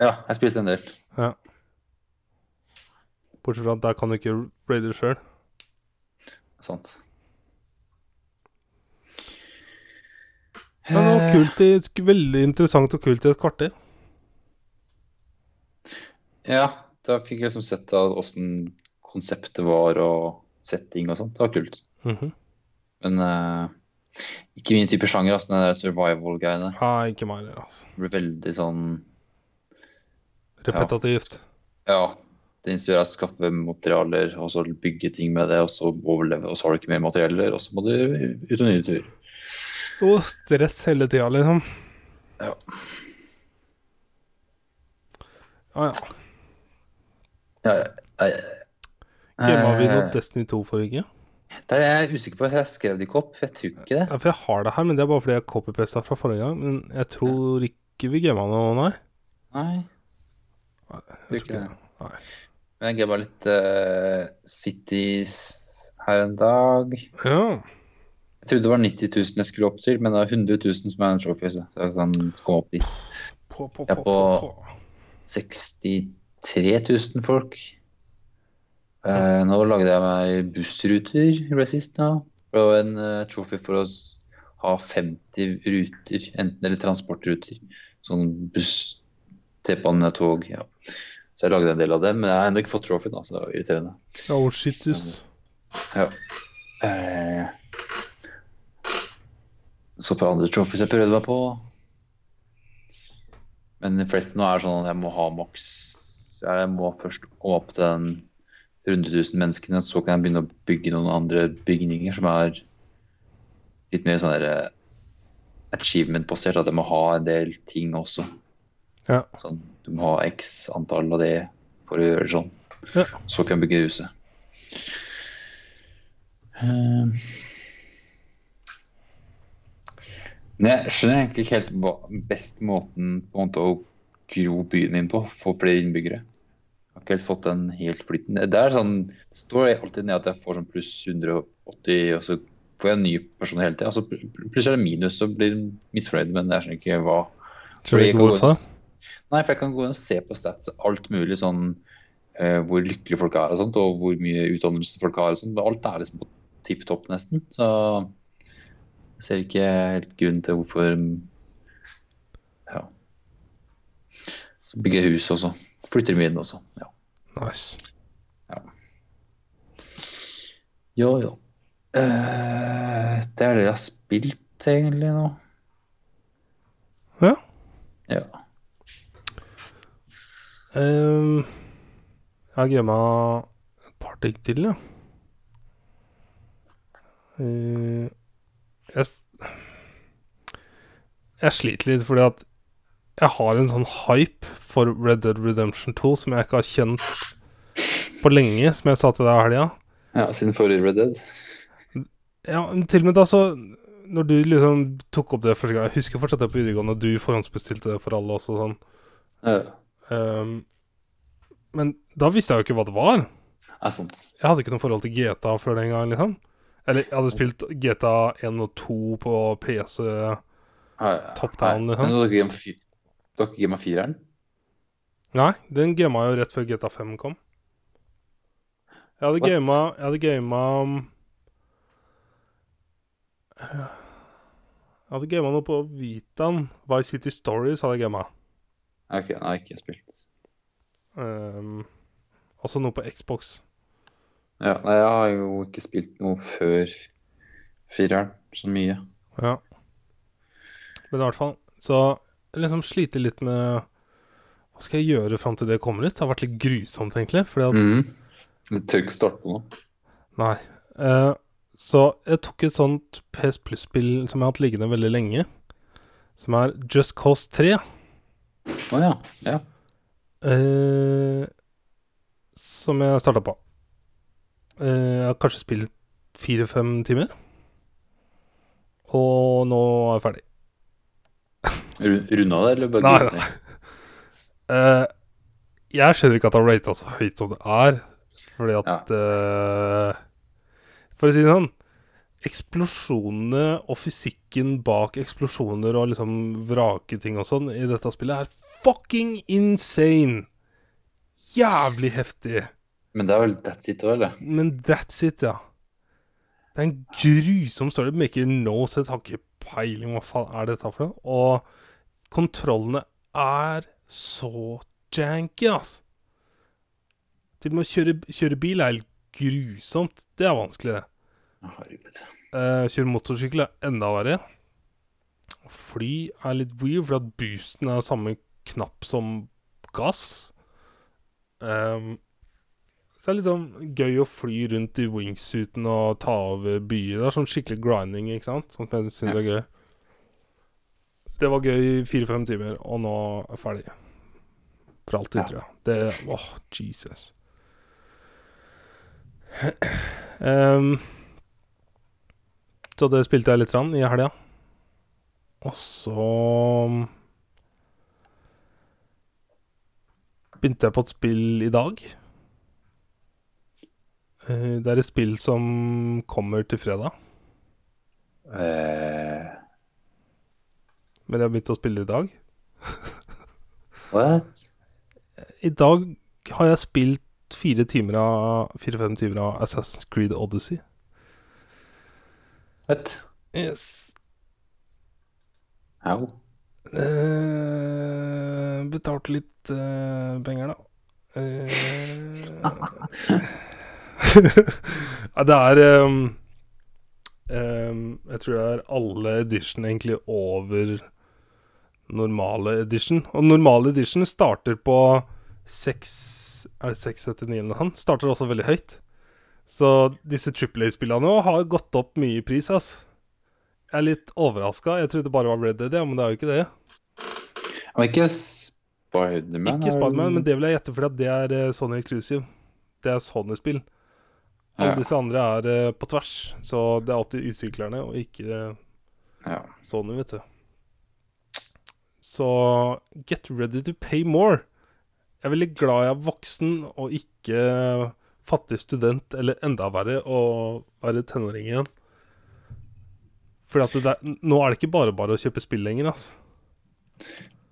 Ja, jeg spilte en del. Ja. Bortsett fra at der kan du ikke raide sjøl. Sant. Det var kult i, veldig interessant og kult i et kvarter. Ja, da fikk jeg liksom sett åssen konseptet var og setting og sånt. Det var kult. Mhm. Men uh, ikke min type sjanger, altså, den der survival-greiene. Ja, ikke meg heller, altså. Det blir veldig sånn Repetativt. Ja, det instruerer deg å skaffe materialer, og så bygge ting med det, og så overleve, og så har du ikke mer materialer, og så må du ut en ny tur. Og stress hele tida, liksom. Ja. Ja, ja. Ja, ja, ja. Gama vi noe Eh, Destiny 2 forrige? Det er jeg usikker på. Jeg skrev det ikke opp. Jeg tror ikke det. Ja, for jeg har det her, men det er bare fordi jeg copypasta fra forrige gang. Men jeg tror ikke vi gama noe, nei. Nei. Nei, Jeg tror ikke det. Nei. Men jeg gama litt uh, Cities her en dag. Ja. Jeg trodde det var 90 000 jeg skulle opp til, men det er 100 000 som er en showcase. så jeg kan komme opp dit. På, på, Jeg er på- på, på. 63 000 folk. Uh, nå lagde jeg meg bussruter, ble sist nå. Det var en uh, trophy for å ha 50 ruter, enten eller transportruter. Sånn buss, T-bane, tog. ja. Så jeg lagde en del av dem, men jeg har ennå ikke fått trophy, da, så det var irriterende. Ja, oh, shit, dus. Ja. Eh, så på andre trophies jeg prøvde meg på. Men de fleste nå er sånn at jeg må ha maks Jeg må først komme opp til den 100 000 menneskene, så kan jeg begynne å bygge noen andre bygninger som er litt mer sånn eh, achievement-basert. At jeg må ha en del ting også. Ja. Sånn, du må ha x antall av det for å gjøre det sånn. Ja. Så kan jeg bygge huset. Eh, Men jeg skjønner egentlig ikke helt hva best måten på en måte å gro byen inn på, få flere innbyggere. Jeg har ikke helt fått den helt flyten. Det er sånn, det står alltid ned at jeg får sånn pluss 180, og så får jeg en ny person hele tida. Plutselig er det minus, så blir jeg misfornøyd, men jeg skjønner ikke hva Tror du ikke hvorfor. Nei, for jeg kan gå inn og se på stats alt mulig sånn uh, hvor lykkelige folk er og sånt, og hvor mye utdannelse folk har og sånt. Alt er liksom på tipp topp nesten. Så jeg ser ikke helt grunn til hvorfor Ja. Så bygger jeg hus også. Flytter mye inn også. Ja. Nice. Ja. Jo, jo. Uh, det er det jeg har spilt egentlig nå. Ja. Ja. Um, jeg har gama et par ting til, ja. Eh, jeg, jeg sliter litt fordi at jeg har en sånn hype for Red Dead Redemption 2 som jeg ikke har kjent på lenge, som jeg sa til deg i helga. ja, siden forrige Red Dead. Ja, til og med da så Når du liksom tok opp det første gang Jeg husker fortsatt det på videregående, du forhåndsbestilte det for alle også sånn. Ja, Um, men da visste jeg jo ikke hva det var. er sant. Jeg hadde ikke noe forhold til GTA før den gang, liksom. Eller jeg hadde spilt GTA 1 og 2 på PC. Top down, liksom. Men har ikke gamet fireren? Nei, den gama jo rett før GTA 5 kom. Jeg hadde What? gama Jeg hadde gama um, Jeg hadde gama noe på Vitan. Vice City Stories hadde jeg gama. Ok, nei, ikke spilt. Um, også noe på Xbox. Ja, nei, jeg har jo ikke spilt noe før fireren, så mye. Ja. Men i hvert fall Så jeg liksom sliter litt med Hva skal jeg gjøre fram til det kommer ut? Det har vært litt grusomt, egentlig. Fordi at mm. Du tør ikke starte på noe? Nei. Eh, så jeg tok et sånt PS Plus-spill som jeg har hatt liggende veldig lenge. Som er Just Cause 3. Å ja. ja. eh, som jeg starta på. Eh, jeg har kanskje spilt fire-fem timer. Og nå er jeg ferdig. Ru- Runda det, eller bare Nei, nei. Eh, jeg skjønner ikke at han rata så høyt som det er, fordi at eh, For å si det sånn Eksplosjonene og fysikken bak eksplosjoner og liksom vraketing og sånn i dette spillet er fucking insane! Jævlig heftig. Men det er vel that's it òg, eller? Men that's it, ja. Det er en grusom story. Maker no set Har ikke peiling hva faen er dette for noe. Og kontrollene er så janky, ass. Til og med å kjøre, kjøre bil er helt grusomt. Det er vanskelig, det. Herregud. Eh, kjøre motorsykkel er enda verre. Fly er litt weird, fordi at boosten er samme knapp som gass. Ehm, så det er litt sånn gøy å fly rundt i wingsuiten og ta over byer. Det er sånn skikkelig grinding, ikke sant? Sånt som jeg syns er gøy. Det var gøy i fire-fem timer, og nå er jeg ferdig. For alltid, Ja. tror jeg. Det Åh, Jesus. Um, så det spilte jeg litt rann i helga. Og så begynte jeg på et spill i dag. Eh, Det er et spill som kommer til fredag, Eh, men jeg har begynt å spille i dag. what? I dag har jeg spilt fire timer av fire-fem timer av Assassin's Creed Odyssey. What? Yes. How? Eh, betalte litt eh, penger, da. Eh, det er um, um, Jeg tror det er alle edition egentlig over normale edition. Og normale edition starter på 6 Er det 679 eller noe? Starter også veldig høyt. Så disse Triple A-spillene òg har gått opp mye i pris, ass. Jeg er litt overraska. Jeg trodde det bare var Red Dead, ja, men det er jo ikke det. Men ikke Spiderman? Ikke Spiderman, men det vil jeg gjette fordi det er eh, Sony Exclusive. Det er Sony-spill. Alle disse andre er eh, på tvers, så det er opp til utviklerne og ikke sånn, vet du. Så get ready to pay more. Jeg er veldig glad jeg er voksen og ikke fattig student, eller enda verre å være tenåring igjen. Fordi er, nå er det ikke bare bare å kjøpe spill lenger, altså.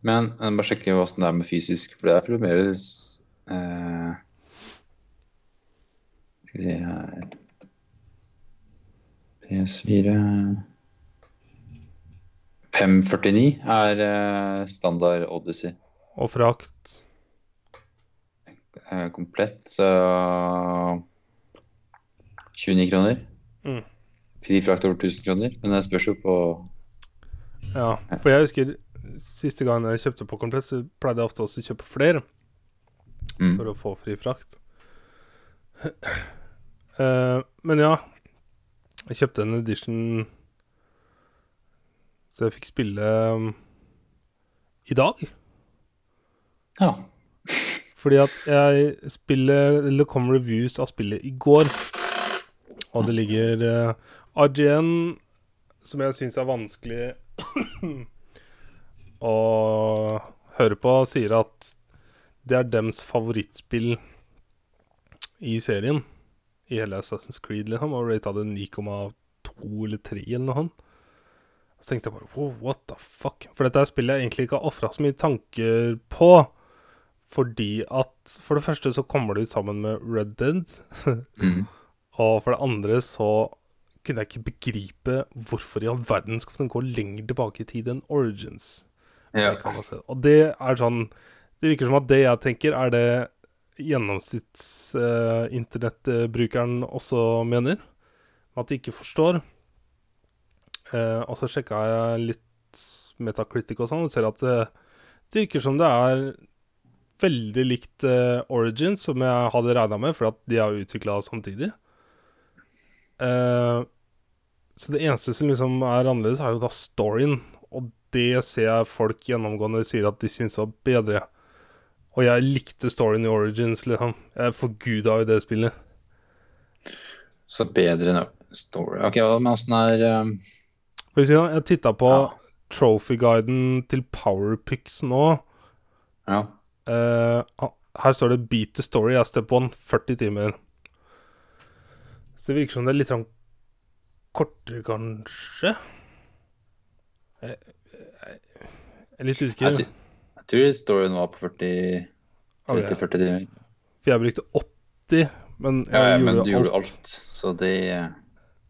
Men jeg må bare sjekke åssen det er med fysisk, for det er fremdeles eh, Skal vi se her PS4 549 er eh, standard Odyssey. Og frakt. Eh, komplett, så 29 kroner. Mm. Fri frakt over 1000 kroner. Men det spørs jo på Ja, for jeg husker siste gang jeg kjøpte på komplett, så pleide jeg ofte også å kjøpe flere mm. for å få fri frakt. Eh, men ja, jeg kjøpte en edition så jeg fikk spille um, i dag. Ja. Fordi at jeg spiller Eller det kom reviews av spillet i går. Og det ligger uh, IGN, som jeg syns er vanskelig å høre på, sier at det er dems favorittspill i serien. I hele Assassin's Creed, liksom. Og rata det 9,2 eller 3 eller noe sånt. Så tenkte jeg bare wow, what the fuck? For dette spillet jeg egentlig ikke har ofra så mye tanker på. Fordi at For det første så kommer det ut sammen med Red Dead. Mm. Og for det andre så kunne jeg ikke begripe hvorfor i all verden skal den gå lenger tilbake i tid enn Origins. ja. Og det er sånn Det virker som at det jeg tenker, er det gjennomsnitts-internettbrukeren også mener. At de ikke forstår. Eh, og så sjekka jeg litt Metacritic og sånn, og ser at det, det virker som det er veldig likt eh, Origins, som jeg hadde regna med, for at de er utvikla samtidig. Eh, så det eneste som liksom er annerledes, er jo da storyen. Og det ser jeg folk gjennomgående sier at de syns var bedre. Og jeg likte storyen i Origins, liksom. Jeg forguda jo det spillet. Så bedre enn Story. Ok, med åssen er um, For å si det, jeg titta på Ja. trophy-guiden til Powerpix nå. Ja. Eh, her står det 'Beat the story' er step one. 40 timer. Så det virker som det er litt sånn kortere, kanskje. Jeg, jeg, jeg er litt Jeg, usikker. Tror- storyen var på 40 30-40 timer. For jeg brukte 80, men jeg Ja, ja, gjorde men du gjorde alt. alt, så det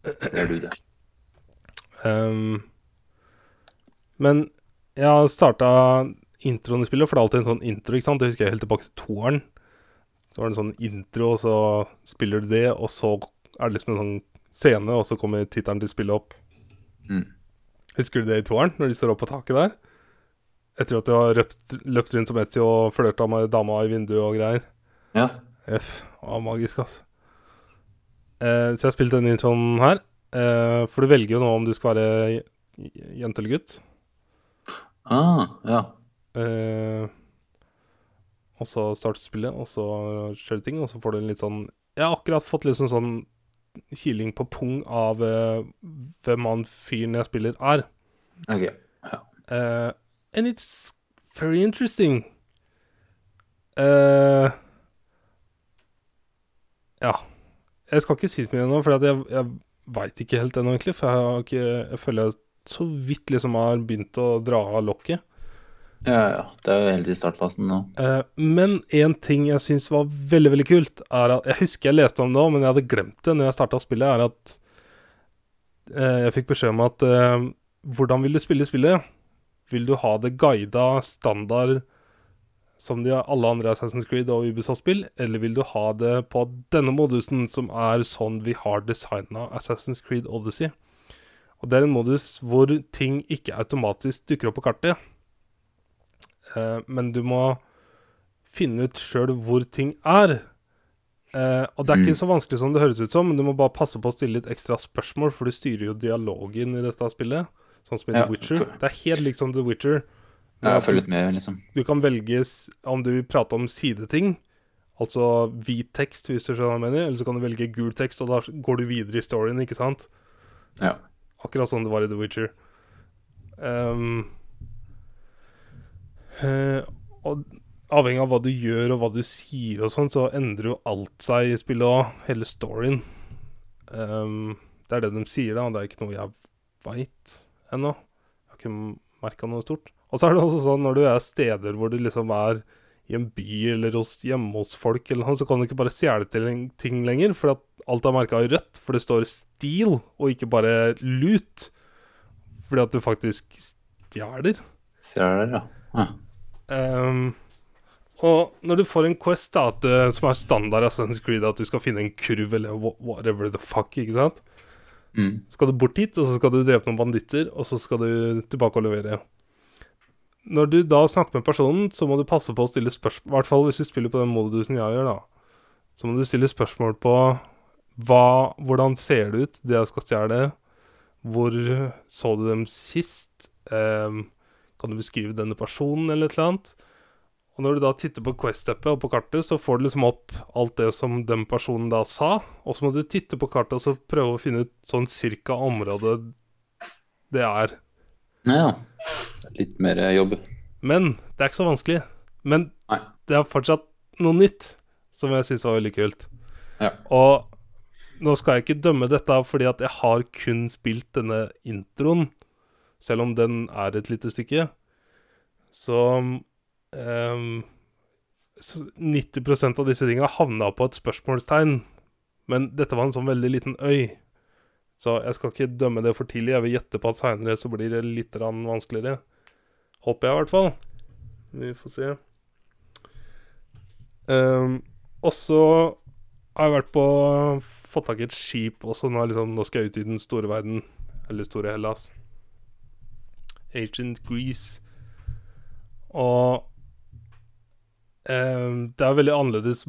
det er du, det. Um, men jeg har starta introen i spillet, for det er alltid en sånn intro. ikke sant? Det husker jeg helt tilbake til toeren. Så var det en sånn intro, og så spiller du det, og så er det liksom en sånn scene, og så kommer tittelen til spillet opp. Mm. Husker du det i toeren, når de står opp på taket der? Etter at du har løpt, løpt rundt som Etzy og flørta med dama i vinduet og greier. Ja. F. Ah, magisk, altså. Eh, så jeg har spilt den introen her. Eh, for du velger jo nå om du skal være jente eller gutt. Ah, ja. Eh, og så starter spillet, og så skjer det ting, og så får du en litt sånn Jeg har akkurat fått litt sånn, sånn kiling på pung av eh, hvem han fyren jeg spiller, er. Ok. Uh, and it's very interesting. Uh, ja. Jeg skal ikke si så mye ennå, for jeg, jeg veit ikke helt ennå, egentlig. For jeg, har ikke, jeg føler jeg så vidt liksom har begynt å dra av lokket. Ja, ja. Det er jo helt i startfasen nå. Uh, men en ting jeg syns var veldig veldig kult, er at Jeg husker jeg leste om det òg, men jeg hadde glemt det når jeg starta spillet, er at uh, jeg fikk beskjed om at Hvordan vil du spille spillet? Vil du ha det guida standard som de alle andre Assassin's Creed og Ubisoft-spill, eller vil du ha det på denne modusen, som er sånn vi har designa Assassin's Creed Odyssey? Og det er en modus hvor ting ikke automatisk dukker opp på kartet. Eh, men du må finne ut sjøl hvor ting er. Eh, og det er ikke Mm. så vanskelig som det høres ut som, men du må bare passe på å stille litt ekstra spørsmål, for du styrer jo dialogen i dette spillet, sånn som i Ja, The Witcher. Det er helt likt som The Witcher. Ja, jeg følger med, liksom. du kan velge om du vil prate om sideting, altså hvit tekst, hvis du skjønner hva jeg mener, eller så kan du velge gul tekst, og da går du videre i storyen, ikke sant? Ja. Akkurat sånn det var i The Witcher. Um, uh, og avhengig av hva du gjør og hva du sier og sånn, så endrer jo alt seg i spillet òg. Hele storyen. Um, det er det de sier, da, det er ikke noe jeg veit ennå. Jeg har ikke merka noe stort. Og så er det også sånn når du er steder hvor du liksom er i en by eller hos, hjemme hos folk, eller noe, så kan du ikke bare stjele til ting lenger, for at alt er merka i rødt, for det står stil, og ikke bare lut. Fordi at du faktisk stjeler. Stjeler, ja. ja. Um, og når du får en quest da, at, eh, som er standard Assassin's Creed, at du skal finne en kurv eller whatever the fuck, ikke sant? Mm. skal du bort dit, og så skal du drepe noen banditter, og så skal du tilbake og levere. Når du da snakker med personen, så må du passe på å stille spørsmål I hvert fall hvis du spiller på den modusen jeg gjør, da. Så må du stille spørsmål på hva, hvordan ser det ut, det jeg skal stjele? Hvor så du dem sist? Eh, kan du beskrive denne personen, eller et eller annet? Og når du da titter på Quest-appet og på kartet, så får du liksom opp alt det som den personen da sa. Og så må du titte på kartet og så prøve å finne ut sånn cirka området det er. Ja, Litt mer jobb. Men det er ikke så vanskelig. Men Nei. det er fortsatt noe nytt som jeg syns var veldig kult. Ja. Og nå skal jeg ikke dømme dette fordi at jeg har kun spilt denne introen, selv om den er et lite stykke. Så, ehm, så 90% av disse tinga havna på et spørsmålstegn. Men dette var en sånn veldig liten øy. Så jeg skal ikke dømme det for tidlig. Jeg vil gjette på at seinere så blir det litt vanskeligere. Håper jeg, i hvert fall. Vi får se. Um, og så har jeg vært på Fått tak i et skip også. Nå, liksom, nå skal jeg ut i den store verden. Eller store Hellas. Ancient Greece. Og ehm, det er veldig annerledes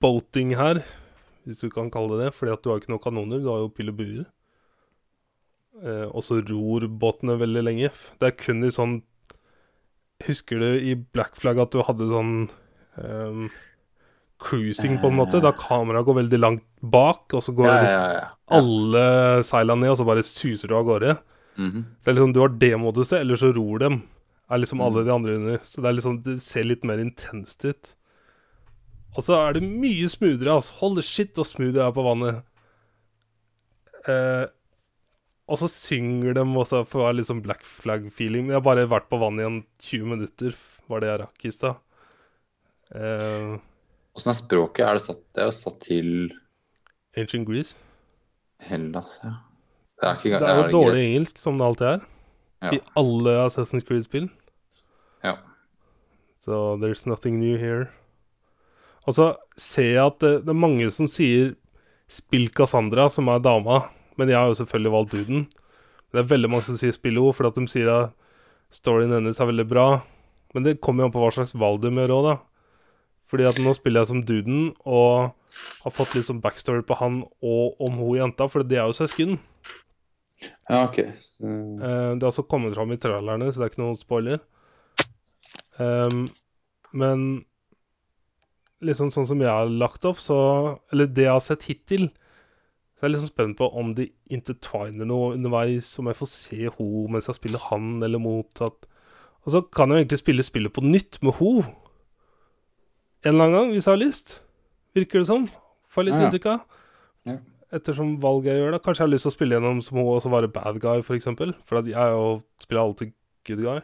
boating her, hvis du kan kalle det det. Fordi at du har ikke noen kanoner, du har jo pil og buer. Eh, og så ror båtene veldig lenge. Det er kun i sånn Husker du i Black Flag at du hadde sånn um, cruising, på en måte? Da kameraet går veldig langt bak, og så går Ja, ja, ja. alle seilene ned, og så bare suser du av gårde. Mhm. Det er liksom, Du har det moduset, eller så ror dem. Er liksom alle de andre under. Så det er liksom, det ser litt mer intenst ut. Og så er det mye smoothere. Altså. Holy shit og smooth jeg er på vannet. Eh, og så synger de også for å være litt sånn black flag-feeling. Jeg har bare vært på vannet i en 20 minutter, var det jeg rakk i stad. Eh, er språket? Er det satt, det er satt til Ancient Greece. Hellas, ja. Det er, ikke, Det er jo det dårlig engelsk, som det alltid er. Ja. I alle Assassin's Creed-spill. Ja. Så there's nothing new here. Og så ser jeg at det, det er mange som sier 'spill Cassandra', som er dama. Men jeg har jo selvfølgelig valgt duden. Det er veldig mange som sier 'spill henne', fordi at de sier at storyen hennes er veldig bra. Men det kommer jo an på hva slags valg de gjør òg, da. Fordi at nå spiller jeg som duden og har fått litt sånn backstory på han og om hun jenta, for de er jo søsken. ja, OK. Så, Eh, det har også kommet fram i trailerne, så det er ikke noen spoiler. Ehm, men liksom sånn som jeg har lagt opp, så Eller det jeg har sett hittil, så er jeg liksom spent på om de intertwiner noe underveis, om jeg får se ho mens jeg spiller han, eller motsatt. Og så kan jeg egentlig spille spillet på nytt med ho en eller annen gang, hvis jeg har lyst. Virker det som. Får litt Ja, ja. inntrykk av. Ja. Ettersom valget jeg gjør, da. Kanskje jeg har lyst til å spille gjennom som ho og så være bad guy, for eksempel. For jeg er jo spiller alltid good guy,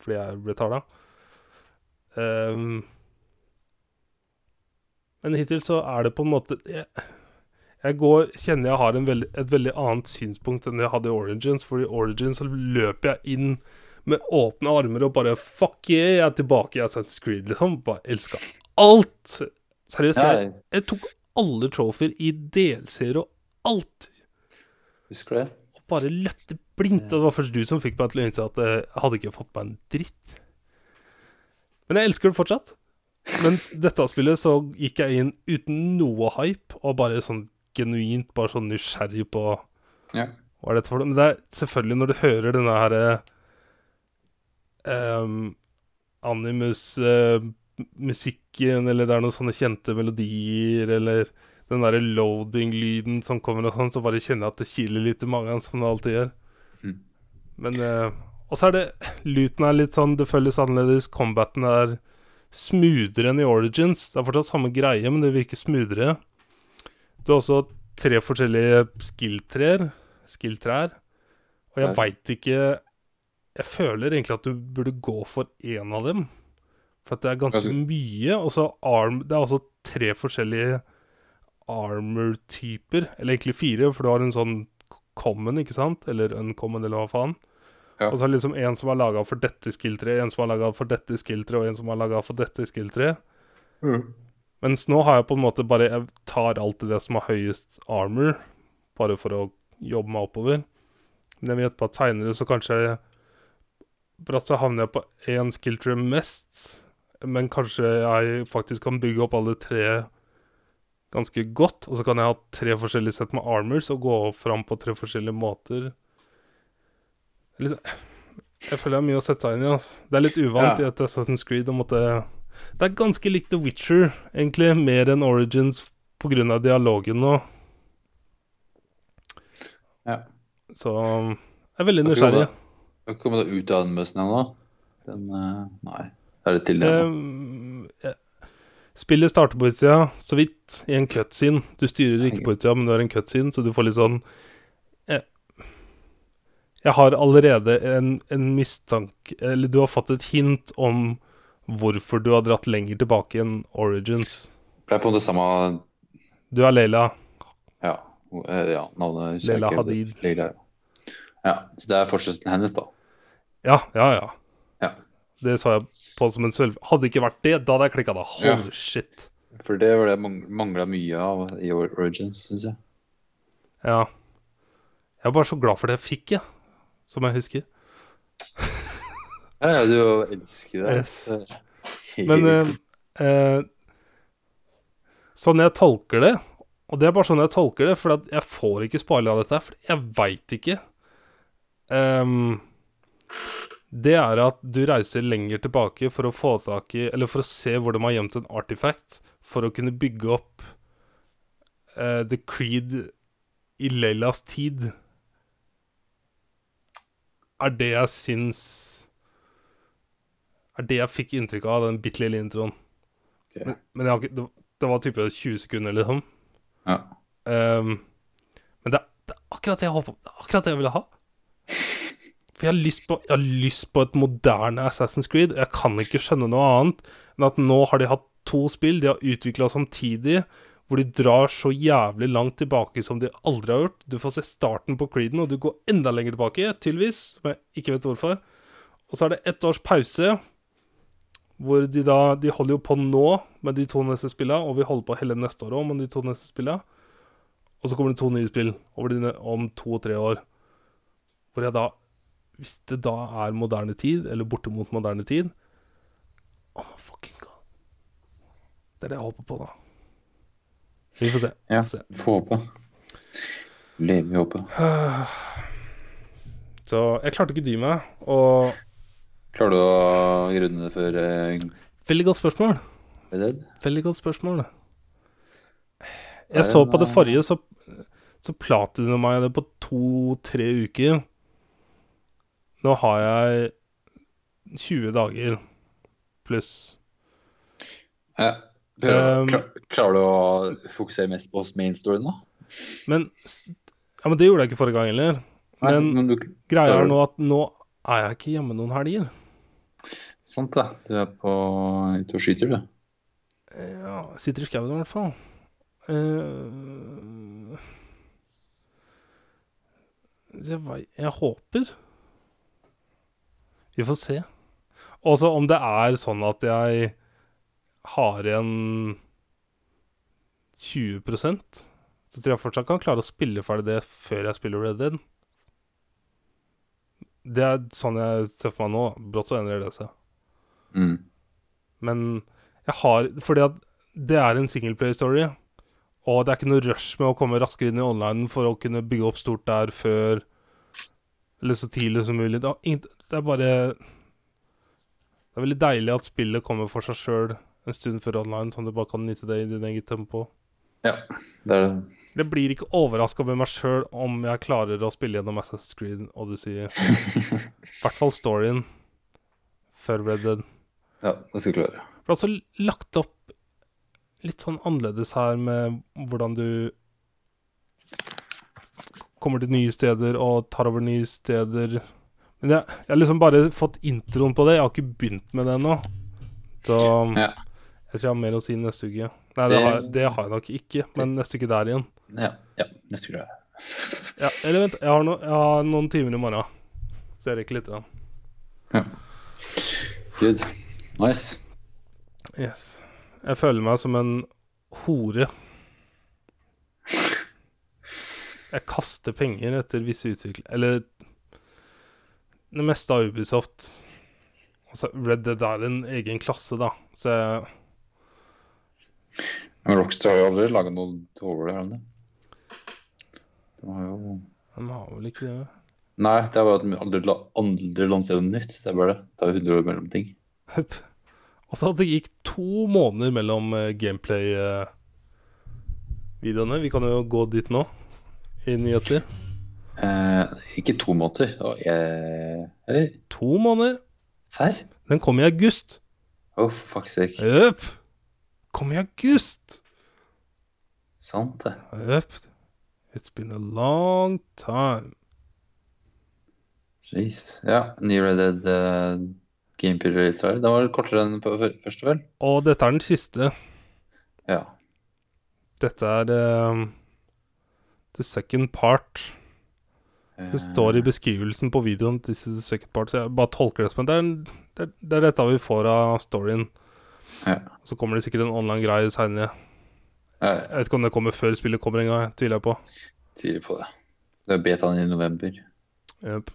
fordi jeg er retarda. Ehm, men hittil så er det på en måte Jeg, jeg går, kjenner jeg har en veldig, et veldig annet synspunkt enn jeg hadde i Origins. For i Origins så løper jeg inn med åpne armer og bare Fuck yeah, jeg er tilbake i Assassin's Creed, liksom. Bare elska alt. Seriøst, jeg, jeg tok alle trofeer i delserier og alt. husker du det? Og bare løpte blindt. Og det var først du som fikk meg til å innse at eh, jeg hadde ikke fått meg en dritt. Men jeg elsker det fortsatt. Mens dette spillet så gikk jeg inn uten noe hype, og bare sånn genuint bare sånn nysgjerrig på Ja. hva er dette for noe. Men det er selvfølgelig når du hører denne her um, Animus-musikken, eller det er noen sånne kjente melodier, eller den derre loading-lyden som kommer og sånn, så bare kjenner jeg at det kiler litt i magen, som det alltid gjør. Mm. Men eh, Og så er det Luten er litt sånn Det føles annerledes. Combaten er smoothere enn i Origins. Det er fortsatt samme greie, men det virker smoothere. Du har også tre forskjellige skill-trær. Skill-trær. Og jeg veit ikke Jeg føler egentlig at du burde gå for én av dem. For at det er ganske Altså- mye. Og så arm Det er også tre forskjellige armor-typer. Eller egentlig fire, for du har en sånn common, ikke sant? Eller uncommon, eller hva faen. Ja. Og så er det liksom en som er laga for dette skill-treet, en som er laga for dette skill-treet, og en som er laga for dette skill-treet. Mens nå har jeg på en måte bare Jeg tar alltid det som har høyest armor, bare for å jobbe meg oppover. Men jeg gjette på at seinere så kanskje jeg Bratt så havner jeg på én skill tree mest, men kanskje jeg faktisk kan bygge opp alle tre ganske godt. Og så kan jeg ha tre forskjellige sett med armors og gå fram på tre forskjellige måter. Jeg føler det er mye å sette seg inn i. Altså. Det er litt uvant Ja. i et Assassin's Creed å måtte Det er ganske likt The Witcher, egentlig, mer enn Origins pga. dialogen nå. Ja. Så jeg er veldig nysgjerrig. har ikke kommet deg ut av den møssen ennå? Den eh, Nei. Er det til det? Um. Spillet starter på utsida, så vidt, i en cutscene. Du styrer ikke på utsida, men du har en cutscene, så du får litt sånn Jeg, jeg har allerede en, en mistanke Eller du har fått et hint om hvorfor du har dratt lenger tilbake enn Origins. Det er på det samme Du er Leila. Ja, eh, ja navnet Leila. Hadid. Leila, ja. ja. Så det er fortsettelsen hennes, da. Ja, ja, ja. Ja. Det sa jeg på som en sølv... Hadde det ikke vært det, da hadde jeg klikka, da. Holy Ja. shit. For det var det mangla mye av i Origins, syns jeg. Ja. Jeg er bare så glad for det jeg fikk, jeg. Som jeg husker. Ja, du elsker det. Yes. Men eh, eh, sånn jeg tolker det, og det er bare sånn jeg tolker det, for jeg får ikke spoila dette, for jeg veit ikke. um, det er at du reiser lenger tilbake for å få tak i Eller for å se hvor de har gjemt en artifact, for å kunne bygge opp uh, The Creed i Leilas tid. Er det jeg syns Er det jeg fikk inntrykk av, den bitte lille introen. Okay. Men, men jeg har ikke, det, det var type 20 sekunder, liksom. Ja. Um, men det, det er akkurat det jeg håper Det er akkurat det jeg ville ha. For jeg har, lyst på, jeg har lyst på et moderne Assassin's Creed. Jeg kan ikke skjønne noe annet enn at nå har de hatt to spill de har utvikla samtidig, hvor de drar så jævlig langt tilbake som de aldri har gjort. Du får se starten på Creeden, og du går enda lenger tilbake, tydeligvis, som jeg ikke vet hvorfor. Og så er det ett års pause, hvor de da De holder jo på nå med de to neste spillene, og vi holder på hele neste år òg med de to neste spillene. Og så kommer det to nye spill de, om to-tre år. Hvor jeg da Hvis det da er moderne tid, eller bortimot moderne tid Oh my fucking god. Det er det jeg håper på, da. Vi får se. Vi Ja. får se. Får håpe. Leve i håpet. Så jeg klarte ikke dy meg. Og Klarer du å grunne det for uh, veldig godt spørsmål. Veldig godt spørsmål. Jeg så på det forrige, så, så platinum jeg det på to-tre uker. Nå har jeg 20 dager pluss. Ja. Um, klarer du å fokusere mest på main storyen, nå? Men Ja, men det gjorde jeg ikke forrige gang heller. Nei, Men du, greia er nå at nå er jeg ikke hjemme noen helger. Sant, da. Du er på ute og skyter, du. Ja, jeg sitter i skauen i hvert fall. Uh, jeg, jeg håper Vi får se. Også om det er sånn at jeg har igjen 20% så tror jeg fortsatt kan klare å spille ferdig det før jeg spiller Red Dead. Det er sånn jeg ser for meg nå. Brått så endrer det seg. Mm. Men jeg har Fordi at det er en singleplayer-story, og det er ikke noe rush med å komme raskere inn i online for å kunne bygge opp stort der før Eller så tidlig som mulig. Det er, bare Det er veldig deilig at spillet kommer for seg sjøl en stund før online, sånn at du bare kan nyte det i din eget tempo. Ja, det er det. Jeg blir ikke overraska med meg sjøl om jeg klarer å spille gjennom Assassin's Creed Odyssey. I hvert fall storyen før Red Dead. Ja, det skal du klare. Det er altså lagt opp litt sånn annerledes her med hvordan du kommer til nye steder og tar over nye steder Men jeg, jeg har liksom bare fått introen på det. Jeg har ikke begynt med det ennå. Så Ja. Jeg tror jeg har mer å si neste uke. Nei, det, Det- har, det har jeg nok ikke, men neste uke der igjen. Ja, ja neste uke. Ja, eller vent, jeg har, no, jeg har noen timer i morgen. Så jeg rekker litt. Da. Ja. Good. Nice. Yes. Jeg føler meg som en hore. Jeg kaster penger etter visse utvikling... Eller det meste av Ubisoft. Altså, Red Dead er en egen klasse, da. Så jeg Men Rockstar har jo aldri laga noe dårlig, har de det? De har jo De har vel ikke det? Nei, det er bare at de aldri, la- aldri lanserer noe nytt. Det er bare det. Det er 100 år mellom ting. Altså, at det gikk to måneder mellom uh, gameplay-videoene. Vi kan jo gå dit nå, i nyheter. Eh, ikke to måneder. Det eh, Eller? To måneder? Serr? Den kom i august. Oh, fuck sake. Jøp. Kom i august. Sant, det. Yep. It's been a long time. Jesus. Ja, ny Red Dead uh, gameplay-trailer. Den var kortere enn på første, vel? Og dette er den siste. Ja. Dette er uh, the second part. Det Eh, står i beskrivelsen på videoen. This is the second part. Så jeg bare tolker det som det det er, det er dette vi får av storyen. Ja. Så kommer det sikkert en online greie seinere. Jeg Jeg vet ikke om det kommer før spillet kommer en gang. Tviler jeg på. tviler på det. Det er betaen i november. Jepp.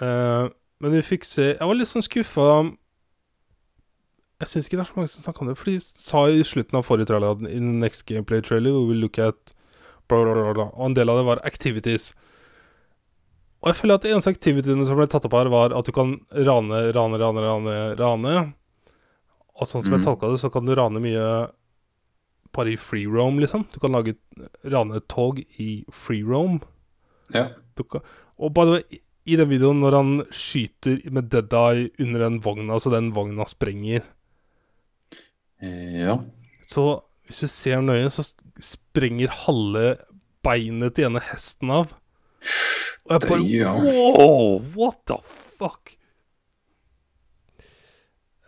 Uh, men vi fikk se Jeg var litt sånn skuffa Jeg syns ikke det er så mange som snakker om det. For de sa i slutten av forrige trailer at in the next gameplay trailer we will look at bla, bla, bla, bla. Og en del av det var activities. Og jeg føler at de eneste activityene som ble tatt opp her, var at du kan rane, rane, rane, rane. rane. Og sånn som jeg Mhm. tolka det, så kan du rane mye bare i free roam, liksom. Du kan lage rane et tog i free roam. Ja. Du kan, og bare i- i den videoen når han skyter med Dead Eye under den vogna, så den vogna sprenger Eh, ja. Så hvis du ser nøye, så sprenger halve beinet til ene hesten av. Og jeg bare Ja. Wow, what the fuck?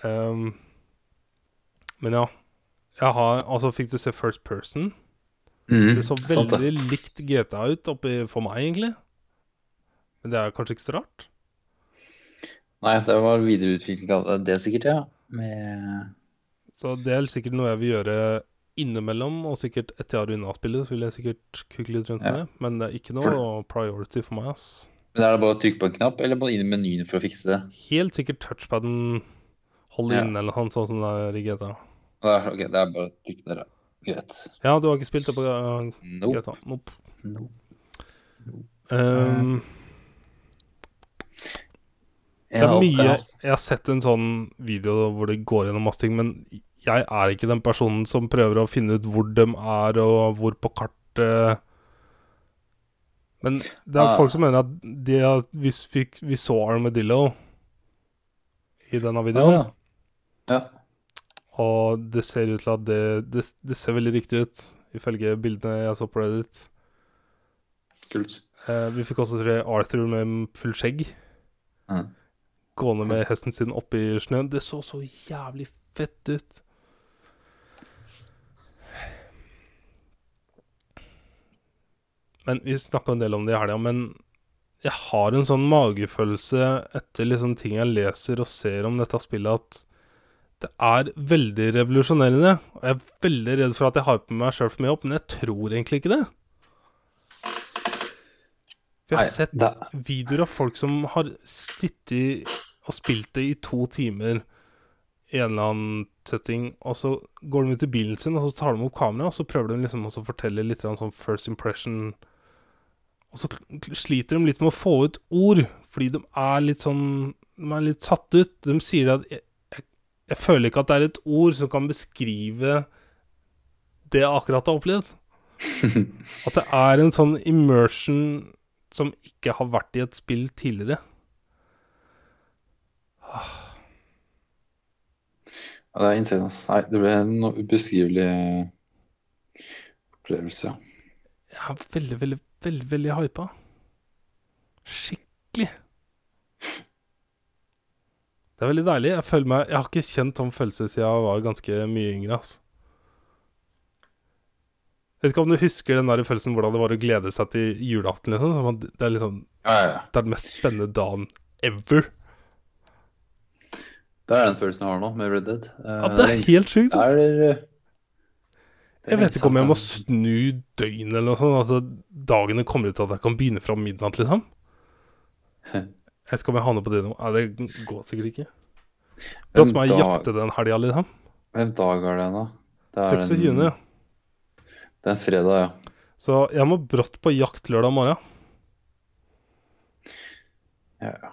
Um, men ja. Jeg har Altså, fikk du se First Person? Mm, Det så sant det. veldig likt GTA ut oppi for meg, egentlig. Men det er kanskje ikke så rart? Nei, det var videreutvikling av det sikkert, ja. Med Så det er sikkert noe jeg vil gjøre innimellom, og sikkert etter jeg har unna spillet, så vil jeg sikkert kukke litt rundt Ja. med. Men det er ikke noe For- priority for meg, ass. Men er det bare å trykke på en knapp, eller du inn i menyen for å fikse det? Helt sikkert touchpaden holder Ja. inne, eller noe sånt som det er i GTA. Ok, det er bare å trykke dere. Greit. Ja, du har ikke spilt det på uh, Nope. Greta? Nope. Nope. Um, det er mye. Jeg har sett en sånn video hvor det går gjennom masse ting, men jeg er ikke den personen som prøver å finne ut hvor de er, og hvor på kartet Men det er Ah. folk som mener at de har, vi, vi så Armadillo i denne Ja, videoen, ja. Og det ser ut til at det, det, det ser veldig riktig ut, ifølge bildene jeg så på Reddit. Kult. Eh, vi fikk også se Arthur med full skjegg. Mm. Gående med hesten sin oppi snøen. Det så så jævlig fett ut. Men Vi snakka en del om det i helga, men jeg har en sånn magefølelse etter liksom ting jeg leser og ser om dette spillet, at det er veldig revolusjonerende. Og jeg er veldig redd for at jeg hyper meg sjøl for mye opp, men jeg tror egentlig ikke det. For jeg har sett videoer av folk som har sittet og spilt det i to timer i en eller annen setting, og så går de ut i bilen sin, og så tar de opp kameraet, og så prøver de liksom å fortelle litt sånn first impression Og så sliter de litt med å få ut ord, fordi de er litt sånn De er litt satt ut. De sier at jeg, føler ikke at det er et ord som kan beskrive det jeg akkurat har opplevd. At det er en sånn immersion som ikke har vært i et spill tidligere. Ja, det er insane, ass. Nei, det ble en ubeskrivelig opplevelse. Jeg er veldig, veldig, veldig veldig hypa. skikkelig. Det er veldig deilig. Jeg føler meg Jeg har ikke kjent sånn følelse siden jeg var ganske mye yngre. Altså. Jeg vet ikke om du husker den der følelsen hvordan det var å glede seg til julaften. Liksom. Det er liksom Ja, ja, ja. Det er den mest spennende dagen ever. Det er den følelsen jeg har nå med Red Dead. Uh, Ja, det er helt sjukt. er, eh, Jeg vet ikke om jeg må snu døgnet eller noe sånt. Altså, dagene kommer til at jeg kan begynne fra midnatt, liksom. Jeg skal om jeg havner på nå. Nei, det går sikkert ikke. Brått meg dag- jakte den helga, liksom. Hvem dag er det nå? Det er 26. en- ja. Det er en fredag, ja. Så jeg må brått på jakt lørdag morgen. ja. ja.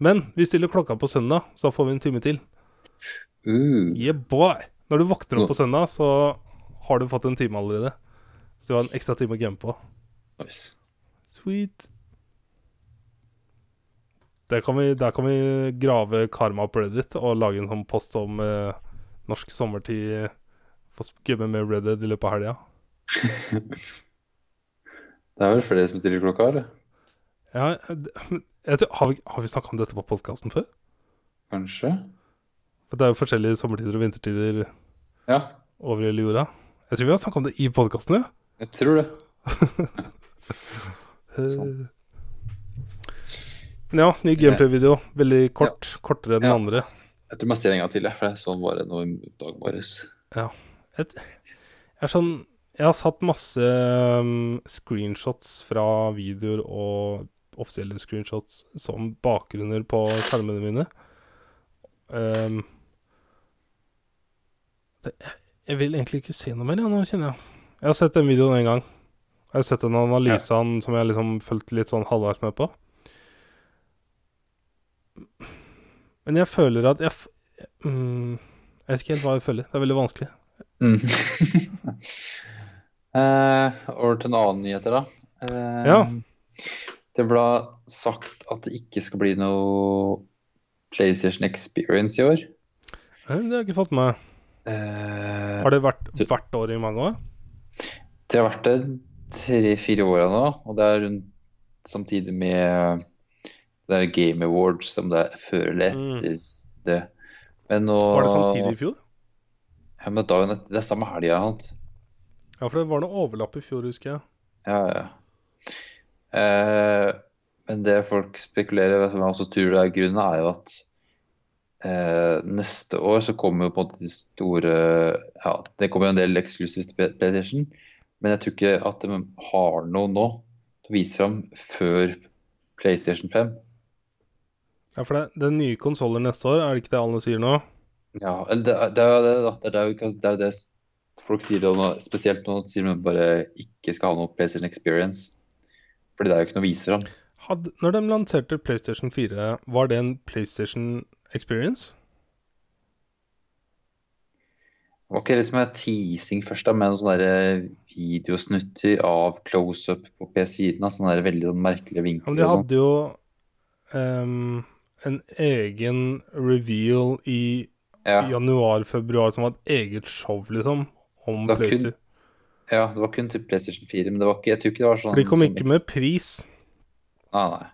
Men vi stiller klokka på søndag, så da får vi en time til. Uh, Yeah, boy! Når du våkner opp på søndag, så har du fått en time allerede. Så du har en ekstra time å game på. nice. Sweet. Der kan, vi, der kan vi grave karma på Reddit og lage en sånn post om eh, norsk sommertid. Få game med Reddit i løpet av helga. Det er vel flere som stiller klokka, eller? Ja, tror, har vi, har vi snakka om dette på podkasten før? Kanskje? For det er jo forskjellige sommertider og vintertider Ja, over hele jorda. Jeg tror vi har snakka om det i podkasten, ja. jeg tror det. Eh, Sant. Men ja, ny gameplay-video. Veldig kort. Kortere enn den Ja. andre. Jeg tror jeg ser en gang til, jeg, for jeg så den bare nå i dag morges. Ja. jeg er sånn Jeg har satt masse um, screenshots fra videoer og offisielle screenshots som bakgrunner på skjermene mine. Um, det, jeg vil egentlig ikke se noe mer, ja, nå kjenner jeg. Jeg har sett den videoen en gang. Jeg har sett en analyse den som jeg liksom fulgte litt sånn halvveis med på. Men jeg føler at jeg mm, Jeg vet ikke helt hva jeg føler. Det er veldig vanskelig. Mm. eh, over til en annen nyheter, da. Eh, Ja. Det ble sagt at det ikke skal bli noe PlayStation Experience i år. Det har jeg ikke fått med. Eh, Har det vært hvert år i mange år? det har vært det tre-fire åra nå, og det er rundt samtidig med det er Game Awards, som det er før eller etter det. Men nå Mm. Var det samtidig i fjor? Ja, men dagen etter, det er samme helga. Ja, for det var noe overlapp i fjor, husker jeg. Ja, ja. Eh, men det folk spekulerer, som jeg også tror det er grunnen, er jo at eh, neste år så kommer jo på en måte de store Ja, det kommer jo en del eksklusivt til PlayStation, men jeg tror ikke at de har noe nå til å vise fram før PlayStation 5. Ja, for det, det er nye konsoller neste år, er det ikke det alle sier nå? Ja, det, er- det er jo det, da. Det er jo det, det folk sier det nå, spesielt nå, sier de bare ikke skal ha noe PlayStation Experience. Fordi det er jo ikke noe å vise fram. Når de lanserte PlayStation 4, var det en PlayStation Experience? Det var ikke liksom en teasing først, da, med noen sånne videosnutter av close-up på PS4. Da, sånne der veldig sånn merkelige vinkler. men de hadde jo ehm, en egen reveal i Ja, januar-februar som var et eget show, liksom, om PlayStation. ja, det var kun til PlayStation 4, men det var ikke, jeg tror ikke det var sånn For de kom ikke med pris. Nei, nei.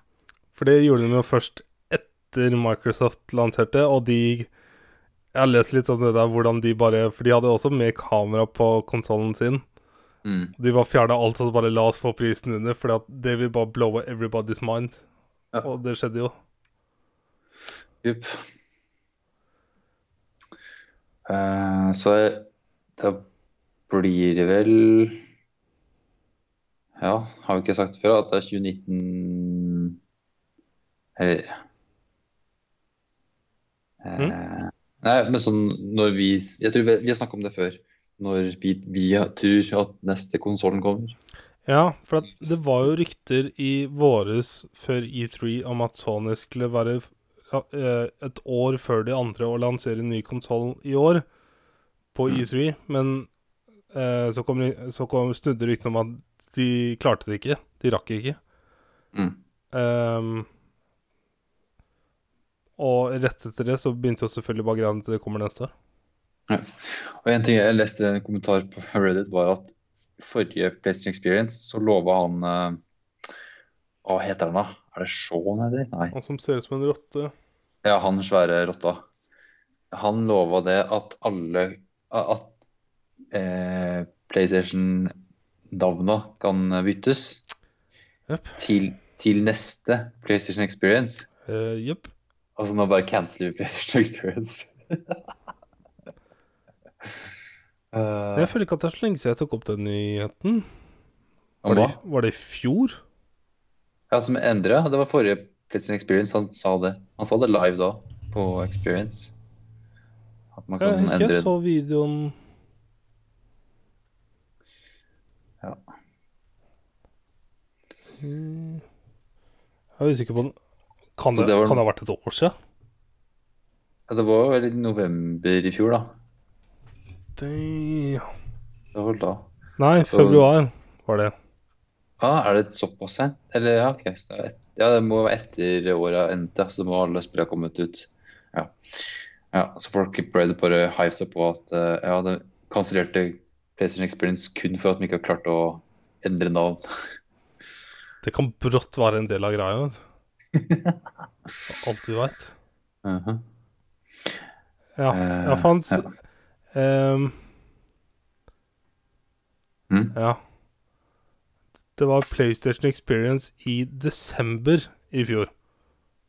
For det gjorde de jo først etter Microsoft lanserte, og de Jeg har lest litt om det der hvordan de bare For de hadde også med kamera på konsollen sin. Mm. De bare fjerna alt og bare la oss få prisen under, for det vil bare blowe everybody's mind. Ja. Og det skjedde jo. Jupp. Uh, så da blir det vel Ja, har vi ikke sagt det før, at det er 2019 Eller eh, Nei, men sånn når vi Jeg tror vi, vi har snakket om det før. Når vi, vi tror at neste konsollen kommer. Ja, for det var jo rykter i våres før E3 om at Sony skulle være et år før de andre å lansere en ny konsoll i år på Mm. E3, men eh, så, kom, så kom, snudde ryktene om at de klarte det ikke. De rakk ikke. Mm. Um, og rett etter det så begynte jo selvfølgelig bare greia at det kommer neste år. Og en ting jeg leste en kommentar på Reddit, var at forrige PlayStation Experience så lova han eh, Hva heter han da? Er det Shaun heter? Nei. Han som ser ut som en rotte. Ja, han svære rotta. Han lova det at alle At eh, PlayStation-navna kan byttes yep. til, til neste PlayStation Experience. Eh, Jepp. Altså nå bare canceler vi PlayStation Experience. Uh, Jeg føler ikke at det er så lenge siden jeg tok opp den nyheten. Var det, var det i fjor? Ja, som endra. Det var forrige PlayStation Experience han sa det. Han sa det live da, på Experience. At man Jeg husker endre jeg så videoen Ja. Mm. Jeg er usikker på den. Kan det, det var- kan det ha vært et år siden? Ja, Det var vel i november i fjor, da. Det... Det var vel da. Nei, februar var det. Ah, er det såpass sent? Eller ja, OK. Så er et, ja, det må være etter året endte, så må alle spillene ha kommet ut. Ja. ja. Så folk prøvde bare hive seg på at eh, ja, det kansellerte PlayStation Experience kun for at de ikke har klart å endre navn. Det kan brått være en del av greia. Alt du veit. Mhm. Ja, Eh, ja faen. s- ja. um, Mm. Ja. Det var PlayStation Experience i desember i fjor.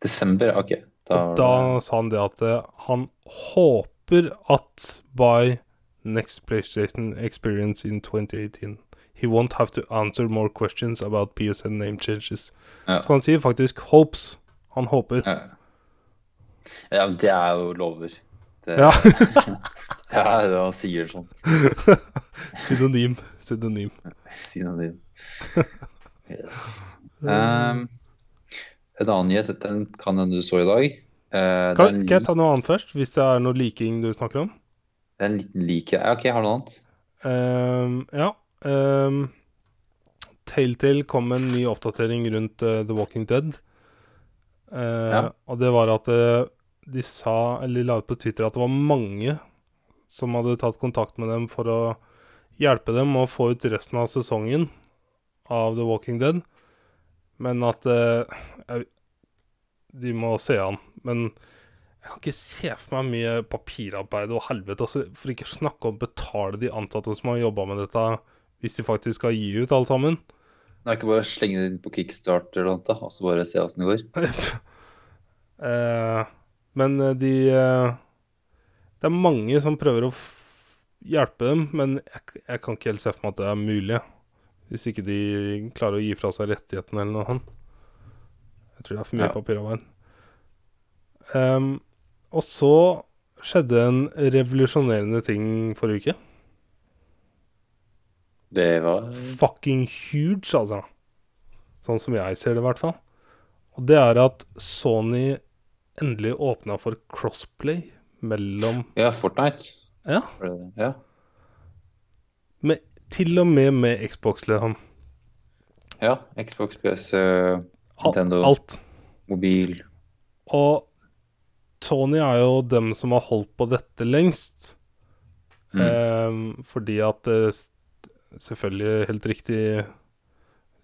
Desember? OK. Da, da sa han det at eh, han håper at by next PlayStation Experience in 2018 He won't have to answer more questions about PSN name changes. Ja. Så han sier faktisk 'hopes'. Han håper. ja. ja, det er jo lover. Det, Ja. ja, han sier sånt. Synonym. Synonym. Synonym. Yes. Um, en annen nyhet, den kan hende du så i dag. Uh, Kan, jeg ta noe annet først, hvis det er noe liking du snakker om? det er en liten like. ja, OK, har du noe annet? Um, ja. Um, Telltale kom med en ny oppdatering rundt uh, The Walking Dead. Uh, Ja. Og det var at uh, de sa, eller de la ut på Twitter, at det var mange som hadde tatt kontakt med dem for å hjelpe dem å få ut resten av sesongen av The Walking Dead. Men at eh, jeg, De må se an. Men jeg kan ikke se for meg mye papirarbeid og helvete. Altså, for ikke å snakke om å betale de ansatte som har jobba med dette, hvis de faktisk skal gi ut alt sammen. Det er ikke bare å slenge det inn på kickstart eller noe, og så bare se åssen det går. Eh, men eh, de eh, Det er mange som prøver å hjelpe dem, men jeg, jeg kan ikke helt se for meg at det er mulig. Hvis ikke de klarer å gi fra seg rettighetene eller noe annet. Jeg tror det er for mye Ja. papirarbeid. Um, og så skjedde en revolusjonerende ting forrige uke. Det var Fucking huge, altså. Sånn som jeg ser det, i hvert fall. Og det er at Sony endelig åpna for crossplay mellom Ja, Fortnite. Ja. Ja. med, Til og med med Xbox, liksom. ja. Xbox, PS, Nintendo. alt. mobil. Og Tony er jo dem som har holdt på dette lengst. Mm. Eh, fordi at eh, Selvfølgelig helt riktig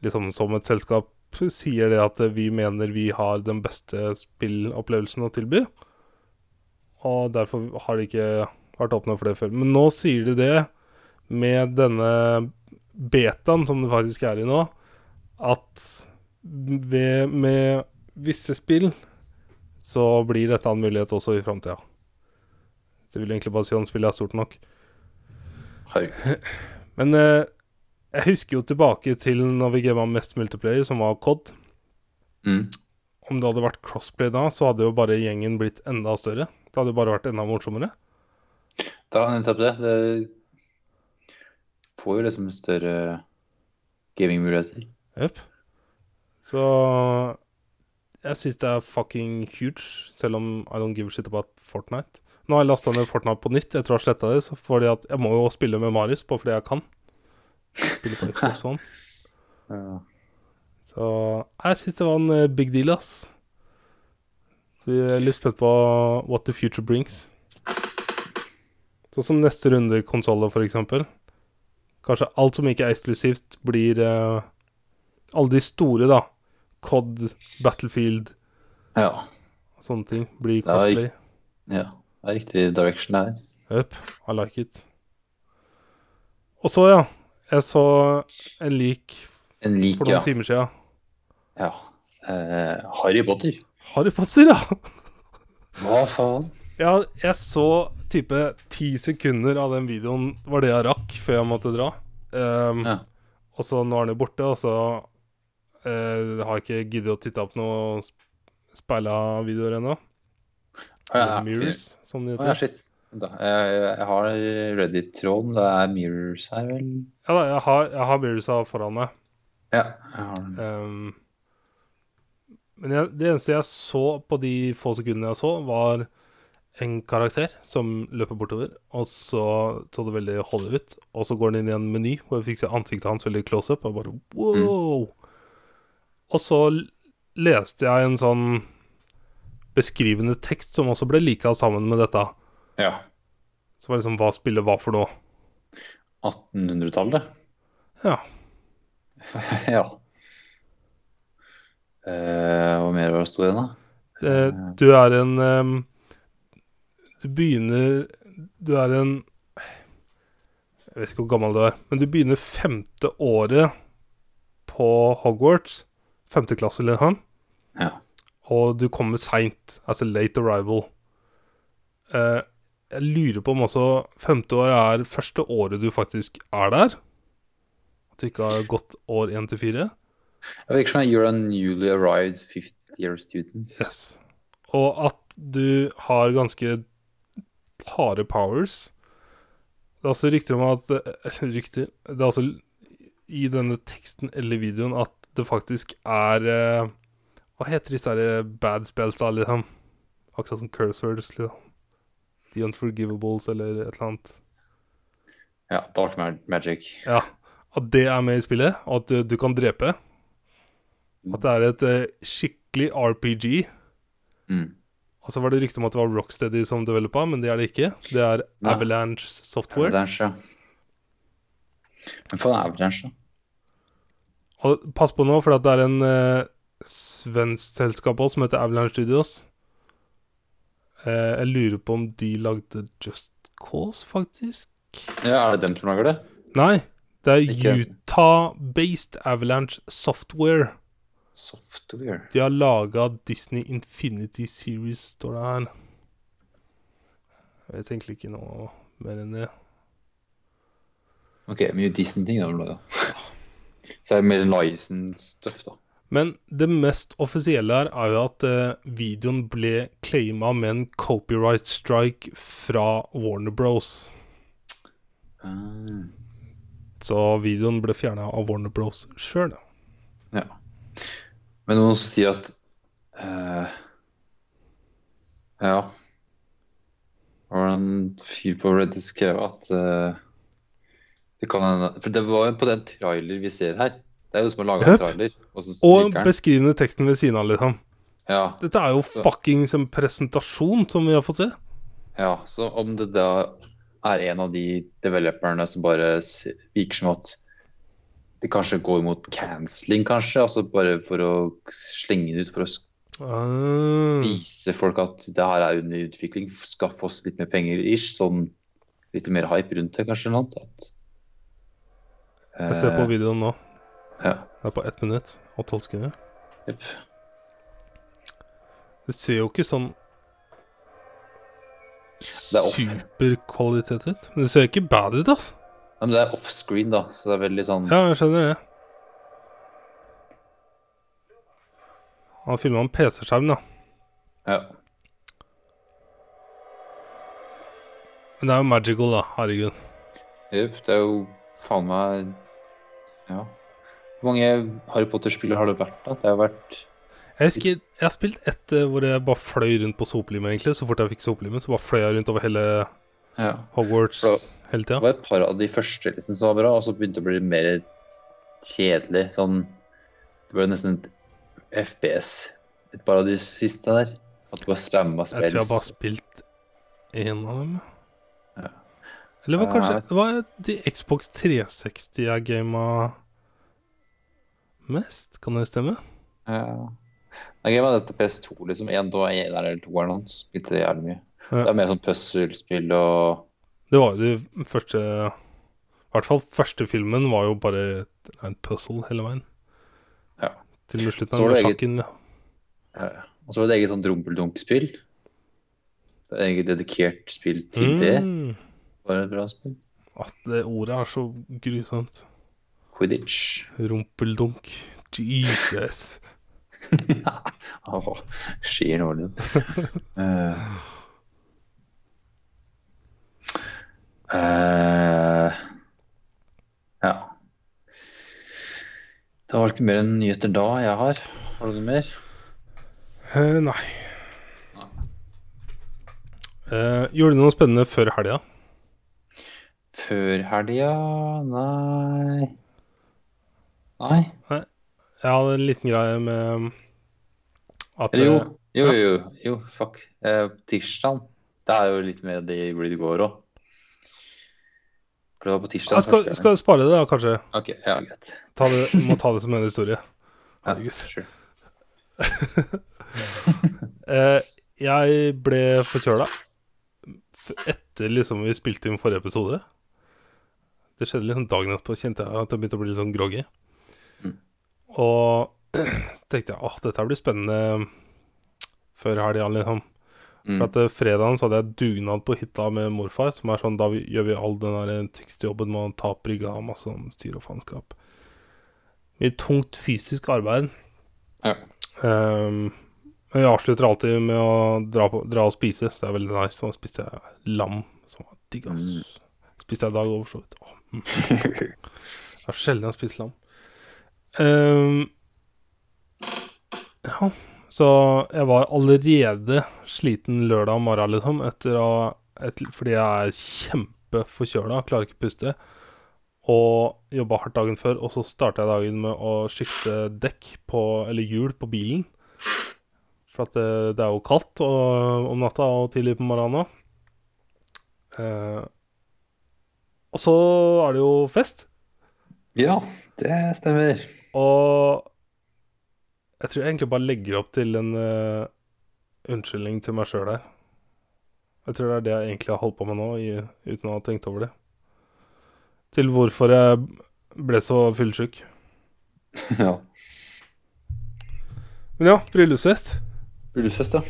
Liksom som et selskap sier det at eh, vi mener vi har den beste spillopplevelsen å tilby. Og derfor har de ikke vært åpne for det før. Men nå sier de det med denne betaen som det faktisk er i nå, at ved, med visse spill så blir dette en mulighet også i framtida. Så jeg vil egentlig bare si om spillet er stort nok. Hei. Men eh, jeg husker jo tilbake til når vi gama mest multiplayer, som var COD. Mm. Om det hadde vært crossplay da, så hadde jo bare gjengen blitt enda større. Det hadde jo bare vært enda morsommere. Da nettopp det. Det får jo liksom større gamingmuligheter. Jepp. Så jeg syns det er fucking huge, selv om I don't give a shit about Fortnite. Nå har jeg lasta ned Fortnite på nytt. Jeg tror jeg sletta det, så fordi at jeg må jo spille med Marius på fordi jeg kan. Spille på Xbox One. Ja. Så jeg syns det var en eh, big deal, ass. Så vi er litt spent på what the future brings. Sånn som neste runde i konsoller, f.eks. Kanskje alt som ikke er eksklusivt, blir uh, Alle de store, da. COD, Battlefield Ja. sånne ting blir Det crossplay. ja. Det er riktig direction her. Yep, I like it. Og så, ja. Jeg så en lik En lik, for noen ja. timer siden. ja. Eh, Harry Potter. Harry Potter, ja! Hva faen? ja! Jeg så type ti sekunder av den videoen var det jeg rakk før jeg måtte dra. Um, Ja. Og så nå er den jo borte, og så uh, har jeg ikke giddet å titte opp noen sp- speila videoer ennå. Å, ja, Mirrors, som det Å ja, shit. Da. Jeg, jeg har Reddit-tråden. Det er Mirrors her, vel? Ja da, jeg har, jeg har Mirrorsa foran meg. Ja. Jeg har den. Um, men jeg, det eneste jeg så på de få sekundene jeg så, var en karakter som løper bortover, og så så det veldig holdig ut. Og så går den inn i en meny hvor jeg fikk se ansiktet hans veldig close up, og bare wow! Og så leste jeg en sånn beskrivende tekst som også ble lika sammen med dette. Ja. Så var liksom hva spillet var for noe. 1800-tallet? Ja. ja. Uh, hva mer var det stod igjen, da? Uh, du er en ehm, Du begynner Du er en Jeg vet ikke hvor gammel du er, men du begynner femte året på Hogwarts. Femte klasse, eller noe. Ja. Og du kommer seint. Altså late arrival. Uh, jeg lurer på om også femte år er første året du faktisk er der. At du ikke har gått år én til fire. Det virker som you're a newly arrived 50 year student. Yes. Og at du har ganske harde powers. Det er også rykter om at eh, Rykter Det er også i denne teksten eller videoen at det faktisk er eh, Hva heter disse her bad spells, da, liksom? Akkurat som curse words, liksom. The Unforgivables eller et eller annet. Ja, Dark Magic. Ja. At det er med i spillet, og at du, kan drepe. At det er et eh, skikkelig RPG. Mm. Og så var det rykte om at det var Rocksteady som developa, men det er det ikke. Det er ja. Avalanche Software. Avalanche, ja. Men faen Avalanche, da? Og pass på nå, for det er en eh, svensk selskap også som heter Avalanche Studios. Eh, jeg lurer på om de lagde Just Cause, faktisk? Ja, er det dem som lager det? Nei, det er Utah-based Avalanche Software. Software. De har laga Disney Infinity Series, står det her. Jeg vet egentlig ikke noe mer enn det. Ok, mye Disney-ting har de laga. Så er det mer licensed stuff, da. Men det mest offisielle her er jo at eh, videoen ble claima med en copyright strike fra Warner Bros. Mm. Så videoen ble fjerna av Warner Bros sjøl. Men noen sier at uh, Ja. Det var en fyr på Reddit skrev at uh, det kan hende For det var jo på den trailer vi ser her. Det er jo som å lage en trailer, og Og beskrivende teksten ved siden av, liksom. Ja, Dette er jo fuckings en presentasjon som vi har fått se. ja, så om det da er en av de developerne som bare virker som at det kanskje går mot cancelling, kanskje, altså bare for å slenge det ut for å Ah, vise folk at det her er under utvikling, skaffe oss litt mer penger, ish, sånn litt mer hype rundt det, kanskje, Noe noe. At, jeg ser på Eh, videoen nå. Ja, Det er på ett minutt og tolv sekunder. Yep. Det ser jo ikke sånn er superkvalitet ut. Men det ser ikke bad ut, altså. Ja, men det er offscreen, da, så det er veldig sånn Ja, jeg skjønner det. Han filma en PC-skjerm, da. ja. Men det er jo magical, da. Herregud. Jepp, det er jo faen meg Ja. Hvor mange Harry Potter-spill har det vært, da? Det har vært Jeg husker jeg har spilt ett eh, hvor jeg bare fløy rundt på sopelimet, egentlig. Så fort jeg fikk sopelimet, så bare fløy jeg rundt over hele Ja. Hogwarts hele hele Det var et par av de første liksom, som var bra, og så begynte det å bli mer kjedelig. Sånn Det ble nesten et FPS. Et par av de siste der. At du bare spamma Jeg tror jeg bare har spilt én av dem. Ja. Eller det var kanskje jeg Det var de Xbox 360 jeg gama mest, kan det stemme? Ja. Jeg gamet dette PS2, liksom. Én og én eller to eller noe. Spilte det jævlig mye. Ja. Det er mer sånn puslespill og Det var jo de første I hvert fall første filmen var jo bare en puzzle hele veien. Ja. Til og slutten var av det eget- Ja. Ja. Og så var det eget sånn rumpeldunk-spill. Det er Eget dedikert spill til det. Mm. Var det et bra spill? At det ordet er så grusomt. Quidditch. Rumpeldunk. Jesus. Åh, Skier Nordlund. Eh. Eh, ja. Det var ikke mer enn nyheter da jeg har. Har du noe mer? Uh, nei. Uh, gjorde du noe spennende før helga? Før helga? Nei Nei. Jeg hadde en liten greie med at jo. Jo, jo, jo. fuck. Uh, tirsdag. Det er jo litt mer det i det går òg. For det var på tirsdag. jeg skal, skal spare det, da, kanskje. Ok, ja, greit. Ta det, må ta det som en historie. Ja, Herregud. sure. Eh, jeg ble forkjøla etter liksom vi spilte inn forrige episode. Det skjedde liksom dagen etterpå, kjente jeg at jeg begynte å bli litt sånn groggy. Mm. Og tenkte jeg åh, dette blir spennende før helga, liksom. Mm. For at eh, fredagen så hadde jeg dugnad på hytta med morfar, som er sånn da vi, gjør vi all den der tekstjobben med å ta opp brygga og masse sånn styr og faenskap. Mye tungt fysisk arbeid. Ja. Um, men vi avslutter alltid med å dra, på, dra og spise, så det er veldig nice. Da spiste jeg lam, som var digg, ass. Mm. Spiste jeg i dag over så vidt. Oh, mm. Det er sjelden jeg har spist lam. Um, ja, så jeg var allerede sliten lørdag morgen, liksom, etter å et, Fordi jeg er kjempeforkjøla, klarer ikke å puste. Og jobba hardt dagen før, og så starta jeg dagen med å skifte dekk på Eller hjul på bilen. For at det, det er jo kaldt og, om natta og tidlig på morgenen òg. Eh, og så er det jo fest. Ja, det stemmer. Og jeg tror jeg egentlig bare legger opp til en uh, unnskyldning til meg sjøl her. Jeg tror det er det jeg egentlig har holdt på med nå, i, uten å ha tenkt over det. Til hvorfor jeg ble så fyllesyk. ja. Men ja, bryllupsfest. Bryllupsfest, ja.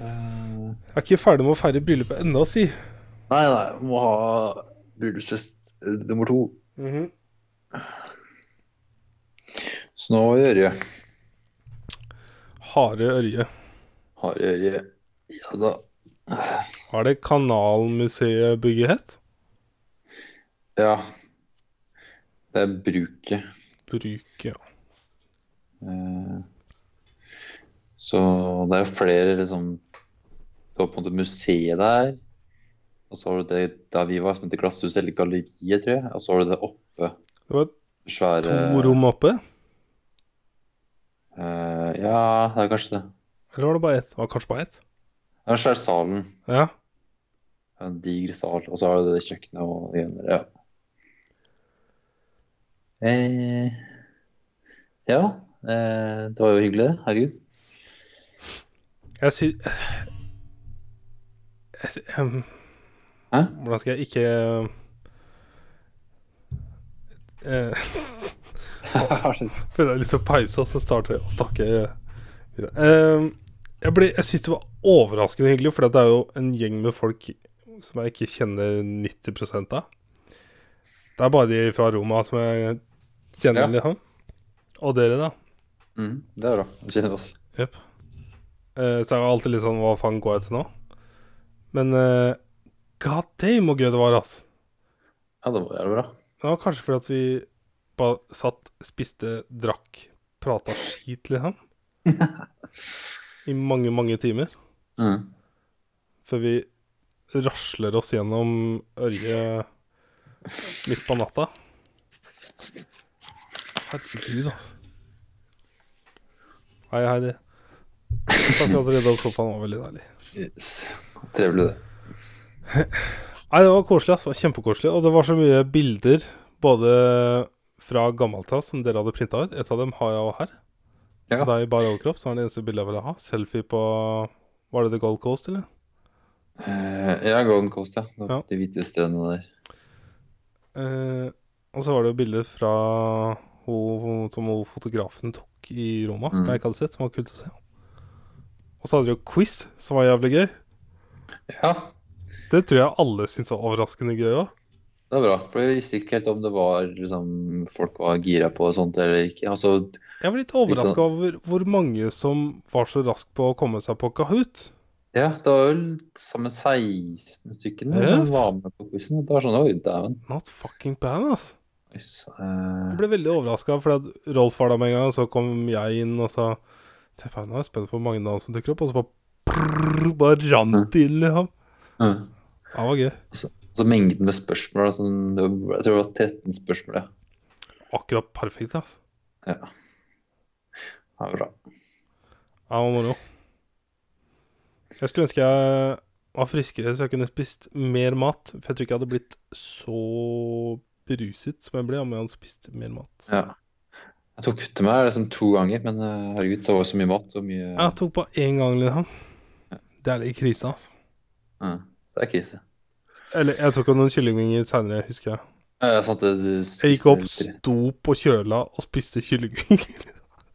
Jeg er ikke ferdig med å feire bryllupet ennå, si. Nei, nei, må ha bryllupsfest eh, nummer to. Så nå gjør vi Harde Ørje. Hare Ørje. Ja da. Har det Kanalmuseet bygget hett? Ja. Det er bruket. Bruket, ja. Eh, Så det er jo flere liksom Du har på en måte museet der. Og så har du det der vi var, som heter Glasshuset, eller Galleriet, tror jeg. Og så har du det oppe. Det var Svære to rom oppe. Eh, Ja, det er kanskje det. Eller var det bare ett? Var kanskje bare ett? Det er svære salen. Ja. En diger sal. Og så har du det kjøkkenet og det. Ja. Eh, ja. Eh, det var jo hyggelig, det. Herregud. Jeg sy... Jeg- ehm, Hæ? Hvordan skal jeg ikke eh, Føler jeg til å så starter jeg å takke. Ehm, jeg ble, jeg syns det var overraskende hyggelig, for det er jo en gjeng med folk som jeg ikke kjenner 90 av. Det er bare de fra Roma som jeg kjenner, Ja. liksom. Og dere, da. Mm, det er bra. Vi kjenner oss. Yep. Eh, så jeg var alltid litt sånn Hva faen går jeg til nå? Men uh, god damn hvor gøy det var, altså. Ja, det var jævlig bra. Det var kanskje fordi at vi bare satt, spiste, drakk, prata skit, liksom. I mange, mange timer. Mm. Før vi rasler oss gjennom Ørje midt på natta. Herregud, altså. Hei, Heidi. Takk for at du rydda opp sofaen. Det var veldig deilig. Yes. Trevelig, det. Nei, det var koselig. Altså. Kjempekoselig. Og det var så mye bilder, både fra gammelt av, som dere hadde printa ut. Et av dem har jeg også her. Ja. Det er i bar overkropp så var det eneste bildet jeg ville ha. Selfie på Var det The Gold Coast, eller? Uh, ja, Golden Coast, ja. Ja. De hvite strendene der. Uh, og så var det jo bilder fra hun, som hun fotografen tok i Roma, som Mm. jeg ikke hadde sett, som var kult å se. Og så hadde de jo quiz, som var jævlig gøy. Ja, Det tror jeg alle syntes var overraskende gøy òg. Det er bra. For jeg visste ikke helt om det var liksom, folk var gira på sånt eller ikke. Altså, Jeg var litt overraska sånn- over hvor mange som var så rask på å komme seg på Kahoot. ja, det var vel sammen 16 stykker Ja. som var med på quizen. Det var sånn, oi, dæven. Not fucking bad, altså. Yes, Uh... Jeg ble veldig overraska, for Rolf var der med en gang, og så kom jeg inn, og sa Nå er jeg spent på hvor mange navn som dukker opp, og så bare prrr, bare rant det inn, liksom. mm. Det var gøy. Så mengden med spørsmål Altså, Jeg tror det var 13 spørsmål, ja. Akkurat perfekt, altså. ja. Det var bra. Det var moro. Jeg skulle ønske jeg var friskere, så jeg kunne spist mer mat. For jeg tror ikke jeg hadde blitt så beruset som jeg ble om jeg hadde spist mer mat. Ja. Jeg tok til meg liksom to ganger, men eh, herregud, det var så mye mat og mye Jeg tok på én gang, liksom. Det er litt krise, altså. Ja, Det er krise. Eller jeg tok noen kyllingvinger seinere, husker jeg. Jeg, sant, du Jeg gikk opp, sto på kjøla og spiste kyllingvinger.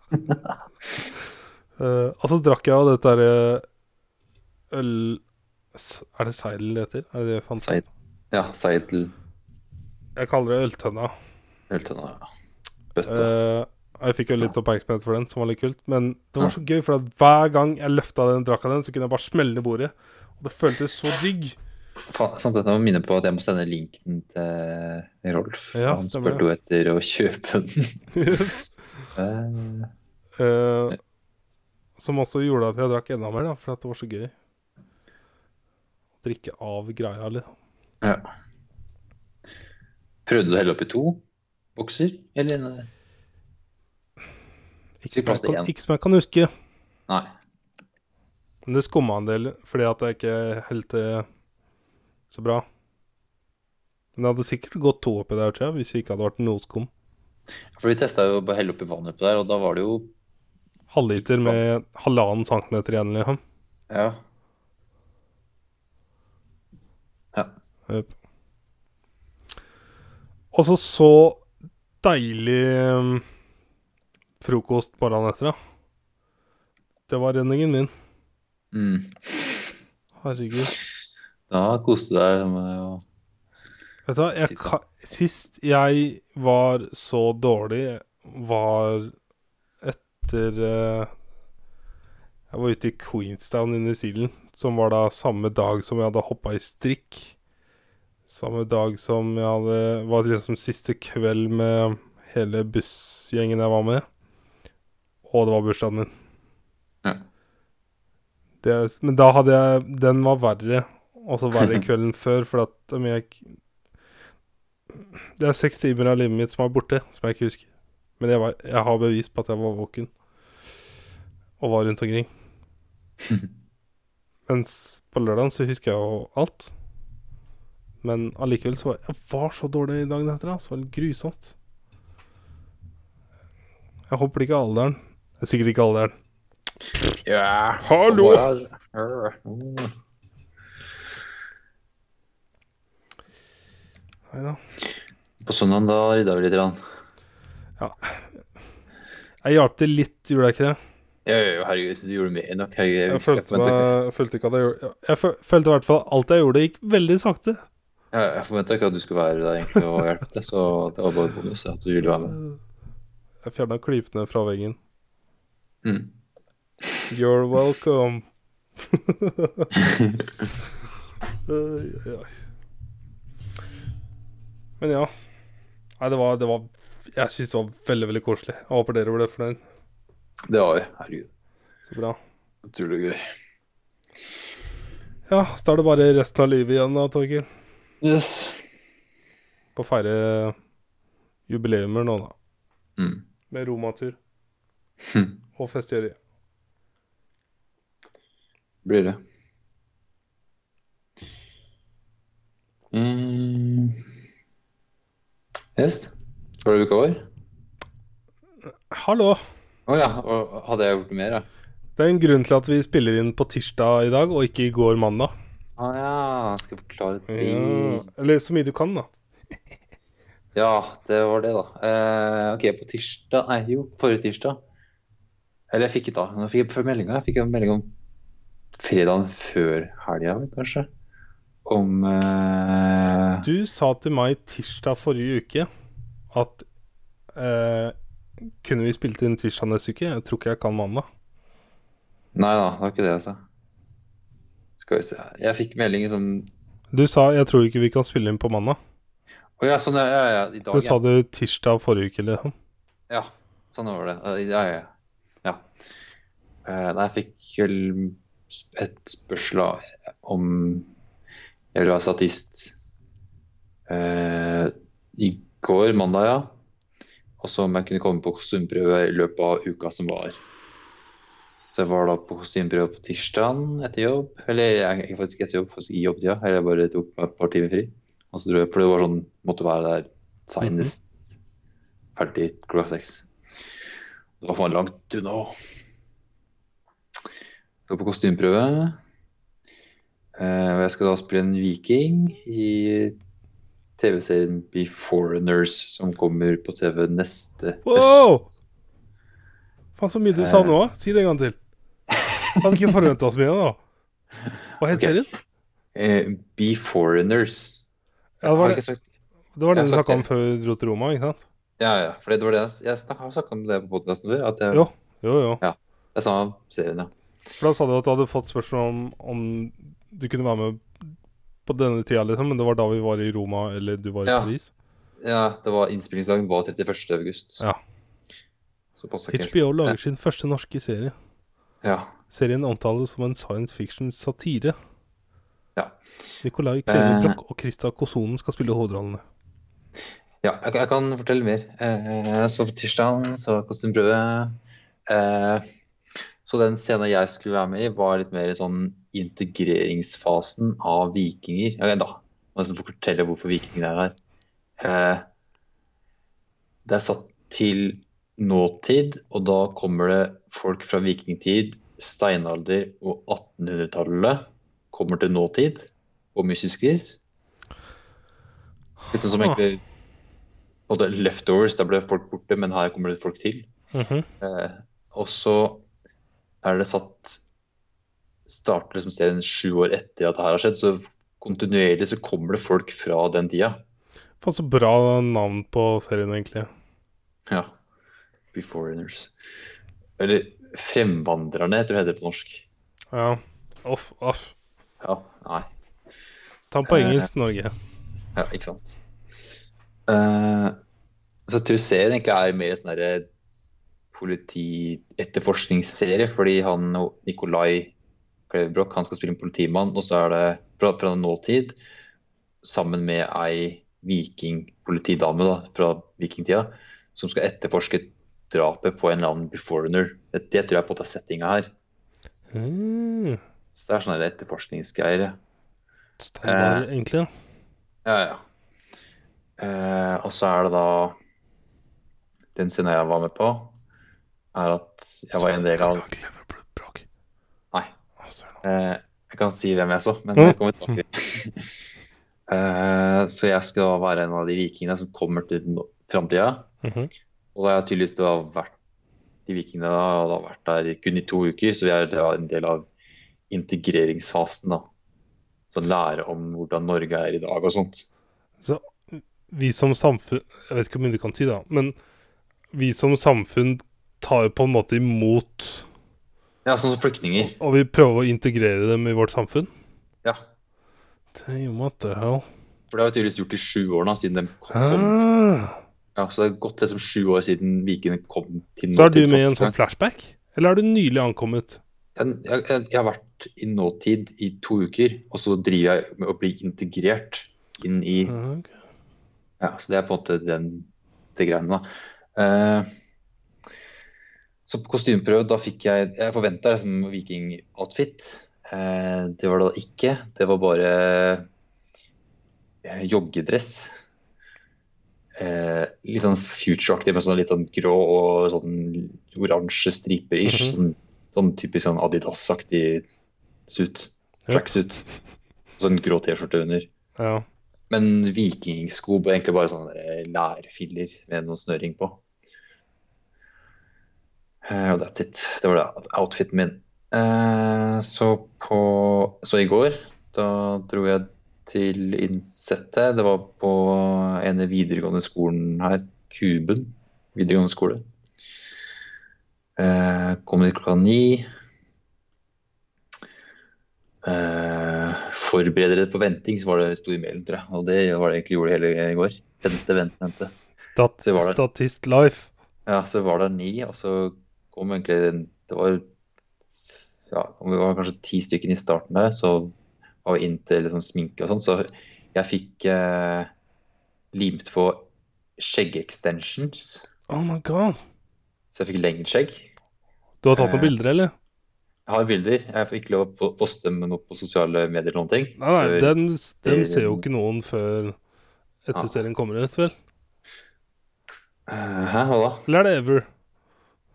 uh, så drakk jeg av dette derre øl... Er det seidel det heter? Er det det fant? Seid. Ja, seidel. Jeg kaller det øltønna. Øltønna. ja. Bøtte. Uh, jeg fikk jo litt oppmerksomhet for den, som var litt kult. Men det var så gøy, for at hver gang jeg løfta den, drakk av den, så kunne jeg bare smelle den i bordet. Og det føltes så digg. Jeg må minne på at jeg må sende linken til Rolf. Ja, Han spurte jo etter å kjøpe den. uh, Eh, som også gjorde at jeg drakk enda mer, da, for at det var så gøy. Å drikke av greia litt. ja. Prøvde du å helle oppi to bokser, eller? Ikke som, jeg kan, ikke som jeg kan huske. Nei. Men det skumma en del fordi at jeg ikke helte så bra. Men det hadde sikkert gått to oppi der, tror jeg, hvis det ikke hadde vært noe skum. For vi testa jo å helle oppi vann oppi der, og da var det jo Halvliter med halvannen centimeter igjen, liksom. Ja. Ja. Og så så deilig um, frokost morgenen etter, da. Det var redningen min. Mm. Herregud. Da koste deg med å Vet du hva, jeg kan, sist jeg var så dårlig, var etter eh, Jeg var ute i Queenstown i New Zealand, som var da samme dag som jeg hadde hoppa i strikk. Samme dag som jeg hadde var liksom siste kveld med hele bussgjengen jeg var med. Og det var bursdagen min. Ja. Det, men da hadde jeg Den var verre. Altså verre kvelden før, for at om jeg ikke Det er seks timer av livet mitt som er borte, som jeg ikke husker. Men jeg, var, jeg har bevis på at jeg var våken. Og var rundt omkring. Mens på lørdagen så husker jeg jo alt. Men allikevel så var jeg var så dårlig dagen etter. Så var det grusomt. Jeg håper ikke alderen. Det er sikkert ikke alderen. Ja. Hallo! Mm. Nei da. På søndag da rydda vi litt. Grann. Jeg hjalp til litt, gjorde jeg ikke det? Ja, ja, ja, herregud, du gjorde mer enn nok. Herregud, Jeg husker følte, meg, jeg følte ikke at jeg gjorde Jeg følte i hvert fall alt jeg gjorde, gikk veldig sakte. Ja, jeg forventa ikke at du skulle være der egentlig og hjelpe til, så det var bare bonus at du ville være med. Jeg fjerna klypene fra veggen. Mm. You're welcome. Oi, oi. Men ja. Nei, det var, det var Jeg syns det var veldig, veldig koselig. Jeg håper dere ble fornøyd. Det var vi. Herregud, Så bra. utrolig gøy. Ja, så er det bare resten av livet igjen da, Torgeir. Yes. På å feire jubileumer nå, da. Mm. Med romatur Hm. og festgjøring. Blir det. Yes. Var det uka vår? Hallo! Å ja. Og hadde jeg gjort mer, ja? Det er en grunn til at vi spiller inn på tirsdag i dag, og ikke i går mandag. Å ja. Skal jeg forklare ting Ja. Eller så mye du kan, da. Ja, det var det, da. Eh, OK, på tirsdag Nei, jo, forrige tirsdag. Eller jeg fikk ikke da. Jeg fikk før meldinga. Jeg fikk en melding om fredagen før helga, kanskje. Om uh... Du sa til meg tirsdag forrige uke at uh, Kunne vi spilt inn tirsdag neste uke? Jeg tror ikke jeg kan mandag. Nei da, det var ikke det jeg sa. Skal vi se Jeg fikk melding som Du sa 'jeg tror ikke vi kan spille inn på mandag'. Å ja, sånn, ja, ja, ja. I dag, Det sa du tirsdag forrige uke, liksom. Ja, sånn var det. Ja, ja, ja. Eh, nei, jeg fikk vel et spørsmål om jeg ville være statist eh, i går, mandag, ja. Og så om jeg kunne komme på kostymeprøve i løpet av uka som var. Så jeg var da på kostymeprøve på tirsdagen etter jobb. Eller jeg, faktisk etter jobb, faktisk i jobbtida. Eller jeg bare tok meg et par timer fri. Og så dro jeg, for det var sånn, måtte være der senest ferdig klokka seks. Det var faen langt unna. Skal på kostymeprøve. Eh, og jeg skal da spille en viking i TV-serien Be Foreigners, som kommer på TV neste Wow! Faen, så mye du sa nå. Si det en gang til. Hadde ikke forventa oss mye nå. Hva het okay. serien? Eh, Be Foreigners. Ja, det var det, sagt det var det du snakka om før du dro til Roma, ikke sant? Ja, ja. For det var det jeg, jeg snakka, har snakka om det på podkasten før. At jeg, Jo, jo, jo. Ja, jeg sa serien, ja. For da sa du at du hadde fått spørsmål om om du kunne være med på denne tida, liksom, men det var da vi var i Roma, eller du var i Ja. Paris. Ja, det var Innspillingsdagen var 31. august. Ja. HBO lager sin første norske serie. Ja. Serien omtales som en science fiction satire. Ja. Nicolai Klevebrok Eh. Og Krista Kosonen skal spille hovedrollene. Ja, jeg, jeg kan fortelle mer. Eh, så på tirsdag så kostymeprøve. Eh, så den scenen jeg skulle være med i, var litt mer sånn integreringsfasen av vikinger. Ja, da jeg skal fortelle hvorfor vikingene er her. Eh, det er satt til nåtid, og da kommer det folk fra vikingtid, steinalder og 1800-tallet kommer til nåtid og mystisk vis. Litt sånn som Ah. egentlig leftovers, der ble folk borte, men her kommer det folk til. Mhm. Eh, og så er det satt starter liksom serien sju år etter at det her har skjedd, så kontinuerlig så kommer det folk fra den tida. Faen, så bra navn på serien, egentlig. Ja. Be foreigners. Eller Fremvandrerne, heter det heter på norsk. Ja. Off, off. Ja, nei. Ta på Eh. engelsk, Norge. Ja, ikke sant. Uh, så tror serien egentlig er mer sånn derre politietterforskningsserie, fordi han og Nikolai Klevebrok han skal spille en politimann, og så er det fra, fra nåtid sammen med ei vikingpolitidame da, fra vikingtida som skal etterforske drapet på en eller annen beforeigner. Det, det tror jeg på at er settinga her. Mm. Så det er sånne etterforskningsgreier. Standard, Eh. egentlig. Ja, ja. Eh, og så er det da Den scenen jeg var med på, er at jeg var en del av Clever Broch. Nei. Å, søren. Eh, jeg kan si hvem jeg så, men Mm. jeg kommer tilbake til eh, Så jeg skal være en av de vikingene som kommer til framtida. Mhm. Og da har jeg tydeligvis da vært de vikingene da, og da vært der kun i to uker, så vi er da en del av integreringsfasen. da. Sånn lære om hvordan Norge er i dag og sånt. Så vi som samfunn Jeg vet ikke hvor mye du kan si, da, men vi som samfunn tar jo på en måte imot Ja, sånn som flyktninger. Og vi prøver å integrere dem i vårt samfunn. Ja. Damn, what the hell? For det har vi tydeligvis gjort i sju år nå, siden de kom. Ah. Ja, så det har gått liksom sju år siden vikingene kom til Så er du med i en sånn flashback? Eller er du nylig ankommet? Jeg, jeg, jeg har vært i nåtid i to uker, og så driver jeg med å bli integrert inn i Ah, ok. Ja, så det er på en måte den, det greiene, da. Eh, så på kostymeprøve, da fikk jeg Jeg forventa liksom vikingoutfit. Eh, det var det da ikke. Det var bare eh, joggedress. Eh, litt sånn future-aktig med sånn litt sånn grå og sånn oransje striper-ish. Mhm. sånn, sånn typisk sånn Adidas-aktig suit. Tracksuit. Og sånn grå T-skjorte under. Ja. Men vikingsko egentlig bare sånne lærfiller med noe snøring på. Eh, Og that's it. Det var det outfiten min. Uh, så på Så i går, da dro jeg til innsettet. Det var på ene videregående skolen her, Kuben videregående skole. Uh, kom dit klokka ni. Uh, forberede dere på venting, så var det stor imellom, tror jeg. Og det var det egentlig gjorde hele i går. Vente, vente, vente. Stat. Statist Life. Ja, så var det ni, og så kom egentlig Det var ja, om vi var kanskje ti stykker i starten der, så var vi inn til liksom sminke og sånn, så jeg fikk eh, limt på skjeggextensions. Oh my god. Så jeg fikk lengre skjegg. Du har tatt noen Eh, bilder, eller? Jeg har bilder. Jeg får ikke lov å poste med noe på sosiale medier eller noen ting. Nei, nei, den, den ser jo ikke noen før etter Ja. serien kommer ut, vel? Eh, Hæ, hva da? Eller er det Ever?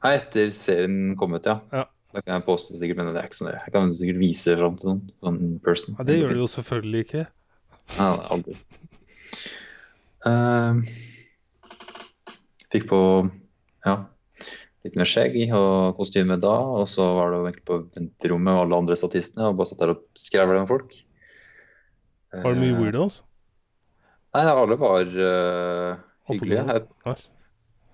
Nei, etter serien kom ut, ja. Ja. Da kan jeg poste sikkert, men det er ikke sånn. Jeg kan sikkert vise det fram til noen. Sånn person. Ja, det gjør det jo selvfølgelig ikke. Nei, aldri. Uh, fikk på ja, litt mer skjegg og kostyme da, og så var det egentlig på venterommet med alle andre statistene og bare satt der og skravla med folk. Var det mye Eh, weirdos? Nei, alle var uh, hyggelige. Nice.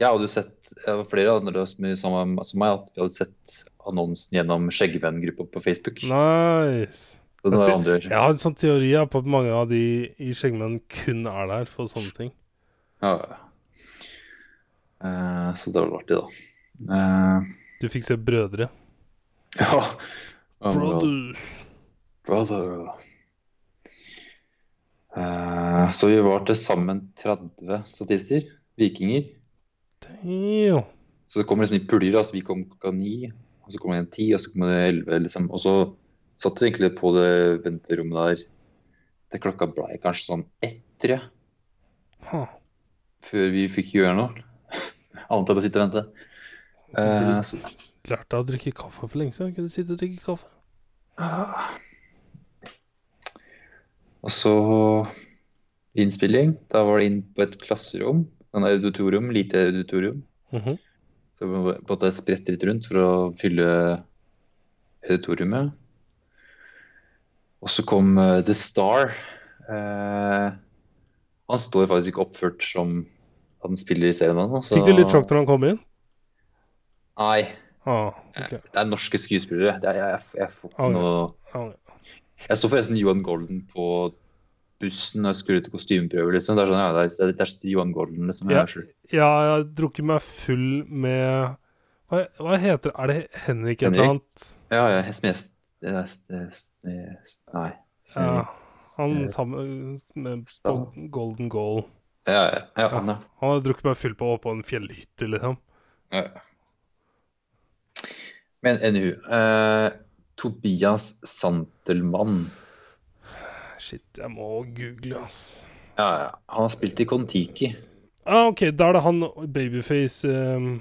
Jeg hadde jo sett flere andre som, som, som meg at vi hadde sett annonsen gjennom Skjeggvenn-gruppa på Facebook. Nice. Jeg Jeg har en sånn teori på at mange av de i Skjeggmenn kun er der for sånne ting. ja. Eh, så det var artig, da. Uh, Du fikk se brødre. ja. Um. Brothers. Brother. Uh, så vi var til sammen 30 statister, vikinger. Damn. Så det kommer liksom i puljer. altså Vi kom klokka ni, og så kom det en ti, og så kom det elleve. Liksom. Og så satt vi egentlig på det venterommet der til klokka ble kanskje sånn ett, tror jeg, Ha. før vi fikk gjøre noe. Annet enn å sitte og vente. Eh, så, Lærte å drikke kaffe for lenge siden. Kunne du sitte og drikke kaffe? Ah. Og så innspilling. Da var det inn på et klasserom. En auditorium, lite auditorium. Mhm. Så vi på en måte sprette litt rundt for å fylle auditoriumet. Og så kom uh, The Star. Uh, han står faktisk ikke oppført som han spiller i serien ennå. Fikk du litt sjokk når han kom inn? Nei. Ah, okay. Det er norske skuespillere. Det er, jeg, jeg, jeg får ikke noe Jeg så forresten Johan Golden på bussen og skulle til kostymeprøve. Liksom. Det er sånn, ja, det er, det er Johan Golden, liksom. Ja. Jeg. Ja, jeg har drukket meg full med Hva, hva heter Er det Henrik et eller annet? Ja, ja, Smes... Smes... Nei. Ja, han Eh, sammen med. Golden Goal. Ja, ja, ja, han, ja. Han har drukket meg full på på en fjellhytte, liksom. ja. Men NU eh, Tobias Santelmann. Shit, jeg må google, ass. Ja, ja. Han har spilt i Kon-Tiki. Ah, OK, da er det han babyface ehm,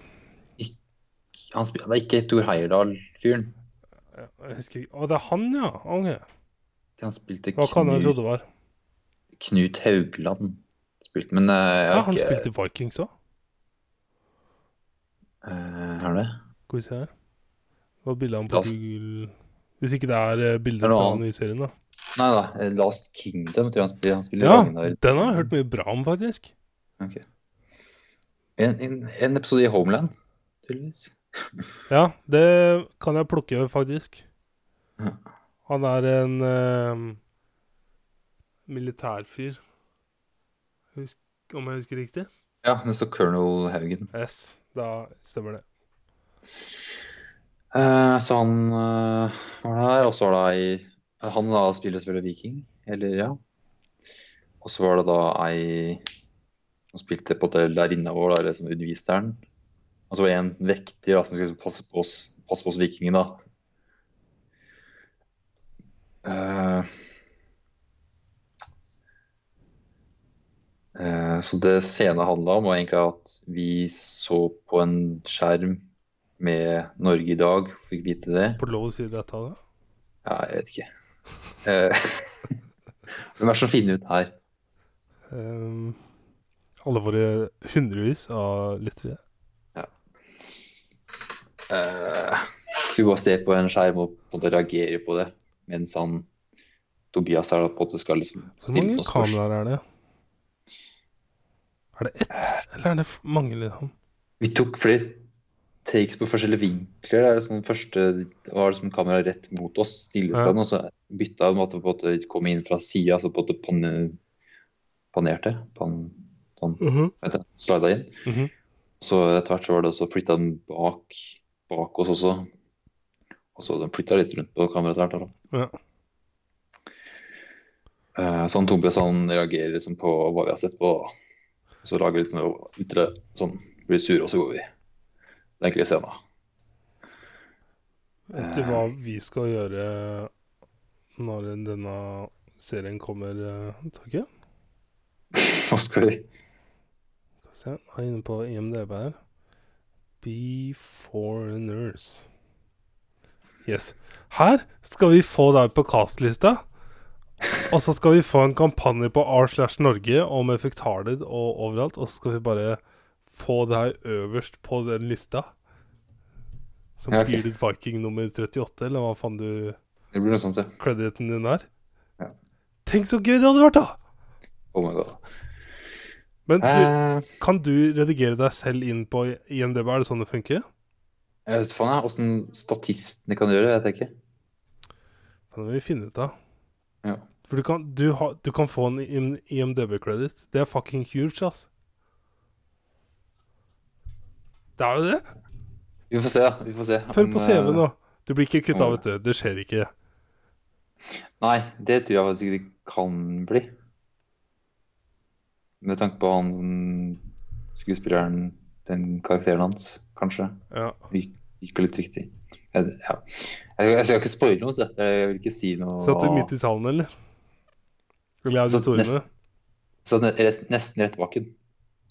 Han spil- det er ikke Thor Heyerdahl-fyren. Jeg husker ikke Å, det er han, ja. OK. Han spilte Hva kan jeg trodde det var? Knut Haugland. Spilte, men uh, Ja, han ikke spilte Vikings òg. Uh, er det? Skal vi se her. Det var bilde han på Google Hvis ikke det er eh, Er bilder fra den nye serien, da. Nei da, eh, Last Kingdom tror jeg han spiller. Han spiller Ja, Ragnar. den har jeg hørt mye bra om, faktisk. Ok. En, en, en episode i Homeland, tydeligvis. Ja, det kan jeg plukke, faktisk. Han er en uh, militærfyr. Husk, om jeg husker riktig? Ja, det står Colonel Haugen. Yes, da stemmer det. Eh, så han eh, var der, og så var det ei Han da spiller spiller viking, eller ja. Og så var det da ei som spilte på måte lærerinna vår, da, eller som underviste den. Og så var det en vekter da, som skulle passe på oss, passe på oss vikingene, da. Eh, så det scenen handla om, var egentlig at vi så på en skjerm med Norge i dag. Fikk vite det. Får du lov å si dette? da? Ja, jeg vet ikke. Eh, Hvem er det som finner ut her? Um, alle våre hundrevis av lyttere. Eh, skal vi bare se på en skjerm og på reagere på det, mens han Tobias her på at det skal liksom Hvor stille mange noen spørsmål. kameraer er det? Er det ett, eller er det mange? Liksom? Vi tok flere takes på forskjellige vinkler. Det er liksom første var det som kamera rett mot oss, stillestående, og så bytta han måte på en måte komme inn fra sida, så på en måte pan, panerte. Pan, pan, mm -hmm. slida inn. mhm. Så etter hvert så var det også flytta den bak, bak oss også. Og så den flytta litt rundt på kameraet etter hvert. Ja. Sånn Tobias han reagerer liksom på hva vi har sett på. Så lager litt sånn ytre sånn, blir sure, og så går vi. Egentlig scenen. Vet du hva vi skal gjøre når denne serien kommer, eh, Torgeir? Hva skal vi? Skal vi se, jeg er inne på IMDb her. Be Foreigners. Yes. Her skal vi få deg på castlista. Og så skal vi få en kampanje på R slash Norge om Effectarded og overalt. Og så skal vi bare få deg øverst på den lista. Som Ja, ok. Bearded Viking nummer 38, eller hva faen du Det blir noe sånt, ja. crediten din er. Ja. Tenk så gøy det hadde vært, da! Oh my god. Men du, uh, kan du redigere deg selv inn på IMDb? Er det sånn det funker? jeg vet faen jeg, åssen statistene kan gjøre det, vet jeg ikke. Det må vi finne ut av. Ja. For du kan, du, ha, du kan få en IM- IMDb-credit. Det er fucking huge, ass. Det er jo det. Vi får se, da. Vi får se. Følg på CV eh, nå. Du blir ikke kutta, vet du. Det skjer ikke. Nei, det tror jeg faktisk ikke det kan bli. Med tanke på han skuespilleren, den karakteren hans, kanskje. Ja. Gikk litt viktig. Jeg, ja. jeg, jeg skal ikke spoile noe, så jeg vil ikke si noe. Satt du midt i salen, eller? Eller i Satt auditoriet? nest- Så nesten rett bak den.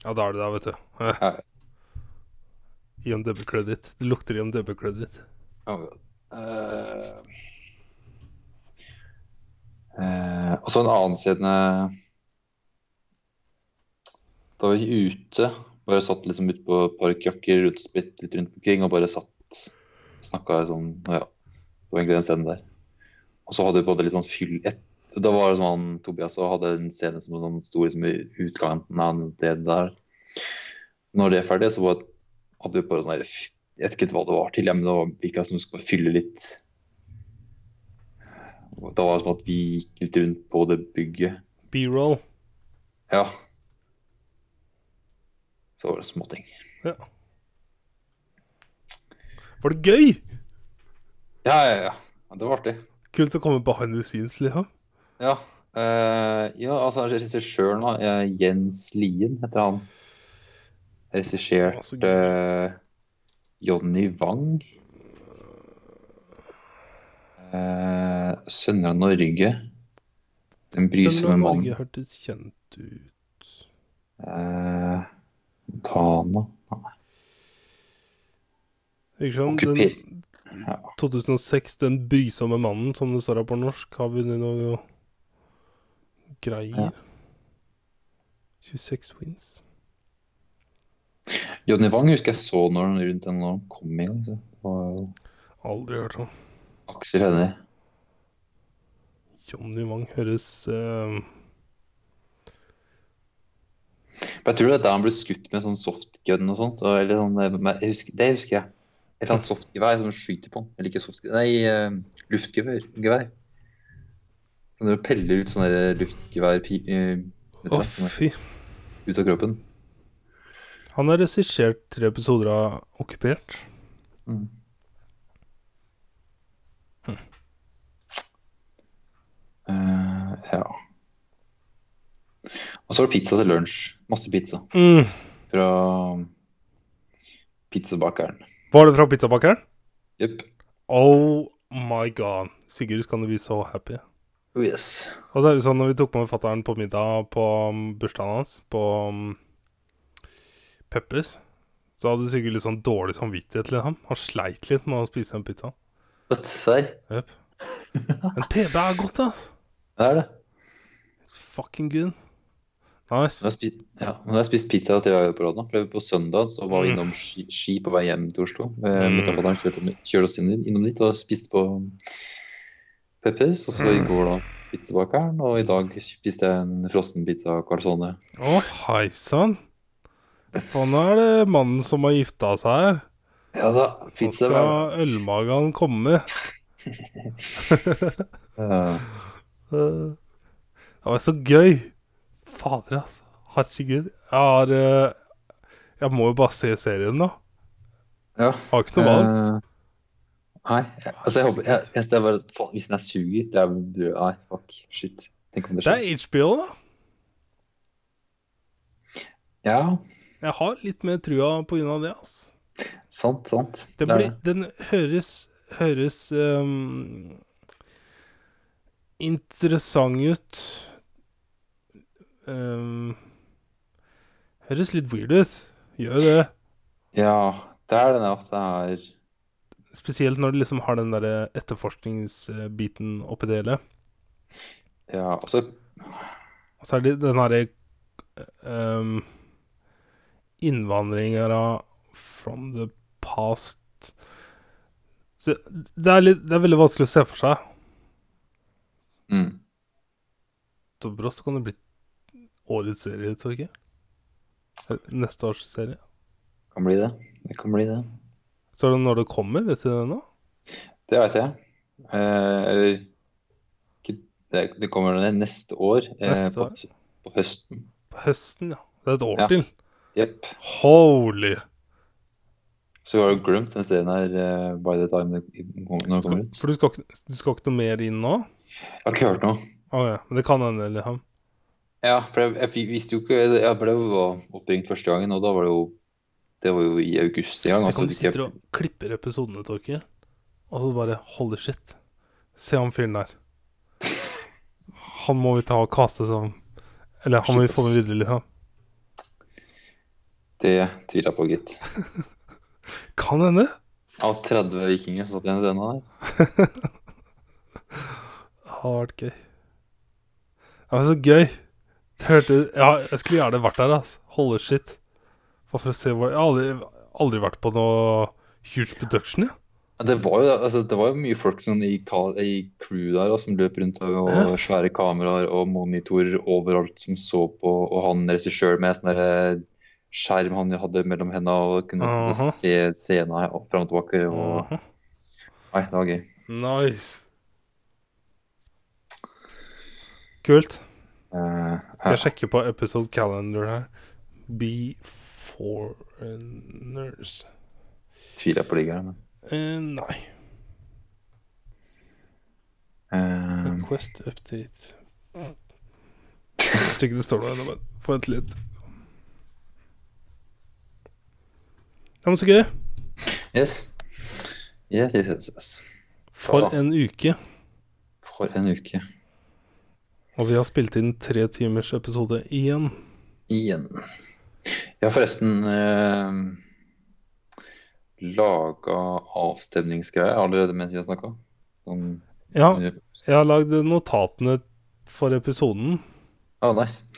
Ja, da er det der, vet du. Ja Ja. IMDb-credit. Det lukter IMDb-credit. Oh, my God. Eh, eh, og så en annen scene Da var vi ute, bare satt liksom ute på et par krakker spredt litt rundt omkring og bare satt snakka sånn Ja, det var egentlig den scenen der. Og så hadde vi en litt sånn fyll ett Da var det sånn Tobias og hadde en scene som sånn sto liksom i utgangen av det der. Når det er ferdig, så var, hadde bare sånn Jeg vet ikke hva det var til, men det virka som skulle fylle litt Da var det som at vi gikk litt rundt på det bygget. B-roll. Ja. Så var det småting. Var det gøy? Ja, ja, ja. ja. Det var artig. Kult å komme behind the scenes, liksom. Ja. Uh, ja, altså regissøren, eh, Jens Lien heter han. Gøy. uh, Jonny Wang. Uh, 'Sønner av Norge'. 'Den brysomme Sønnen av. Norge hørtes kjent ut. Uh, Montana Nei. Virker som den 2006, 'Den brysomme mannen', som det står her på norsk, har vunnet noe greier. Ja. 26 wins. Jonny Wang husker jeg så når han rundt den når kom i gang. Det Aldri hørt om. Aksel Hennie. Johnny Wang høres uh... Jeg tror det er da han ble skutt med sånn softgun og sånt. Og, eller sånn, eh, husker, det husker jeg. Et eller annet softgevær som skyter på han. Eller ikke softgevær, nei, uh, luftgevær. Gevær. Sånn peller ut sånne der luftgevær Å, hva, sånne fy. ut av kroppen. Han har regissert tre episoder av Okkupert. Mm. Eh, ja. Og så var det pizza til lunsj. Masse pizza Mm. fra pizzabakeren. Var det fra pizzabakeren? Jepp. Oh my god. Sigurd kan bli så happy. Oh yes. Og så er det sånn når vi tok med fatter'n på middag på um, bursdagen hans, på um, Peppers Så hadde du sikkert litt sånn dårlig samvittighet til ham. Han sleit litt med å spise den pizzaen. Serr? Jep. Men PB er godt, ass. Det er det. It's fucking good. Nice. Nå har jeg spist, ja, har jeg spist pizza tre dager på rad nå. På søndag så var vi Mm. innom Ski, ski på vei hjem til Oslo. Eh, Mm. Mutter'n kjørte, kjørte oss inn, innom dit og spiste på Peppers. Og så i Mm. går da pizzabakeren, og i dag spiste jeg en frossen pizza calzone. Å, hei sann. Faen, nå er det mannen som har gifta seg her. Ja da, Nå pizza skal ølmagen komme. Ja. Eh, Det var så gøy. Fader, altså. Herregud. Jeg har eh, Jeg må jo bare se serien nå. ja. Har ikke noe valg. Eh, nei, jeg- altså jeg håper jeg, jeg, det er bare, faen, Hvis den er suger, det er Nei, fuck. Shit. Tenk om det Det skjer. er HBO, da. Ja, Jeg har litt mer trua på grunn av det, altså. sant, sant. Den, blir, den høres høres um, interessant ut. Um, høres litt weird ut. Gjør det. Ja, det er den at det er Spesielt når du liksom har den der etterforskningsbiten oppi det hele. Ja, altså Og så er det den herre um, Innvandringere from the past så det, er litt, det er veldig vanskelig å se for seg. mm. Så brått kan det bli årets serie, tror jeg ikke? Neste års serie. Kan bli det. Det kan bli det. Så er det når det kommer, vet du det nå? Det veit jeg. Eh, eller det, det kommer neste år. Eh, Neste på, år. på høsten. På høsten, ja. Det er et år Ja. til. Jepp. Holy! Så har du glemt den serien her uh, by the time det, kommer ut. For du skal, du skal ikke noe mer inn nå? Jeg har ikke hørt noe. Oh, ja. Men det kan hende, liksom. Ja, for jeg, jeg visste jo ikke Jeg ble jo oppringt første gangen, og da var det jo Det var jo i august en gang. Tenk om du altså, sitter og klipper episodene, Torkil, og så bare Holy shit. Se han fyren der. Han må vi ta og kaste som Eller han må vi få med videre, liksom. Det tviler jeg på, gitt. Kan hende. Av 30 vikinger satt igjen i scenen der. Det har vært gøy. Det var så gøy. Hørte Ja, jeg skulle gjerne vært der, altså. Holy shit. Bare for å se hvor Jeg har aldri, aldri vært på noe huge production, jeg. Ja, Det var jo altså, det var jo mye folk sånn, i, i crew der og som løp rundt og, og svære kameraer og monitorer overalt som så på, og han regissør med sånn der skjerm han hadde mellom hendene og kunne Aha. se scenen fram og tilbake. Og, Mhm. nei, det var gøy. Nice. Kult. Uh, Jeg sjekker på episode calendar her. Be foreigners Tviler jeg på ligger her, men eh, Nei. eh, Request update. Jeg tror ikke det står noe ennå, men vent litt. Men så gøy. Yes. Yes, yes, yes, yes. For en uke. For en uke. Og vi har spilt inn tre timers episode igjen. Igjen. Jeg har forresten eh, laga avstemningsgreier allerede mens vi har snakka. Sånn, Ja, ah, jeg har lagd notatene for episoden. Å, nice.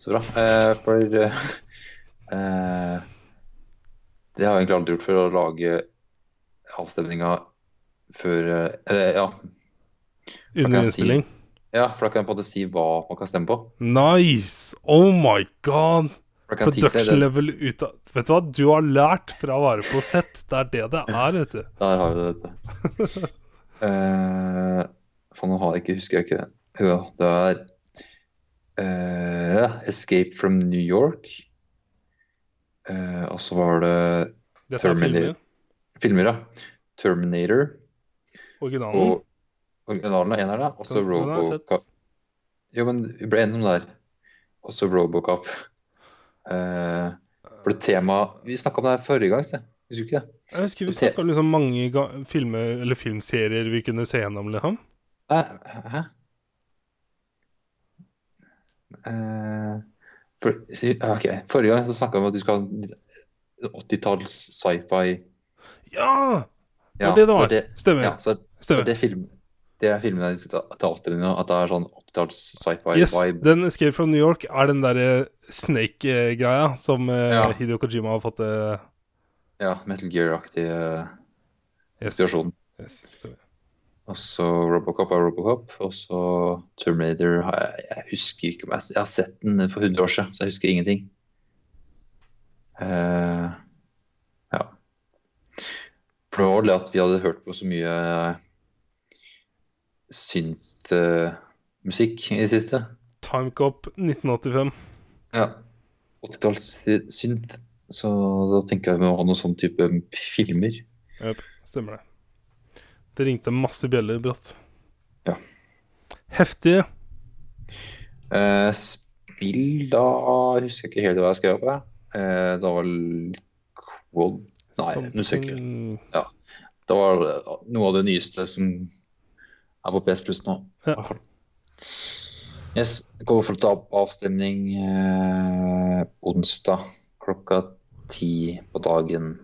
Så bra. Eh, for eh, eh, Det har jeg egentlig aldri gjort for å lage avstemninga før eh, Eller ja. Under innspilling? si- ja, for da kan jeg på en måte si hva man kan stemme på. Nice! Oh my god! Production det. level ut av Vet du hva? Du har lært fra å være på sett. Det er det det er, vet du. Der har vi det, vet du. uh, for nå har jeg ikke, husker jeg ikke. Jo, det er uh, Escape from New York. Eh, og så var det Dette er Terminator. filmer. filmer, ja. Terminator Originalen. og originalen av eneren. Og så. Robocop. Jo, men vi ble enige om det her. Og så Robocop. Uh, for det tema Vi snakka om det her forrige gang, se. Husker du ikke det? Jeg husker vi snakka om liksom mange filmer eller filmserier vi kunne se gjennom, liksom. Hæ? Hæ? Eh, for, okay. ok, Forrige gang så snakka vi om at du skal ha 80-talls sci-fi. Ja! Det var det det var. det, Stemmer. ja, så, Stemmer. det, film, det er filmen jeg skal ta avstemning nå, at det er sånn 80-talls sci-fi-vibe. Yes, den Escape from New York er den derre Snake-greia som eh, Ja. Hideo Kojima har fått uh... Ja, Metal Gear-aktig uh, yes. inspirasjon. Yes, stemmer. Og så Robocop er Robocop, og så Terminator har jeg, jeg husker ikke om jeg, jeg har sett den for 100 år siden, så jeg husker ingenting. Uh, ja. For det var det at vi hadde hørt på så mye synth-musikk i det siste. Timecop 1985. Ja. 80-talls synth. Så da tenker jeg vi må ha noen sånn type filmer. Yep, stemmer det. Det ringte masse bjeller brått. Ja. Heftige. Eh, spill, da husker jeg ikke helt hva jeg skrev jeg. Eh, det var Quad Nei, nå husker jeg Det var eh, noe av det nyeste som er på PS Plus nå. Ja. Yes, det kommer for opp avstemning eh, onsdag klokka ti på dagen.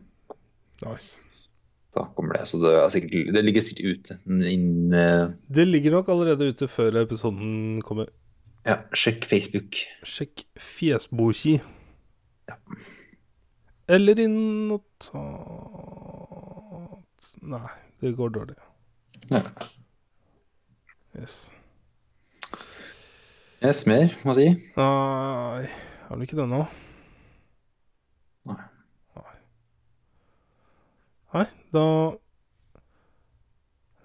Nice. Da kommer det. Så det, er sikkert, det ligger sikkert ute. Inn, uh... Det ligger nok allerede ute før episoden kommer. ja, sjekk Facebook. Sjekk fjesboki. Ja. Eller i notat Nei, det går dårlig. Ja. Yes. Yes, mer må jeg si. Nei, har du ikke det nå? Nei. Nei. Nei, da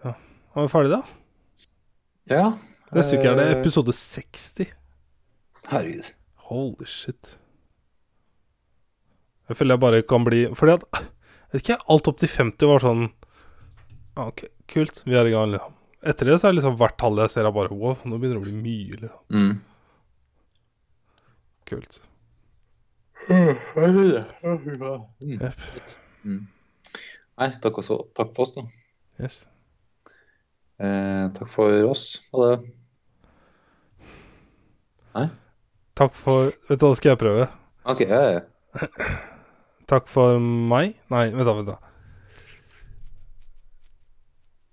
Ja. Er vi ferdige, da? Ja. Neste uke er det eh, episode 60. Herregud. Holy shit. Jeg føler jeg bare kan bli Fordi at Jeg vet ikke, alt opp til 50 var sånn OK, kult, vi er i gang, liksom. Etter det så er det liksom hvert tall jeg ser, er bare wow, nå begynner det å bli mye, liksom. Mm. Kult. Mm. Jepp. Mm. Nei, takk, også, takk for oss, da. Yes. Eh, takk for oss. Ha det. Nei? Takk for Vet du hva, skal jeg prøve? OK. Ja, ja. Takk for meg? Nei, vent da, vent da.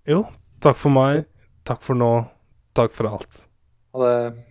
Jo, takk for meg. Takk for nå. Takk for alt. Ha det.